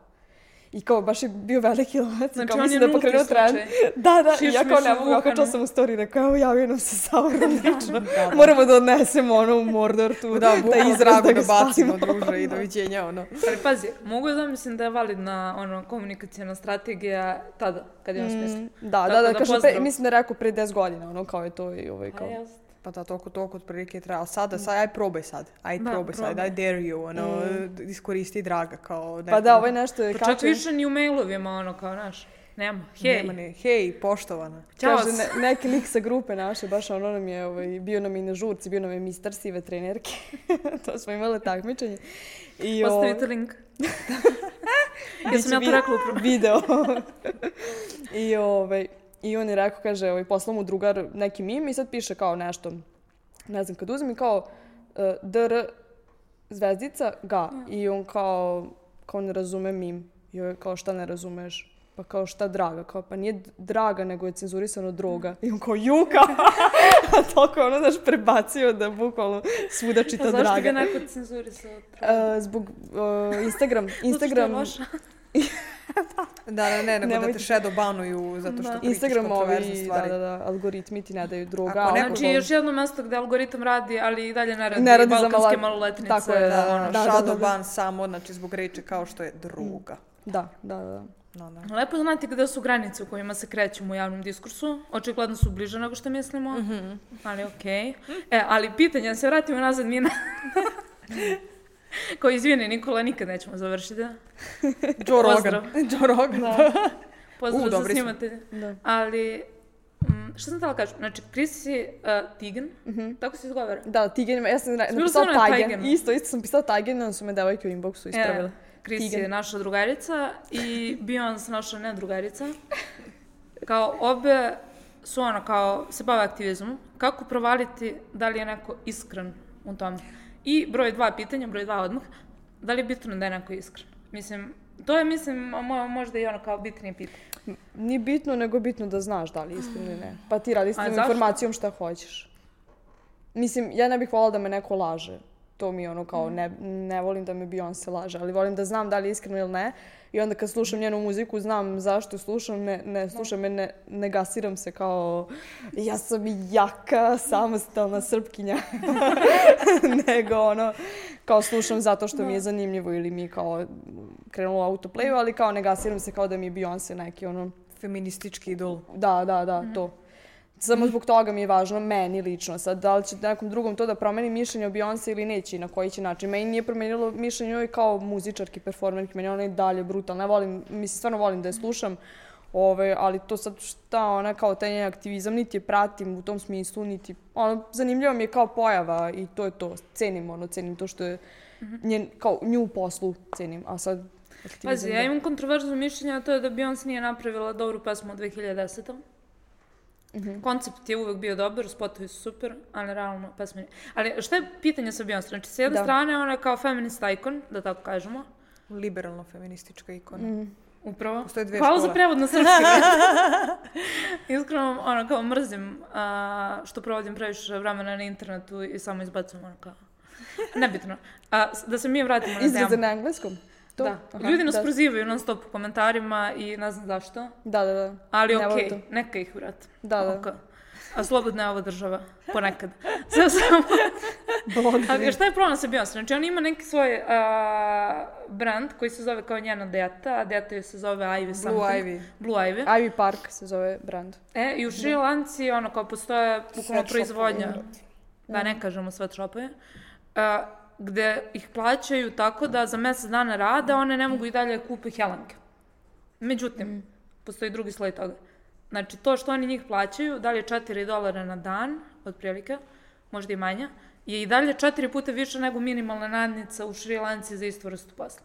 I kao, baš je bio veliki lanac. Znači, kao, on mislim je da je pokrenuo trend. slučaj. Da, da, i Šiš, ja kao ne mogu, vukane. sam u story, rekao, evo javio nam se Sauron lično. Moramo da odnesemo ono u Mordor tu, Da, bukvalno izraz drago da da ga bacimo, druže, i doviđenja, ono. Ali pazi, mogu da zamislim da je validna ono, komunikacijona strategija tada, kad je on smislio. Mm, Da, Tako da, da, da kaže, pozdrav. mislim da je rekao pre 10 godina, ono kao je to i ovaj Pa kao. jest. Pa da, toliko, toliko otprilike traja. Ali sada, sad, aj probaj sad. Aj Da, probaj sad, probaj. I dare you, ono, iskoristi draga kao neko. Pa da, ovaj nešto je Pa čak više ni u mailovima, ono, kao, znaš, nema. Hej, Nema ne, hej, poštovana. Ćao. Kaže, ne, neki lik sa grupe naše, baš ono nam je, ovaj, bio nam i na žurci, bio nam je mister sive trenerke. to smo imali takmičenje. I, ovaj, Ostavite link. ja sam ja to vi- rekla upravo. video. I, ovaj, I on je rekao, kaže, ovaj, poslao mu drugar neki mim i sad piše kao nešto, ne znam, kad uzmi kao uh, dr zvezdica ga i on kao, kao ne razume mim. I on je kao šta ne razumeš? Pa kao šta draga? Kao pa nije draga, nego je cenzurisano droga. I on kao juka! A toliko je ono daš prebacio da bukvalno svuda čita Pa zašto draga. ga neko cenzurisao? E, zbog uh, Instagram, Instagram, Zato što je loša. Da, da, ne, nego da te shadow banuju zato što Da. pričaš Instagram ovi, da, stvari. da, da, algoritmi ti ne daju droga. Ako neko- Znači, još jedno mesto gde algoritam radi, ali i dalje ne radi, Ne radi balkanske mala- maloletnice. Tako je, da, ono. da, da, shadow da. ban samo, znači zbog reči kao što je druga. Da, da, da. No, da. Lepo znati gde su granice u kojima se krećemo u javnom diskursu. Očigledno su bliže nego što mislimo, Mhm. ali okej. E, ali pitanje, da se vratimo nazad Mina. Ko izvini, Nikola, nikad nećemo završiti. Joe Rogan. Joe Rogan. Pozdrav U, za snimatelje. Da. Ali, mm, šta sam htjela kažem? Znači, Chrissy uh, Teigen, tako se izgovara. Da, Tigen, ja sam napisala na Tigen. Tigen. Isto, isto sam pisala Tigen, onda su me devojke u inboxu ispravile. E, Chris Tigen. je naša drugarica i Beyoncé naša ne drugarica. Kao obe su ono kao se bave aktivizmom. Kako provaliti da li je neko iskren u tome? I broj dva pitanja, broj dva odmah. Da li je bitno da je neko iskren? Mislim, to je, mislim, mo- možda i ono kao bitnije pitanje. Nije bitno, nego bitno da znaš da li je iskreno ili ne. Pa ti radi s tim informacijom šta hoćeš. Mislim, ja ne bih voljela da me neko laže. To mi je ono kao, ne, ne volim da me Beyoncé laže, ali volim da znam da li je iskreno ili ne. I onda kad slušam njenu muziku, znam zašto slušam, ne, ne slušam me, ne, ne gasiram se kao ja sam jaka, samostalna srpkinja. Nego ono, kao slušam zato što mi je zanimljivo ili mi je kao krenulo u autoplayu, ali kao ne gasiram se kao da mi je Beyoncé neki ono Feministički idol. da, da, da, to. Samo zbog toga mi je važno meni lično. Sad, da li će nekom drugom to da promeni mišljenje o Beyoncé ili neće i na koji će način. Meni nije promenilo mišljenje o njoj kao muzičarki, performerki. Meni je ona i dalje brutalna. Ja volim, mislim, stvarno volim da je slušam. Ove, ali to sad šta ona kao taj njen aktivizam, niti je pratim u tom smislu, niti, ono, zanimljiva mi je kao pojava i to je to, cenim ono, cenim to što je njen, kao nju u poslu cenim, a sad aktivizam... Pazi, da. ja imam kontroverzno mišljenje, a to je da Beyoncé nije napravila dobru pesmu od 2010. Koncept je uvek bio dobar, spotovi su super, ali realno pesma nije. Ali šta je pitanje sa Beyoncé? Znači, s jedne Da. strane ona je kao feminist icon, da tako kažemo, Liberalno feministička ikona. Mhm. upravo. Postoje dve Hvala za prevod na srpski. Iskreno, ono, kao mrzim a, što provodim previše vremena na internetu i samo izbacujem ono kao... Nebitno. A, da se mi vratimo na temu. na engleskom? To? Da. Aha, Ljudi nas da. prozivaju non stop u komentarima i ne znam zašto. Da, da, da. Ali okej, to. neka ih vrati. Da, da. Oka. A slobodna je ova država, ponekad. Sve samo... Ali šta je problem sa Beyoncé? Znači, on ima neki svoj a, brand koji se zove kao njena deta, a deta se zove Ivy something. Ivy. Blue Ivy. Ivy Park se zove brand. E, i u Šri Lanci, ono, kao postoje bukvalno proizvodnja, da. da ne kažemo sweatshopove, a, gde ih plaćaju tako da za mjesec dana rada one ne mogu i dalje da kupe helanke. Međutim, postoji drugi sloj toga. Znači, to što oni njih plaćaju, da li je 4 dolara na dan, otprilike, možda i manja, je i dalje četiri puta više nego minimalna nadnica u Šri Lanci za istu vrstu posla.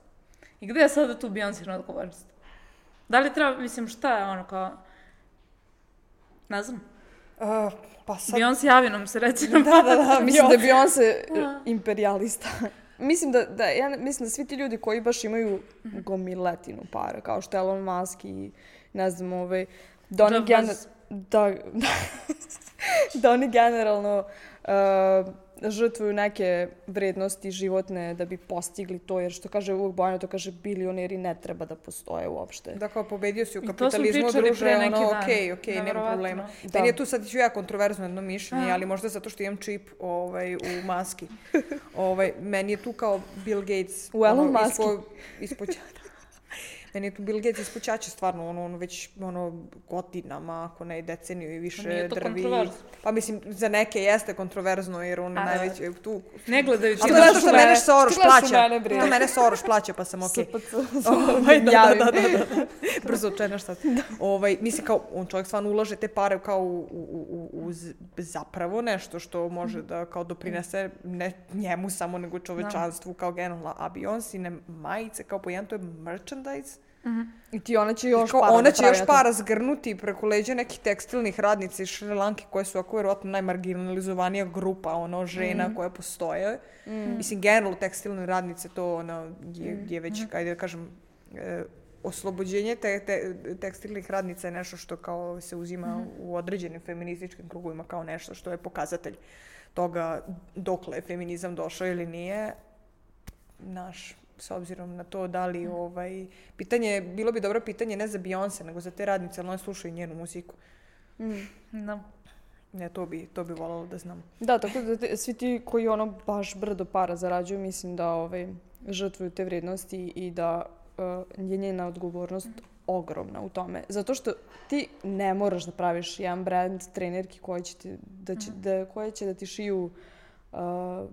I gde je sada tu Beyoncé odgovornost? Da li treba, mislim, šta je ono kao... Ne znam. Uh, pa sad... Beyoncé javi nam se, reci nam. Da, da, da, Mislim da je Beyoncé. Beyoncé imperialista. mislim da, da, ja mislim da svi ti ljudi koji baš imaju gomiletinu para, kao što Elon Musk i ne znam, ovaj, da oni, Jeff gener, Bezos. da, da oni generalno uh, žrtvuju neke vrednosti životne da bi postigli to, jer što kaže uvijek Bojana, to kaže bilioneri ne treba da postoje uopšte. Da, kao pobedio si u kapitalizmu, druže, ono, dan. okej, okej, nema Neverovatno. problema. Da. Meni je tu sad ću ja kontroverzno jedno mišljenje, A. ali možda zato što imam čip ovaj, u maski. ovaj, meni je tu kao Bill Gates. U Elon ono, Muski. ispo- ispod Meni je tu Bill Gates ispod ćaće stvarno, ono, ono već ono, godinama, ako ne i deceniju i više Nije to drvi. Pa mislim, za neke jeste kontroverzno, jer on je da. najveći tu... Ne gledajući to Gledaš što mene, Soros plaća. mene. To mene Soros plaća, pa sam okej. SPC. Ovaj, da, da, da, da, da. Brzo čena šta. Ovaj, mislim kao, on čovjek stvarno ulaže te pare kao u, u, u, u zapravo nešto što može da kao doprinese ne njemu samo nego čovečanstvu kao generalno. A Beyoncé majice kao po jedan to je merchandise. I ti ona će još Kao ona da će još para zgrnuti preko leđa nekih tekstilnih radnica iz Šrilanke koje su ako vjerojatno najmarginalizovanija grupa ono žena koje postoje. Mislim generalno tekstilne radnice to ono je, je već ajde da kažem e, oslobođenje te, te, tekstilnih radnica je nešto što kao se uzima u određenim feminističkim krugovima kao nešto što je pokazatelj toga dokle je feminizam došao ili nije. Naš s obzirom na to da li ovaj pitanje bilo bi dobro pitanje ne za Beyoncé nego za te radnice ali one slušaju njenu muziku Da. ne to bi to bi voljela da znam Da, tako da te- svi ti koji ono baš brdo para zarađuju, mislim da ovaj, žrtvuju te vrednosti i da uh, je njena odgovornost ogromna u tome. Zato što ti ne moraš da praviš jedan brand trenerki koji će ti, da, će, da, koje će da ti šiju uh,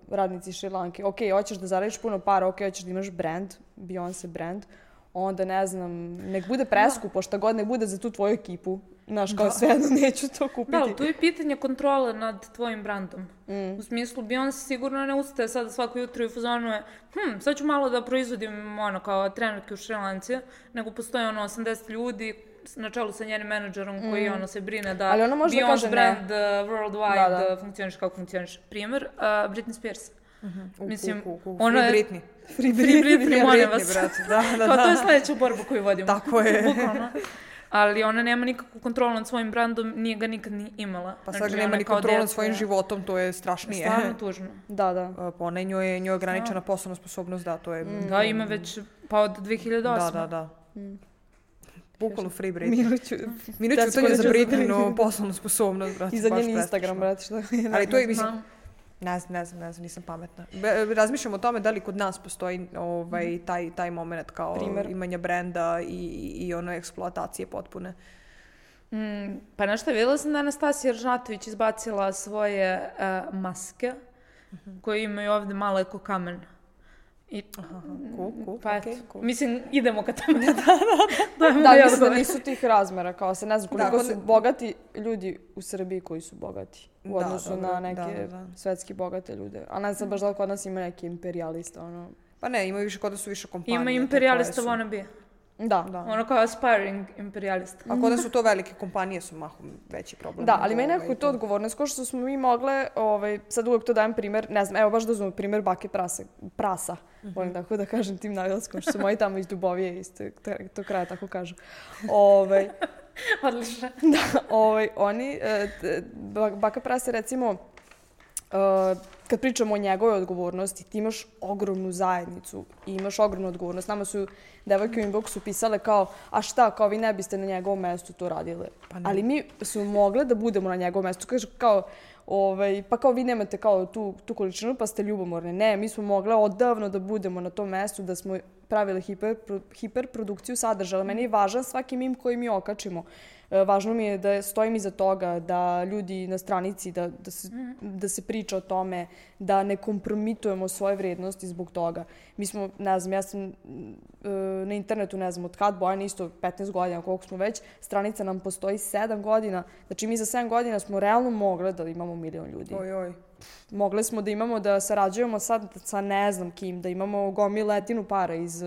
radnici iz Šrilanke. Ok, hoćeš da zaradiš puno para, ok, hoćeš da imaš brand, Beyoncé brand, onda ne znam, nek bude preskupo, šta god ne bude za tu tvoju ekipu. Znaš, kao svejedno neću to kupiti. Da, ali tu je pitanje kontrole nad tvojim brandom. Mm. U smislu, Beyoncé sigurno ne ustaje sada svako jutro i u fazonu je, hm, sad ću malo da proizvodim, ono, kao trenerke u Šrilanci, nego postoje, ono, 80 ljudi na čelu sa njenim menadžerom koji, ono, se brine da Mm. Ali ona može da Beyoncé kaže ne. brand uh, worldwide Da, da. uh, funkcioniš kako funkcioniš. Primjer, uh, Britney Spears. U, Mislim, u, u, u, ona Free je- Britney. Free Free Britney, molim Britney, vas. brate, da, da, Kao to je da. sledeća borba koju vodimo. Tako je. Bukvalno. Ali ona nema nikakvu kontrolu nad svojim brandom, nije ga nikad ni imala. Pa sad Znači, nema ona ni kontrolu nad svojim životom, to je strašnije. Stvarno tužno. Da, da. A, Pa ona je njoj, njoj je ograničena poslovna sposobnost, da, to je... Da, ima već pa od 2008. Da, da, da. Bukvalno free Britney. Minuću. Minut Da, ćutanja za sekundu ću Britney, za no poslovnu sposobnost, brate. I za njen Instagram, brate, što je. Ali to je, mislim, ne znam, ne znam, ne znam, nisam pametna. Be, razmišljam o tome da li kod nas postoji ovaj, taj, taj moment kao Primer. imanja brenda i, i, ono eksploatacije potpune. Mm, pa nešto, vidjela sam da Anastasija Ržnatović izbacila svoje e, maske, Mhm. koje imaju ovde malo eko kamen. I, Aha, cool, cool, pa okej, eto, cool. mislim, idemo ka tome. da, da, je Da, moj mislim da nisu tih razmera, kao se ne znam koliko Da, su bogati ljudi u Srbiji koji su bogati u Da, odnosu dobro, na neke da, da. svetski bogate ljude. A ne znam baš da li kod nas ima neki imperijalista, ono. Pa ne, imaju više, kod da su više kompanije. Ima te imperialista wannabe. Da. Da. Ono kao aspiring imperialista. A kod da su to velike kompanije su mahom veći problem. Da, ali meni ovaj, nekako je to odgovornost, kao što smo mi mogle, ovaj, sad uvek to dajem primer, ne znam, evo baš da uzmemo primer bake prase, prasa, volim tako da kažem tim naglaskom, što su moji tamo iz Dubovije, iz to kraja tako kažu. Ovaj, Odlično. da, ovaj, oni, e, ba- baka prase recimo, e, kad pričamo o njegovoj odgovornosti, ti imaš ogromnu zajednicu i imaš ogromnu odgovornost. Nama su devojke u inboxu pisale kao, a šta, kao vi ne biste na njegovom mestu to radile. Pa ne. Ali mi smo mogle da budemo na njegovom mestu. Kaže kao, ovaj, pa kao vi nemate kao tu, tu količinu pa ste ljubomorne. Ne, mi smo mogle odavno da budemo na tom mestu, da smo pravile hiper, hiperprodukciju sadržaja. Meni je važan svaki mim koji mi okačimo. E, Važno mi je da stojim iza toga, da ljudi na stranici, da, da, se, da se priča o tome, da ne kompromitujemo svoje vrednosti zbog toga. Mi smo, ne znam, ja sam e, na internetu, ne znam, od kad Bojana isto 15 godina, koliko smo već, stranica nam postoji 7 godina. Znači mi za 7 godina smo realno mogle da imamo milion ljudi. Oj, oj. Mogle smo da imamo, da sarađujemo sad sa ne znam kim, da imamo gomiletinu para iz,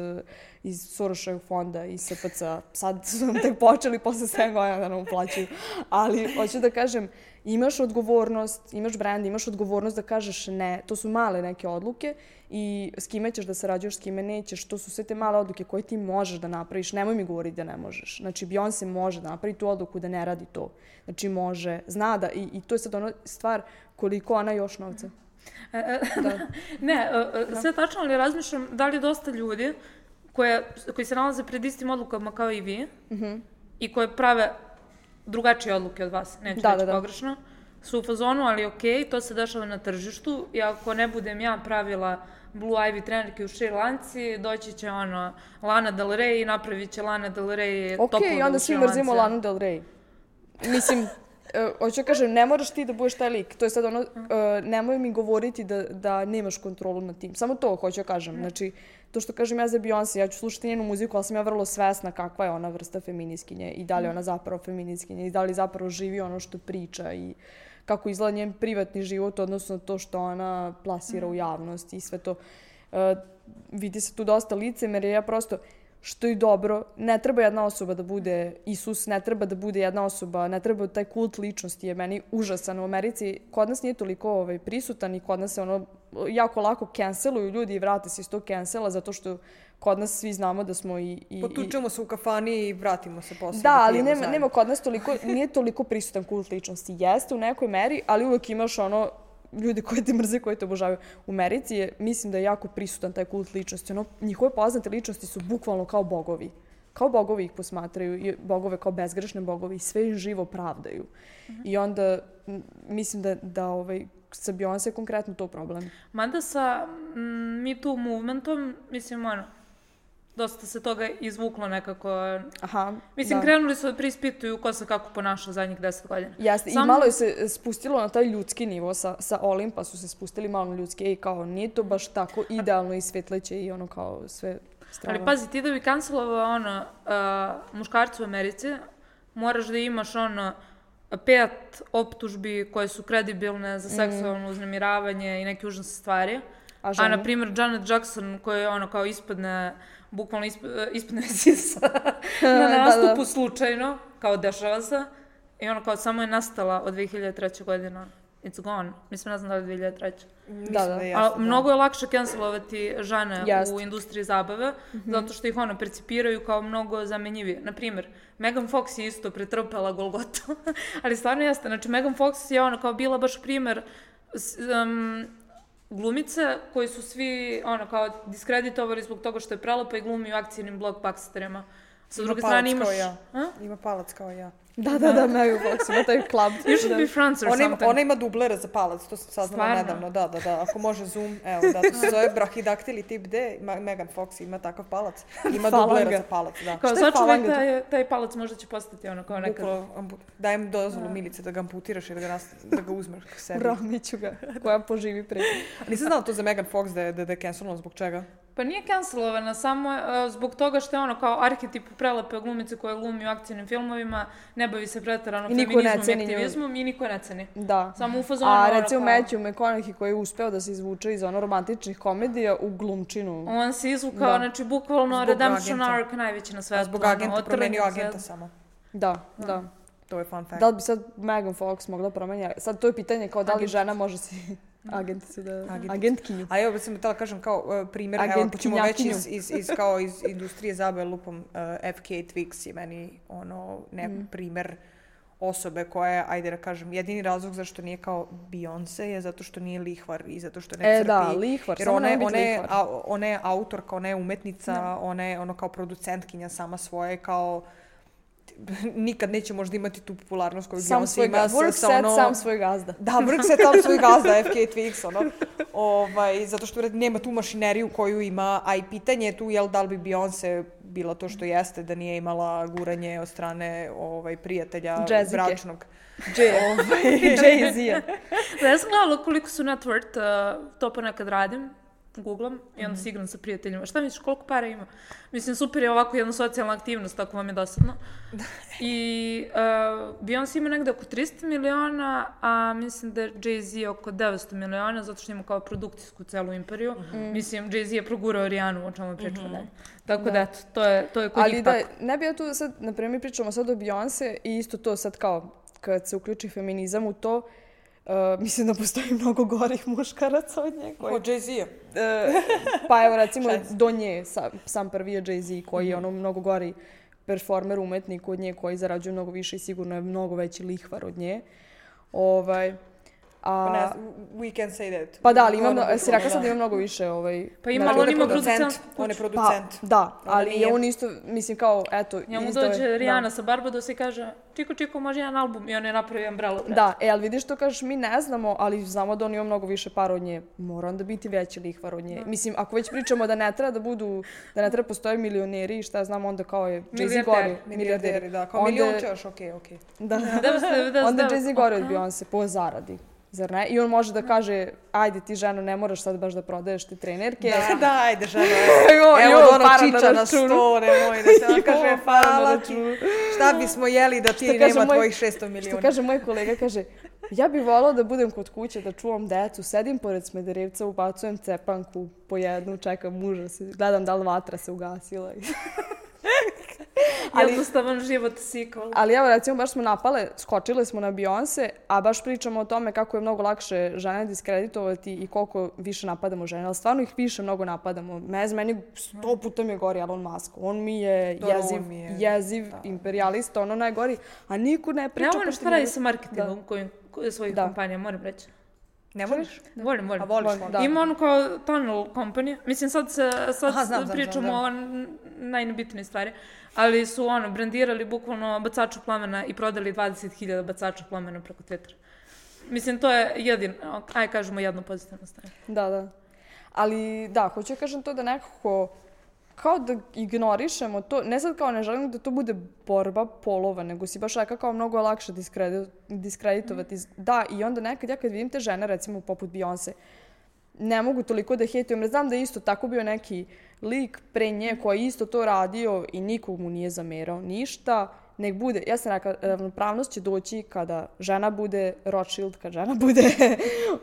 iz Soroševog fonda, iz SPC. Sad su nam tek počeli posle 7 godina da nam uplaćuju. Ali hoću da kažem, imaš odgovornost, imaš brand, imaš odgovornost da kažeš ne. To su male neke odluke i s kime ćeš da sarađuješ, s kime nećeš. To su sve te male odluke koje ti možeš da napraviš. Nemoj mi govoriti da ne možeš. Znači, Beyoncé može da napravi tu odluku da ne radi to. Znači, može, zna da, i, i to je sad ono stvar koliko ona još novca. E, e, ne, e, e, sve tačno, ali razmišljam da li je dosta ljudi koje, koji se nalaze pred istim odlukama kao i vi Mhm. i koje prave drugačije odluke od vas, neću Da, reći da, da. pogrešno, su u fazonu, ali okej, to se dešava na tržištu i ako ne budem ja pravila Blue Ivy trenerke u Šrilanci, doći će ono Lana Del Rey i napravit će Lana Del Rey Ok, topove i onda svi mrzimo Lanci. Lanu Del Rey. Mislim, e, hoću da kažem, ne moraš ti da budeš taj lik. To je sad ono, e, nemoj mi govoriti da, da nemaš kontrolu nad tim. Samo to hoću da kažem. Znači, to što kažem ja za Beyoncé, ja ću slušati njenu muziku, ali sam ja vrlo svesna kakva je ona vrsta feminiskinje i da li ona zapravo feminiskinje i da li zapravo živi ono što priča i kako izgleda njen privatni život, odnosno to što ona plasira u javnost i sve to. E, vidi se tu dosta licemerja, ja prosto, što je dobro, ne treba jedna osoba da bude Isus, ne treba da bude jedna osoba, ne treba taj kult ličnosti je meni užasan u Americi. Kod nas nije toliko ovaj, prisutan i kod nas se ono jako lako canceluju ljudi i vrate se iz tog cancela zato što kod nas svi znamo da smo i... i Potučemo se u kafani i vratimo se posle. da, ali pijemo nema, zajedno. nema kod nas toliko, nije toliko prisutan kult ličnosti. Jeste u nekoj meri, ali uvek imaš ono ljudi koji te mrze, koji te obožavaju. U Americi je, mislim da je jako prisutan taj kult ličnosti. Ono, njihove poznate ličnosti su bukvalno kao bogovi. Kao bogovi ih posmatraju, i bogove kao bezgrešne bogovi i sve živo pravdaju. I onda mislim da, da ovaj, sa Beyoncé je konkretno to problem. Mada sa mm, Me Too movementom, mislim, ono, dosta se toga izvuklo nekako. Aha, Mislim, da. krenuli su da preispituju ko se kako ponaša zadnjih deset godina. Jeste, Samo- i malo je se spustilo na taj ljudski nivo, sa, sa Olimpa su se spustili malo na ljudski, ej kao nije to baš tako idealno i svetleće i ono kao sve strava. Ali pazi, ti da bi kancelovao ono, uh, muškarcu u Americi, moraš da imaš ono, pet optužbi koje su kredibilne za seksualno uznemiravanje i neke užasne stvari. Mm. A A, ženu? na primjer, Janet Jackson, koja je ono kao ispadne, bukvalno isp, ispadne sisa na Da, nastupu da. slučajno, kao dešava se. I ono kao samo je nastala od 2003. godine. It's gone. Mislim, ne znam da li je 2003. Mislim Da, da. je A jasno, da. mnogo je lakše cancelovati žene Jest. u industriji zabave, zato što ih ono percipiraju kao mnogo zamenjivije. Naprimjer, Megan Fox je isto pretrpela Golgotu, ali stvarno jeste. Znači, Megan Fox je ono kao bila baš primer s- um, glumice koji su svi ono kao diskreditovali zbog toga što je prelepa i glumi u akcijnim blockbusterima. Sa druge strane kao imaš... ja. A? Ima palac kao ja. Da, da, da, Megan Fox ima taj klub. You should be friends or Ona ima, something. ona ima dublera za palac, to sam saznala Stvarno? nedavno, da, da, da. Ako može zoom, evo, da, to se zove brahidaktili tip D, Ma- Megan Fox ima takav palac. Ima dublera za palac, da. Kao sačuvaj taj, taj palac možda će postati ono kao neka... Ambu- dajem dozvolu Milice da ga amputiraš i da ga, nas, da ga uzmeš k sebi. Ravniću ga, koja poživi pre. Nisam znala to za Megan Fox da je, da, da je cancelovano zbog čega. Pa nije cancelovana, samo uh, zbog toga što je ono kao arhetip prelepe glumice koje glumi u akcijnim filmovima, ne bavi se pretarano feminizmom i ceni nju. aktivizmom i niko ne ceni. Da. Samo u fazonu A ono recimo kao- Matthew McConaughey koji je uspeo da se izvuče iz ono romantičnih komedija u glumčinu. On se izvukao, Da. znači bukvalno Zbog redemption agenta. arc najveći na svetu. Zbog agenta, promenio agenta samo. Da, da. To je fun fact. Da li bi sad Megan Fox mogla promenja? Sad to je pitanje kao da li Agent. žena može si agenticu da... Agenticu. Agentkinju. A evo, sam htjela kažem kao uh, primjer, evo, ako ćemo već iz, iz, iz, kao iz industrije zabave lupom, uh, FK Twix je meni ono, ne, Mm. primjer osobe koja je, ajde da kažem, jedini razlog zašto nije kao Beyoncé je zato što nije lihvar i zato što ne E, crpi. da, lihvar, Jer ona, ne je- ona, je, a, ona je autorka, ona je umetnica, ona je ono kao producentkinja sama svoje, kao nikad neće možda imati tu popularnost koju Sam Beyoncé svoj ima ga, sa, ono... sam svoj gazda. Da, vrh se tam svoj gazda, FK Twix, ono. Ovaj, zato što nema tu mašineriju koju ima, a i pitanje je tu, jel, da li bi Beyoncé bila to što jeste, da nije imala guranje od strane ovaj, prijatelja Jazzike. bračnog. Jay-Z-a. Da, ja sam gledala koliko su net worth, uh, to ponekad radim, googlam i onda si igram sa prijateljima. Šta misliš, koliko para ima? Mislim, super je ovako jedna socijalna aktivnost, ako vam je dosadno. I uh, Beyoncé ima negde oko 300 miliona, a mislim da je Jay-Z oko 900 miliona, zato što ima kao produkcijsku celu imperiju. Mislim, Jay-Z je progurao Rijanu, o čemu pričamo dalje. Tako da, eto, to je, to je kod Ali njih da, tako. ne bi ja tu sad, na primjer, mi pričamo sad o Beyoncé i isto to sad kao, kad se uključi feminizam u to, uh, mislim da postoji mnogo gorih muškaraca od nje koji... Od Jay-Z-a. E, pa evo recimo do nje sa, sam prvi je Jay-Z koji je ono mnogo gori performer, umetnik od nje koji zarađuje mnogo više i sigurno je mnogo veći lihvar od nje. Ovaj, Pa ne, a, znam, we can say that. pa da, ali ima, Ono, mno- si rekla da. sad da ima mnogo više ovaj... Pa ima, znači, ali on ima producent, on je producent. Pa, da, ali nije. je on isto, mislim kao, eto... Njemu isto je- dođe da. Sa Barbadosa i kaže Čiko, Čiko, može jedan album i on je napravio Umbrella. Da, e, ali vidiš to kažeš, mi ne znamo, ali znamo da on ima mnogo više para od nje. Mora onda biti veći lihvar od nje. Mislim, ako već pričamo da ne treba da budu, da ne treba postoje milioneri i šta znam, onda kao je Jay-Z Milijarderi. gori. Milijarderi, da. Kao milion ćeš, okej, okej. Da. 999. onda Jay-Z gori od Beyoncé po zaradi. Zar ne? I on može da kaže, ajde ti ženo, ne moraš sad baš da prodaješ te trenerke. Da, da, ajde, žena. Jo, Evo jo, do ono čiča na sto, nemoj da se on kaže, na hvala ti. Šta bismo jeli da ti Što nema moj- tvojih 600 Što miliona? kaže moj kolega, kaže, ja bih volao da budem kod kuće, da čuvam decu, sedim pored Smederevca, ubacujem cepanku po jednu, čekam muža, se, gledam da li vatra se ugasila. Ali- Jednostavan život sikval. Ali evo, recimo, baš smo napale, skočile smo na Beyoncé, a baš pričamo o tome kako je mnogo lakše žene diskreditovati i koliko više napadamo žene. Ali stvarno ih više mnogo napadamo. Znam, meni sto puta mi je gori Elon Musk. On mi je Dobro, on jeziv, mi je, jeziv imperialista, ono najgori. A niko ne priča Ja protiv šta radi sa marketingom kojim, ko- svojih Da. kompanija, moram reći. Ne voliš? Volim, volim. A voliš Volim, da. Ima ono kao tunnel company. Mislim, sad, se, sad Aha, znam, znam, pričamo znam, o n- najnebitnije stvari. Ali su ono, brandirali bukvalno bacača plamena i prodali 20.000 bacača plamena preko Twittera. Mislim, to je jedin, aj kažemo jedno pozitivno stanje. Da, da. Ali da, hoću da kažem to da nekako kao da ignorišemo to, ne sad kao ne želim da to bude borba polova, nego si baš rekao kao mnogo lakše diskredi- diskreditovati. Da, i onda nekad ja kad vidim te žene, recimo poput Beyoncé, ne mogu toliko da hejtujem, znam da je isto tako bio neki lik pre nje koji isto to radio i nikog mu nije zamerao ništa, nek bude, ja sam rekla, ravnopravnost će doći kada žena bude Rothschild, kad žena bude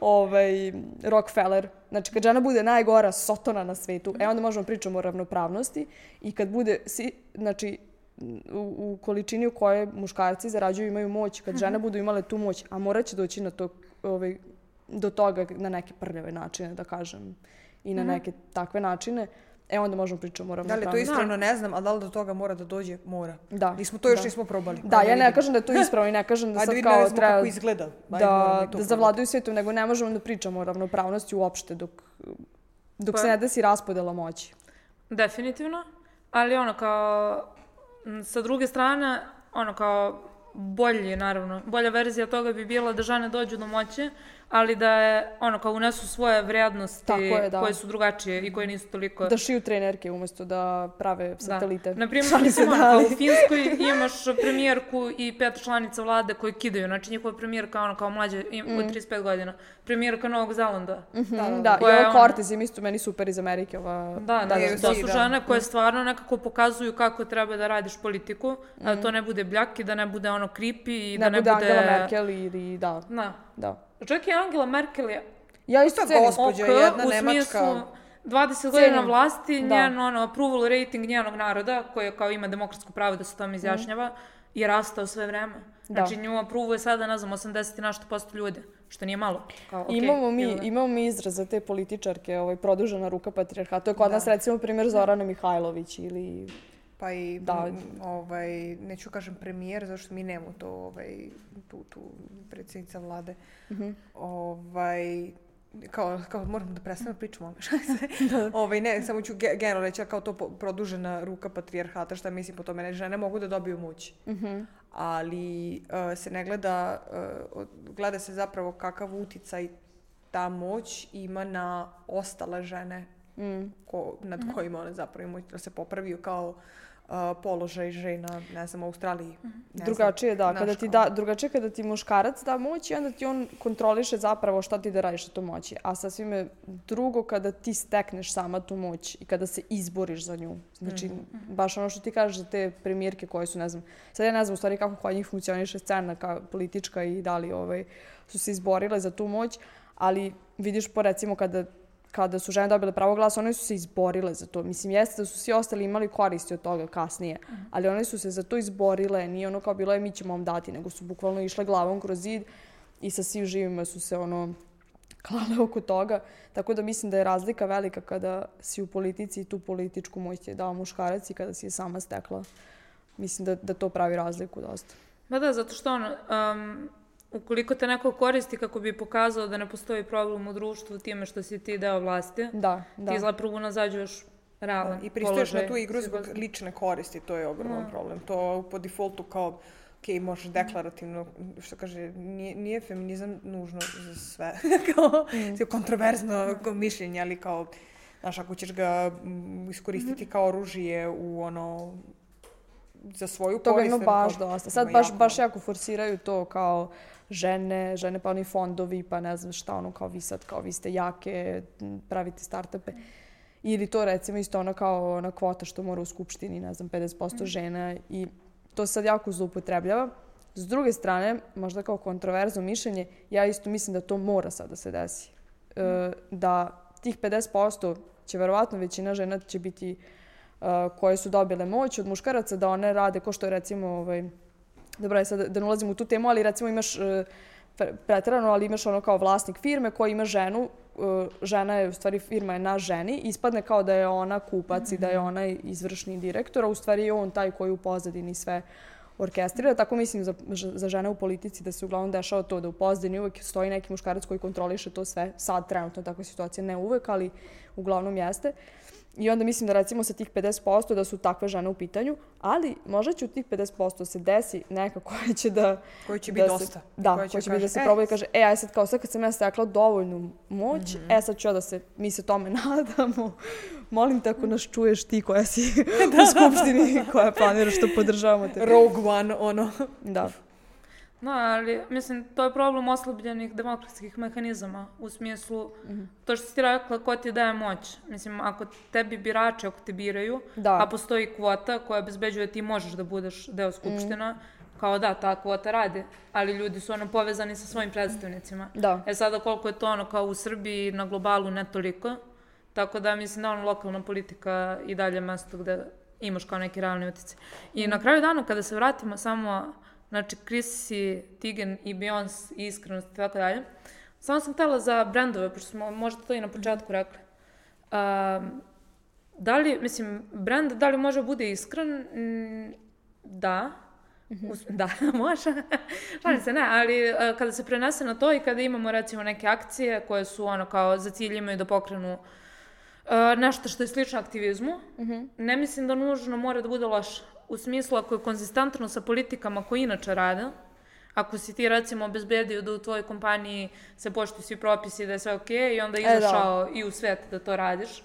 ovaj, Rockefeller, znači kad žena bude najgora sotona na svetu, e onda možemo pričamo o ravnopravnosti i kad bude, si, znači, u, u količini u kojoj muškarci zarađuju imaju moć, kad žene budu imale tu moć, a morat će doći na to, ovaj, do toga na neke prljave načine, da kažem, i na neke takve načine, e onda možemo pričamo o Da li je to ravnopravnosti. ispravno, ne znam, a da li do toga mora da dođe? Mora. Da. Nismo to još da. nismo probali. Da, Ajde ja ne kažem da je to ispravno i ne kažem da Ajde sad ne kao treba kako izgleda. Ajde, da, da zavladaju svijetom, nego ne možemo da pričamo o ravnopravnosti uopšte dok, dok Pa- se ne desi raspodela moći. Definitivno, ali ono kao, sa druge strane, ono kao, bolji naravno, bolja verzija toga bi bila da žene dođu do moći, ali da je, ono kao, unesu svoje vrednosti Tako je, da. koje su drugačije i koje nisu toliko... Da šiju trenerke umjesto da prave satelite. Da. Na primjer, Šalim se, mislim, ono, da, kao u Finskoj imaš premijerku i pet članica vlade koje kidaju. Znači, njihova premijerka, ono, kao mlađe, im, od 35 godina. Premijerka Novog Zelanda. Mhm, da, da, i koja je ovo Cortez im isto meni super iz Amerike. Ova... Da, da, da, to svi, su da. žene koje stvarno nekako pokazuju kako treba da radiš politiku, Mhm. da to ne bude bljak i da ne bude ono creepy i Ne da ne bude bude... Angela Merkel ili da, Da. da. Čak i Angela Merkel je Ja isto cenim. gospođa ok, jedna u nemačka. smislu 20 godina vlasti, Da. njen ono, approval rating njenog naroda, koji kao ima demokratsko pravo da se tome izjašnjava, je rastao sve vreme. Znači, nju apruvuje sada, ne znam, 80 i nešto posto ljudi, što nije malo. Kao, okej, imamo, mi, ili da. imamo mi izraz za te političarke, ovaj, produžena ruka patrijarhata. To je kod nas recimo primjer Zorana Mihajlović ili... Pa i, Da. ovaj, neću kažem premijer, zašto mi nemamo to, ovaj, tu, tu predsjednica vlade. Mhm. Ovaj, kao, kao moramo da prestanemo da pričamo o se? ovaj, ne, samo ću ge- generalno reći, kao to produžena ruka patrijarhata, šta mislim po tome, ne, žene mogu da dobiju moć. Mhm. Ali eh, se ne gleda, od- gleda se zapravo kakav uticaj ta moć ima na ostale žene Mm. ko, nad kojima one zapravo imaju da se popravio kao a, položaj žena, ne znam, u Australiji. Ne znam. Drugačije, da. Kada ti da, drugačije kada ti muškarac da moć i onda ti on kontroliše zapravo šta ti da radiš sa tom moći. A sasvim je drugo kada ti stekneš sama tu moć i kada se izboriš za nju. Znači, baš ono što ti kažeš za te premijerke koje su, ne znam, sad ja ne znam u stvari kako kod njih funkcioniše scena kao politička i da li ovaj, su se izborile za tu moć, ali vidiš po recimo kada kada su žene dobile pravo glasa, one su se izborile za to. Mislim, jeste da su svi ostali imali koristi od toga kasnije, ali one su se za to izborile. Nije ono kao bilo je mi ćemo vam dati, nego su bukvalno išle glavom kroz zid i sa svim živima su se ono klale oko toga. Tako da mislim da je razlika velika kada si u politici i tu političku moć je dao muškarac i kada si je sama stekla. Mislim da, da to pravi razliku dosta. Ma da, zato što ono, um, ukoliko te neko koristi kako bi pokazao da ne postoji problem u društvu time što si ti deo vlasti, Da, da. ti zapravo nazađuješ realan I pristoješ na tu igru zbog lične koristi, to je ogroman problem. To po defaultu kao, ok, možeš deklarativno, što kaže, nije, nije feminizam nužno za sve. kao, mm. kontroverzno mišljenje, ali kao, znaš, ako ćeš ga mm, iskoristiti kao oružje u ono, za svoju korist. ima onda baš kao- dosta. Sad baš, jako baš jako forsiraju to kao žene, žene pa oni fondovi, pa ne znam šta, ono kao vi sad, kao vi ste jake, pravite startupe. Ili to recimo isto ono kao ona kvota što mora u skupštini, ne znam, 50% žena i to se sad jako zloupotrebljava. S druge strane, možda kao kontroverzno mišljenje, ja isto mislim da to mora sad da se desi. E, da tih 50% će verovatno većina žena će biti uh, koje su dobile moć od muškaraca da one rade ko što je recimo ovaj, dobro je sad da ne ulazim u tu temu, ali recimo imaš uh, pre- preterano, ali imaš ono kao vlasnik firme koji ima ženu, uh, žena je u stvari firma je na ženi, ispadne kao da je ona kupac i da je ona izvršni direktor, a u stvari je on taj koji u pozadini sve orkestrira. Tako mislim za, za žene u politici da se uglavnom dešava to da u pozadini uvek stoji neki muškarac koji kontroliše to sve. Sad trenutno takva situacija, ne uvek, ali uglavnom jeste. I onda mislim da recimo sa tih 50% da su takve žene u pitanju, ali možda će u tih 50% se desi neka koja će da... Koji će da biti dosta. Da, Koja koja će će biti da se "E, proba i kaže, e, aj sad kao sad kad sam ja stekla dovoljnu moć, Mhm. e sad ću ja da se, mi se tome nadamo. Molim te ako nas čuješ ti koja si Da. u skupštini, koja planiraš što podržavamo te. Rogue One, ono. Da. No, ali, mislim, to je problem oslabljenih demokratskih mehanizama, u smislu, to što si ti rekla, ko ti daje moć. Mislim, ako tebi birači, ako te biraju, Da. a postoji kvota koja obezbeđuje da ti možeš da budeš deo skupština, kao da, ta kvota radi, ali ljudi su ono povezani sa svojim predstavnicima. Da. E sada koliko je to ono kao u Srbiji na globalu ne toliko, tako da mislim da ono lokalna politika i dalje mesto gde imaš kao neki realni utjecaj. I na kraju dana kada se vratimo samo, znači Chrissy, Tigen i Beyoncé i iskrenost i tako dalje, samo sam htela za brendove, pošto smo možda to i na početku rekli. Um, da li, mislim, brend, da li može bude iskren? Mm, da. Us- Da, može. Šalim se, ne, ali e, kada se prenese na to i kada imamo recimo neke akcije koje su ono kao za cilj imaju da pokrenu e, nešto što je slično aktivizmu, ne mislim da nužno mora da bude loše. U smislu ako je konzistentno sa politikama koje inače rade, ako si ti recimo obezbedio da u tvojoj kompaniji se poštuju svi propisi da je sve okej i onda E, da. izašao i u svet da to radiš,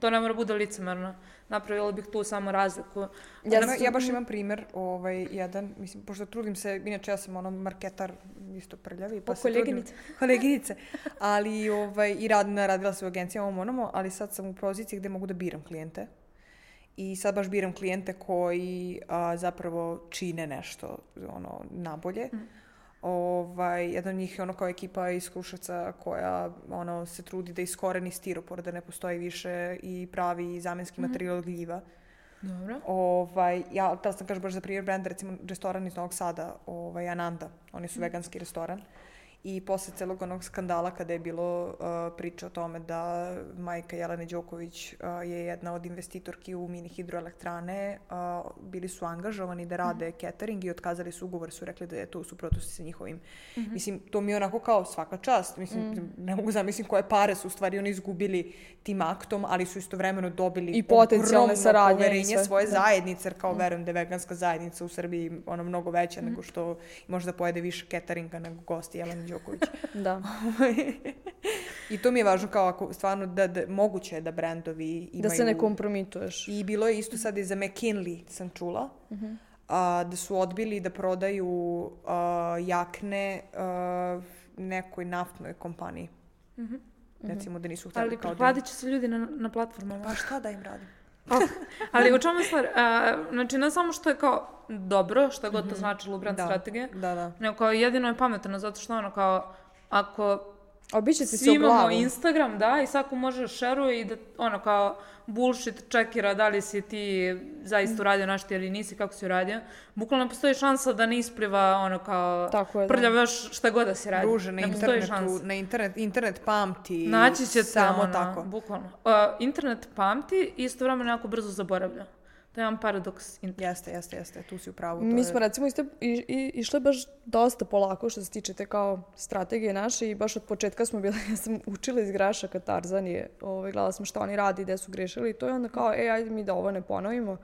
to ne mora bude licemerno. Napravila bih tu samo razliku. Ja sam- ja baš imam primer, ovaj, jedan, mislim, pošto trudim se, inače ja sam ono marketar, isto prljavi, pa O, se trudim- koleginice. koleginice, ali ovaj, i rad, radila se u agencijama onamo, ali sad sam u poziciji gde mogu da biram klijente. I sad baš biram klijente koji a, zapravo čine nešto ono, nabolje. Ovaj, jedan od njih je ono kao ekipa iz Kruševca koja ono, se trudi da iskoreni stiropor, da ne postoji više i pravi zamenski materijal od gljiva. Dobro. Ovaj, ja, da sam kažem baš za primjer brenda, recimo restoran iz Novog Sada, ovaj, Ananda, oni su veganski restoran. I posle celog onog skandala kada je bilo uh, priča o tome da majka Jelene Đoković uh, je jedna od investitorki u mini hidroelektrane, uh, bili su angažovani da rade catering i otkazali su ugovor, su rekli da je to u suprotnosti sa njihovim. Mislim, to mi je onako kao svaka čast. Mislim, ne mogu zamislim koje pare su u stvari oni izgubili tim aktom, ali su istovremeno dobili I potencijalne saradnje poverenje svoje Da. zajednice, jer kao verujem da je veganska zajednica u Srbiji ono mnogo veća Mhm. nego što možda pojede više cateringa nego gosti Jelena Đoković. Da. I to mi je važno kao ako stvarno da, da moguće je da brendovi imaju... Da se ne kompromituješ. I bilo je isto sad i za McKinley, sam čula, a, da su odbili da prodaju a, jakne a, nekoj naftnoj kompaniji. Recimo da nisu htjeli Ali kao da... prihvatit će se ljudi na, na platformama. Pa šta da im radim? Ali u čemu stvar? A, znači, ne samo što je kao dobro, što god to značilo u brand Da. strategije, Da, da. nego kao jedino je pametno, zato što ono kao, ako Obiće ti se Svi u imamo glavu. Instagram, da, i svako može šeruje i da, ono, kao bullshit čekira da li si ti zaista uradio nešto ili nisi, kako si uradio. Bukvalno postoji šansa da ne ispliva, ono, kao Tako je, da. prljav još šta god da si radio. Druže, na ne internetu, šansa. na internet, internet pamti. Naći ćete, samo ono, tako. bukvalno. Uh, internet pamti i istovremeno jako brzo zaboravlja. To je jedan paradoks. Jeste, jeste, jeste, tu si u pravu. to Mi je- smo recimo isto i, i, išle baš dosta polako što se tiče te kao strategije naše i baš od početka smo bile, ja sam učila iz grašaka Tarzan je, ovaj, gledala sam šta oni radi, gde su grešili i to je onda kao, e, ajde mi da ovo ne ponovimo.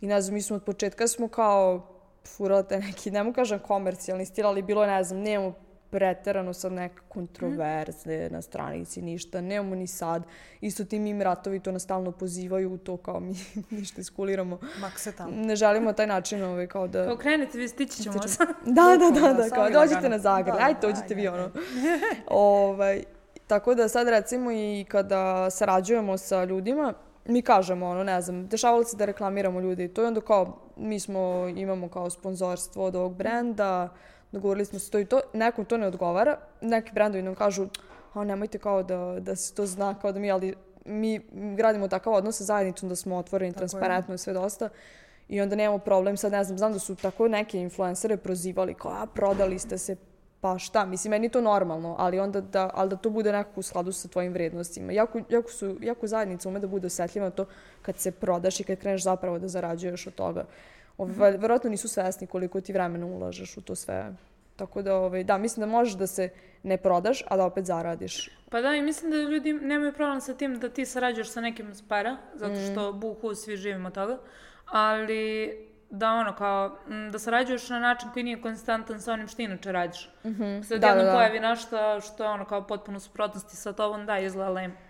I ne znam, mi smo od početka smo kao furali te neki, ne mu kažem komercijalni stil, ali bilo je, ne znam, nemamo preterano sad neke kontroverze na stranici, ništa, nemamo ni sad. Isto ti mim ratovi to nas stalno pozivaju u to kao mi ništa iskuliramo. Mak se tamo. Ne želimo taj način ovaj, kao da... Kao krenite, vi stići ćemo vas. Da, da, da, da, kao dođite na Zagreb, Da, ajde da, dođite vi ono. ovaj, tako da sad recimo i kada sarađujemo sa ljudima, mi kažemo ono, ne znam, dešavalo se da reklamiramo ljude i to i onda kao, mi smo, imamo kao sponzorstvo od ovog brenda, dogovorili smo se to i to, nekom to ne odgovara, neki brendovi nam kažu, a nemojte kao da, da se to zna, kao da mi, ali mi gradimo takav odnos sa zajednicom da smo otvoreni, Tako transparentno i sve dosta. I onda nemamo problem, sad ne znam, znam da su tako neke influencere prozivali kao, a prodali ste se, pa šta, mislim, meni to normalno, ali onda da, ali da to bude nekako u skladu sa tvojim vrednostima. Jako, jako, su, jako zajednica ume da bude osetljiva na to kad se prodaš i kad kreneš zapravo da zarađuješ od toga. Ove, verovatno nisu svesni koliko ti vremena ulažeš u to sve. Tako da, ovaj, da, mislim da možeš da se ne prodaš, a da opet zaradiš. Pa da, i mislim da ljudi nemaju problem sa tim da ti sarađuješ sa nekim s para, zato što Mm. buhu svi živimo toga, ali da ono kao, da sarađuješ na način koji nije konstantan sa onim što inače radiš. Mm -hmm. Sad Da, jednom da, da. pojavi nešto što je ono kao potpuno suprotnosti sa tobom, da, izgleda lame.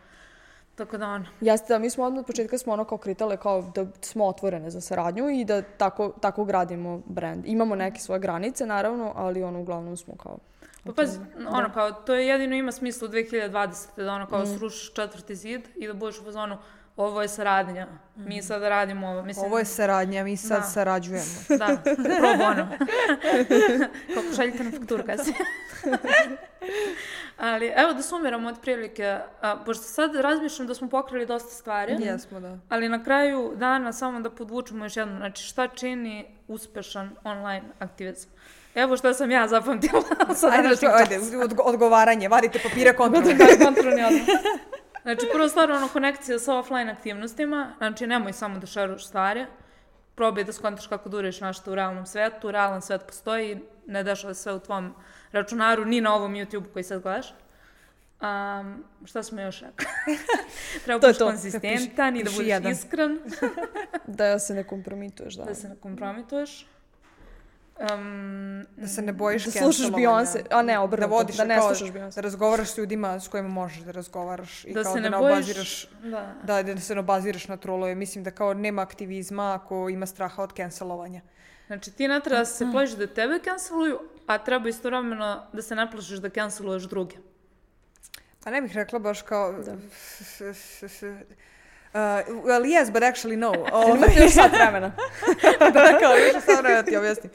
Tako da ono, Jeste, da, mi smo od početka smo ono kao kritale kao da smo otvorene za saradnju i da tako, tako gradimo brand. Imamo neke svoje granice, naravno, ali ono uglavnom smo kao... Pa pazi, Da. ono kao, to je jedino ima smisla u 2020. da ono Mm. kao srušiš četvrti zid i da budeš u fazonu ovo je saradnja, mi sada radimo ovo. Mislim, Ovo je saradnja, mi sad Da. sarađujemo. Da, pro bono. Kako šaljite na fakturu kasnije. Ali evo da sumiramo otprilike, a, pošto sad razmišljam da smo pokrili dosta stvari, Jesmo, da. ali na kraju dana samo da podvučemo još jedno, znači šta čini uspešan online aktivizam? Evo šta sam ja zapamtila sa današnjeg što, ajde, odgo- odgovaranje, vadite papire kontrolne. da, kontrolni odmah. Znači, prvo stvar, ono, konekcija sa offline aktivnostima. Znači, nemoj samo da šeruješ stvari. Probaj da skontaš kako da uriš nešto u realnom svetu. Realan svet postoji, ne dešava sve u tvom računaru, ni na ovom YouTube koji sad gledaš. Um, šta smo još rekli? Treba To to. konsistentan i da budeš jedan. iskren, Da se ne kompromituješ, da. da se ne kompromituješ. Um, Da se ne bojiš Da slušaš. Beyoncé, a ne, obrnuto, da, vodiš, da ne kao, slušaš Beyoncé. Da razgovaraš s ljudima s kojima možeš da razgovaraš i da kao se da ne bojiš... obaziraš Da. da, da se ne obaziraš na trolove. Mislim da kao nema aktivizma ako ima straha od cancelovanja. Znači, ti ne treba da se plašiš da tebe canceluju, a treba istovremeno da se ne plašiš da canceluješ druge. Pa ne bih rekla baš kao... Uh, well, yes, but actually no. Ovaj, još sat vremena. da, kao, još sam vremena da ti objasnim.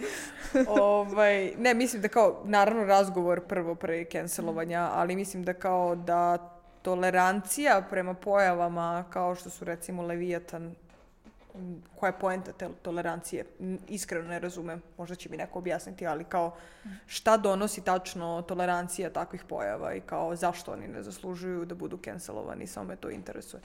ovaj, ne, mislim da kao, naravno, razgovor prvo pre cancelovanja, ali mislim da kao da tolerancija prema pojavama kao što su recimo Leviatan, koja je poenta te tolerancije? Iskreno ne razumem, možda će mi neko objasniti, ali kao šta donosi tačno tolerancija takvih pojava i kao zašto oni ne zaslužuju da budu cancelovani, samo me to interesuje.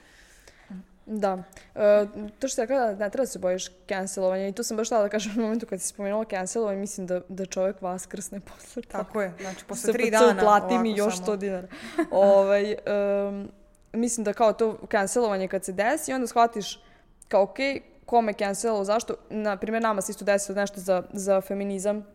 Da. E, to što je rekla da ne treba da se bojiš cancelovanja i tu sam baš htjela da kažem u momentu kad si spomenula cancelovanje, mislim da, da čovjek vaskrsne posle toga. Tako je, znači posle Se tri dana plati mi još samo- 100 dinara. ovaj, em, mislim da kao to cancelovanje kad se desi, onda shvatiš kao ok, kome cancelalo, zašto? Na primjer, nama se isto desilo nešto za, za feminizam,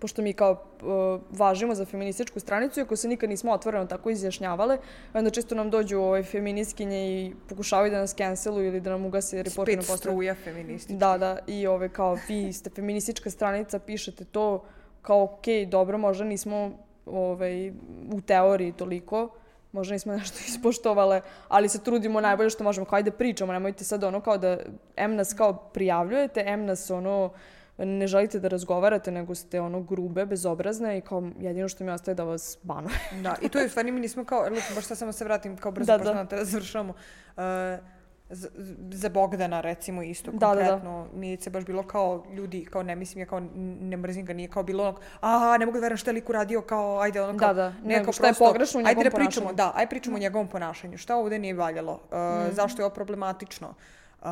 pošto mi kao uh, važimo za feminističku stranicu, iako se nikad nismo otvoreno tako izjašnjavale, onda često nam dođu ovaj, feministkinje i pokušavaju da nas canceluju ili da nam ugase reporterno Spet struja feministička. da, da, i ove kao vi ste feministička stranica, pišete to kao ok, dobro, možda nismo ovaj, u teoriji toliko, možda nismo nešto ispoštovale, ali se trudimo najbolje što možemo, kao ajde pričamo, nemojte sad ono kao da M nas kao prijavljujete, M nas ono ne želite da razgovarate, nego ste ono grube, bezobrazne i kao jedino što mi ostaje da vas banuje. Da, i to je u stvari mi nismo kao, evo, baš sad samo se vratim kao brzo, Da, da, da. pošto da završamo. Uh, za, Bogdana recimo isto Da, da, da. konkretno Milice baš bilo kao ljudi kao ne mislim ja kao ne mrzim ga nije kao bilo ono a ne mogu da verujem šta je lik uradio kao ajde ono kao Da, da, ne, kao šta je prosto, pogrešno u ajde njegovom da pričamo ponašanju. da ajde pričamo o njegovom ponašanju šta ovde nije valjalo uh, zašto je ovo problematično Uh,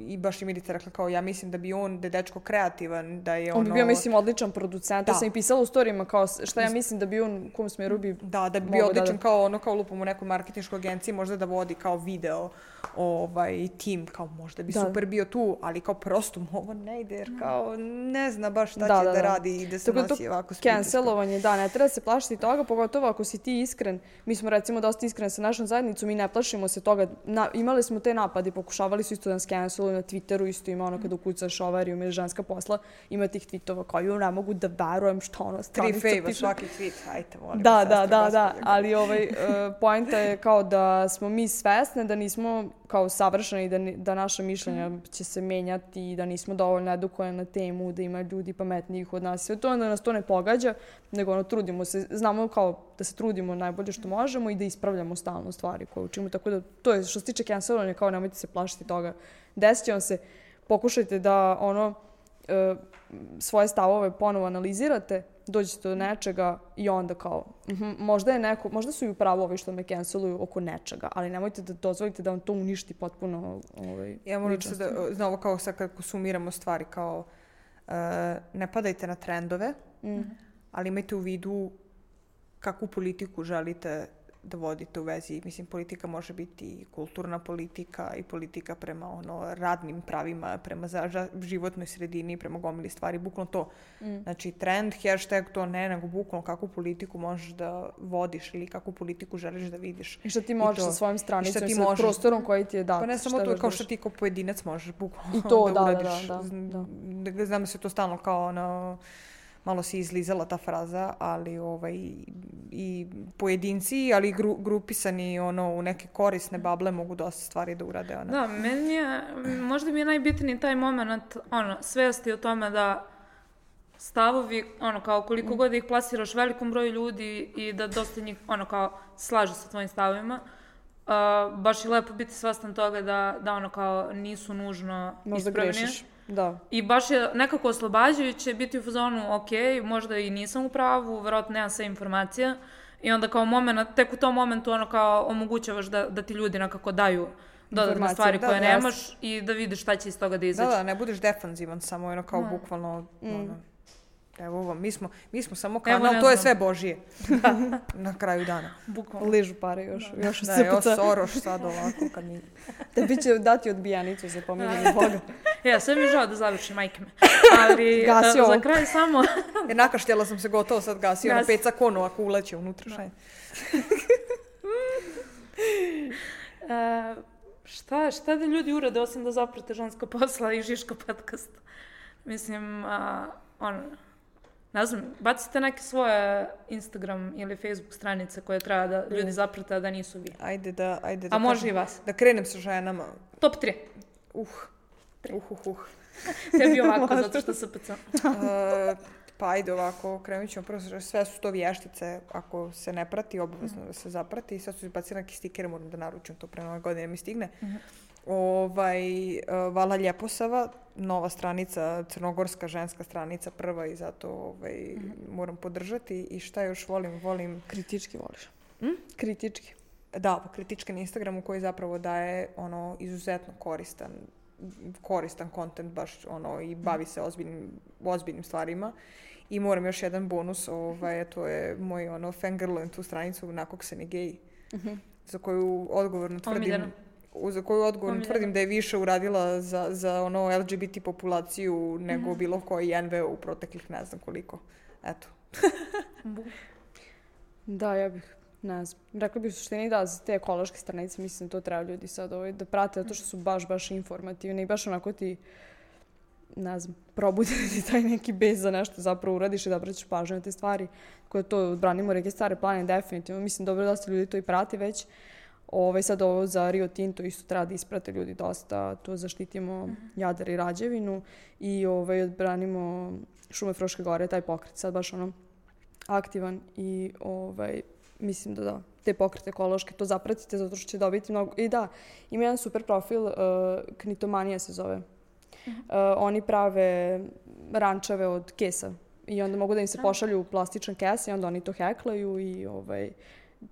I baš je Milica rekla kao ja mislim da bi on, da je dečko kreativan, da je On ono... bi bio, mislim, odličan producent. Da. sam i pisala u storijima kao šta ja mislim da bi on, u kom smeru bi... Da, da bi bio da- odličan kao ono kao lupom u nekoj marketinškoj agenciji, možda da vodi kao video ovaj tim, kao možda bi Da. super bio tu, ali kao prosto mu ovo ne ide jer kao ne zna baš šta Da, će da, da, da. radi i da se Tako da nosi to ovako s cancelovanje, da, ne treba se plašiti toga, pogotovo ako si ti iskren. Mi smo recimo dosta iskreni sa našom zajednicom i ne plašimo se toga. Na, imali smo te napade, pokušavali su isto da nas canceluju na Twitteru, isto ima ono kada ukucaš overijum ili ženska posla, ima tih tweetova koji ju ne mogu da verujem što ono Tri stranica fejva piše. svaki tweet, ajte, molim Da, da, da, da, ali ovaj, uh, poenta je kao da smo mi svesne da nismo kao savršeni, da, da naša mišljenja će se menjati i da nismo dovoljno edukojeni na temu, da ima ljudi pametnijih od nas. Sve to da nas to ne pogađa, nego ono, trudimo se, znamo kao da se trudimo najbolje što možemo i da ispravljamo stalno stvari koje učimo. Tako da to je što se tiče cancelovanja, kao nemojte se plašiti toga. Desit će vam se, pokušajte da ono, e, svoje stavove ponovo analizirate, dođete do nečega i onda kao, mhm, možda je neko, možda su i upravo ovi što me canceluju oko nečega, ali nemojte da dozvolite da vam to uništi potpuno ovaj, Ja moram se da, zna ovo kao sad kako sumiramo stvari, kao uh, ne padajte na trendove, Mm. ali imajte u vidu kakvu politiku želite da vodite u vezi. Mislim, politika može biti i kulturna politika i politika prema ono, radnim pravima, prema za, životnoj sredini, prema gomili stvari, bukvalno to. Mm. Znači, trend, hashtag, to ne, nego bukvalno kakvu politiku možeš da vodiš ili kakvu politiku želiš da vidiš. I šta ti možeš to. sa svojim stranicom sa možeš. prostorom koji ti je dat. Pa ne samo to, kao što ti kao pojedinac možeš bukvalno I to, da, da, uradiš. da, da, Z- da. Znam da se to stalno kao ono, malo se izlizala ta fraza, ali ovaj, i pojedinci, ali i gru, grupisani ono, u neke korisne bable mogu dosta stvari da urade. Ono. Da, meni je, možda mi je najbitniji taj moment, ono, svesti o tome da stavovi, ono, kao koliko god ih plasiraš velikom broju ljudi i da dosta njih, ono, kao, slaže sa tvojim stavovima, uh, baš je lepo biti svestan toga da, da ono, kao, nisu nužno Možda ispravni. grešiš. Da. I baš je nekako oslobađajuće biti u fazonu, ok, možda i nisam u pravu, verovatno nemam sve informacija. I onda kao moment, tek u tom momentu ono kao omogućavaš da, da ti ljudi nekako daju dodatne Informacije, stvari da, koje da, nemaš i da vidiš šta će iz toga da Da, izađe. da, ne budeš defanzivan samo, ono kao bukvalno, ono, evo vam, mi smo, mi smo samo kanal, ne to je sve Božije. Na kraju dana. Bukvalno. Ližu pare još. Još Da, se evo puca. Soroš sad ovako kad mi... Da bi će dati odbijanicu za pominjanje Boga. Ja, sve mi žao da završim, majke me. Ali Gasi e, ovo. za kraj samo... Jer nakaštjela sam se gotovo sad gasio na Gasi. peca konu ako uleće unutra. Je? E, šta, šta da ljudi urade osim da zaprate ženska posla i Žiška podcast? Mislim, a, ono, ne znam, bacite neke svoje Instagram ili Facebook stranice koje treba da ljudi zaprate, a da nisu vi. Ajde da, ajde da... A može i vas. Da krenem sa ženama. Top 3. Uh, uh, uh, uh. Tebi ovako, zato što se pecam. E, pa ajde ovako, krenut ćemo prvo, sve su to vještice, ako se ne prati, obavezno da se zaprati. Sad su izbacili neki stikere, moram da naručim to pre nove godine mi stigne. Ovaj, e, Vala Ljeposava, nova stranica, crnogorska ženska stranica, prva i zato ovaj, moram podržati. I šta još volim? Volim Kritički voliš. Hm? Kritički. Da, pa kritički na Instagramu koji zapravo daje ono izuzetno koristan koristan kontent baš ono i bavi se ozbiljnim, ozbiljnim stvarima. I moram još jedan bonus, ovaj, to je moj ono fangirlujem tu stranicu na kog se ni gej, za koju odgovorno tvrdim Omiljena. Za koju odgovorno tvrdim da je više uradila za, za ono LGBT populaciju nego Mhm. bilo koji NVO u proteklih ne znam koliko. Eto. Da, ja bih, ne znam. Rekla bih u suštini da za te ekološke stranice, mislim, to treba ljudi sad ovaj, da prate, zato što su baš, baš informativne i baš onako ti, ne znam, probudi ti taj neki bez za nešto zapravo uradiš i da obraćaš pažnju na te stvari koje to odbranimo reke stare plane definitivno. Mislim, dobro da ste ljudi to i prati već. Ovaj, sad ovo za Rio Tinto isto treba da isprate ljudi dosta, to zaštitimo Mhm. Jadar i Rađevinu i ovaj, odbranimo šume Fruške gore, taj pokret sad baš ono aktivan i ovaj, mislim da da, te pokrete ekološke, to zapratite zato što će dobiti mnogo. I da, ima jedan super profil, uh, Knitomanija se zove. Uh, oni prave rančeve od kesa i onda mogu da im se pošalju plastičan kes i onda oni to heklaju i ovaj,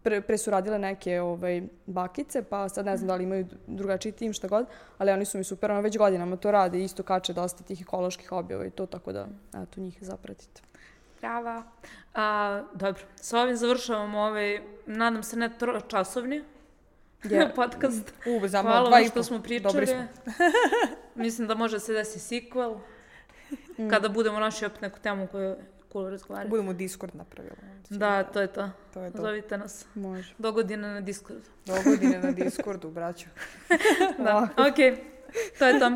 pre, pre su radile neke ovaj, bakice, pa sad ne znam da li imaju drugačiji tim, šta god, ali oni su mi super, ono već godinama to rade isto kače dosta tih ekoloških objava i to, tako da, eto, njih zapratite. Brava. A, dobro, sa ovim završavamo ovaj, nadam se ne tročasovni Je. podcast. U, za Hvala vam što smo Dobri pričali. smo. Mislim da može se desi sequel. Mm. Kada budemo našli opet neku temu koju cool razgovarati. Budemo Discord napravili. Da, to je to. To je to. Zovite nas. Može. Do godine na Discordu. Do godine na Discordu, braćo. Da, okej. To je to.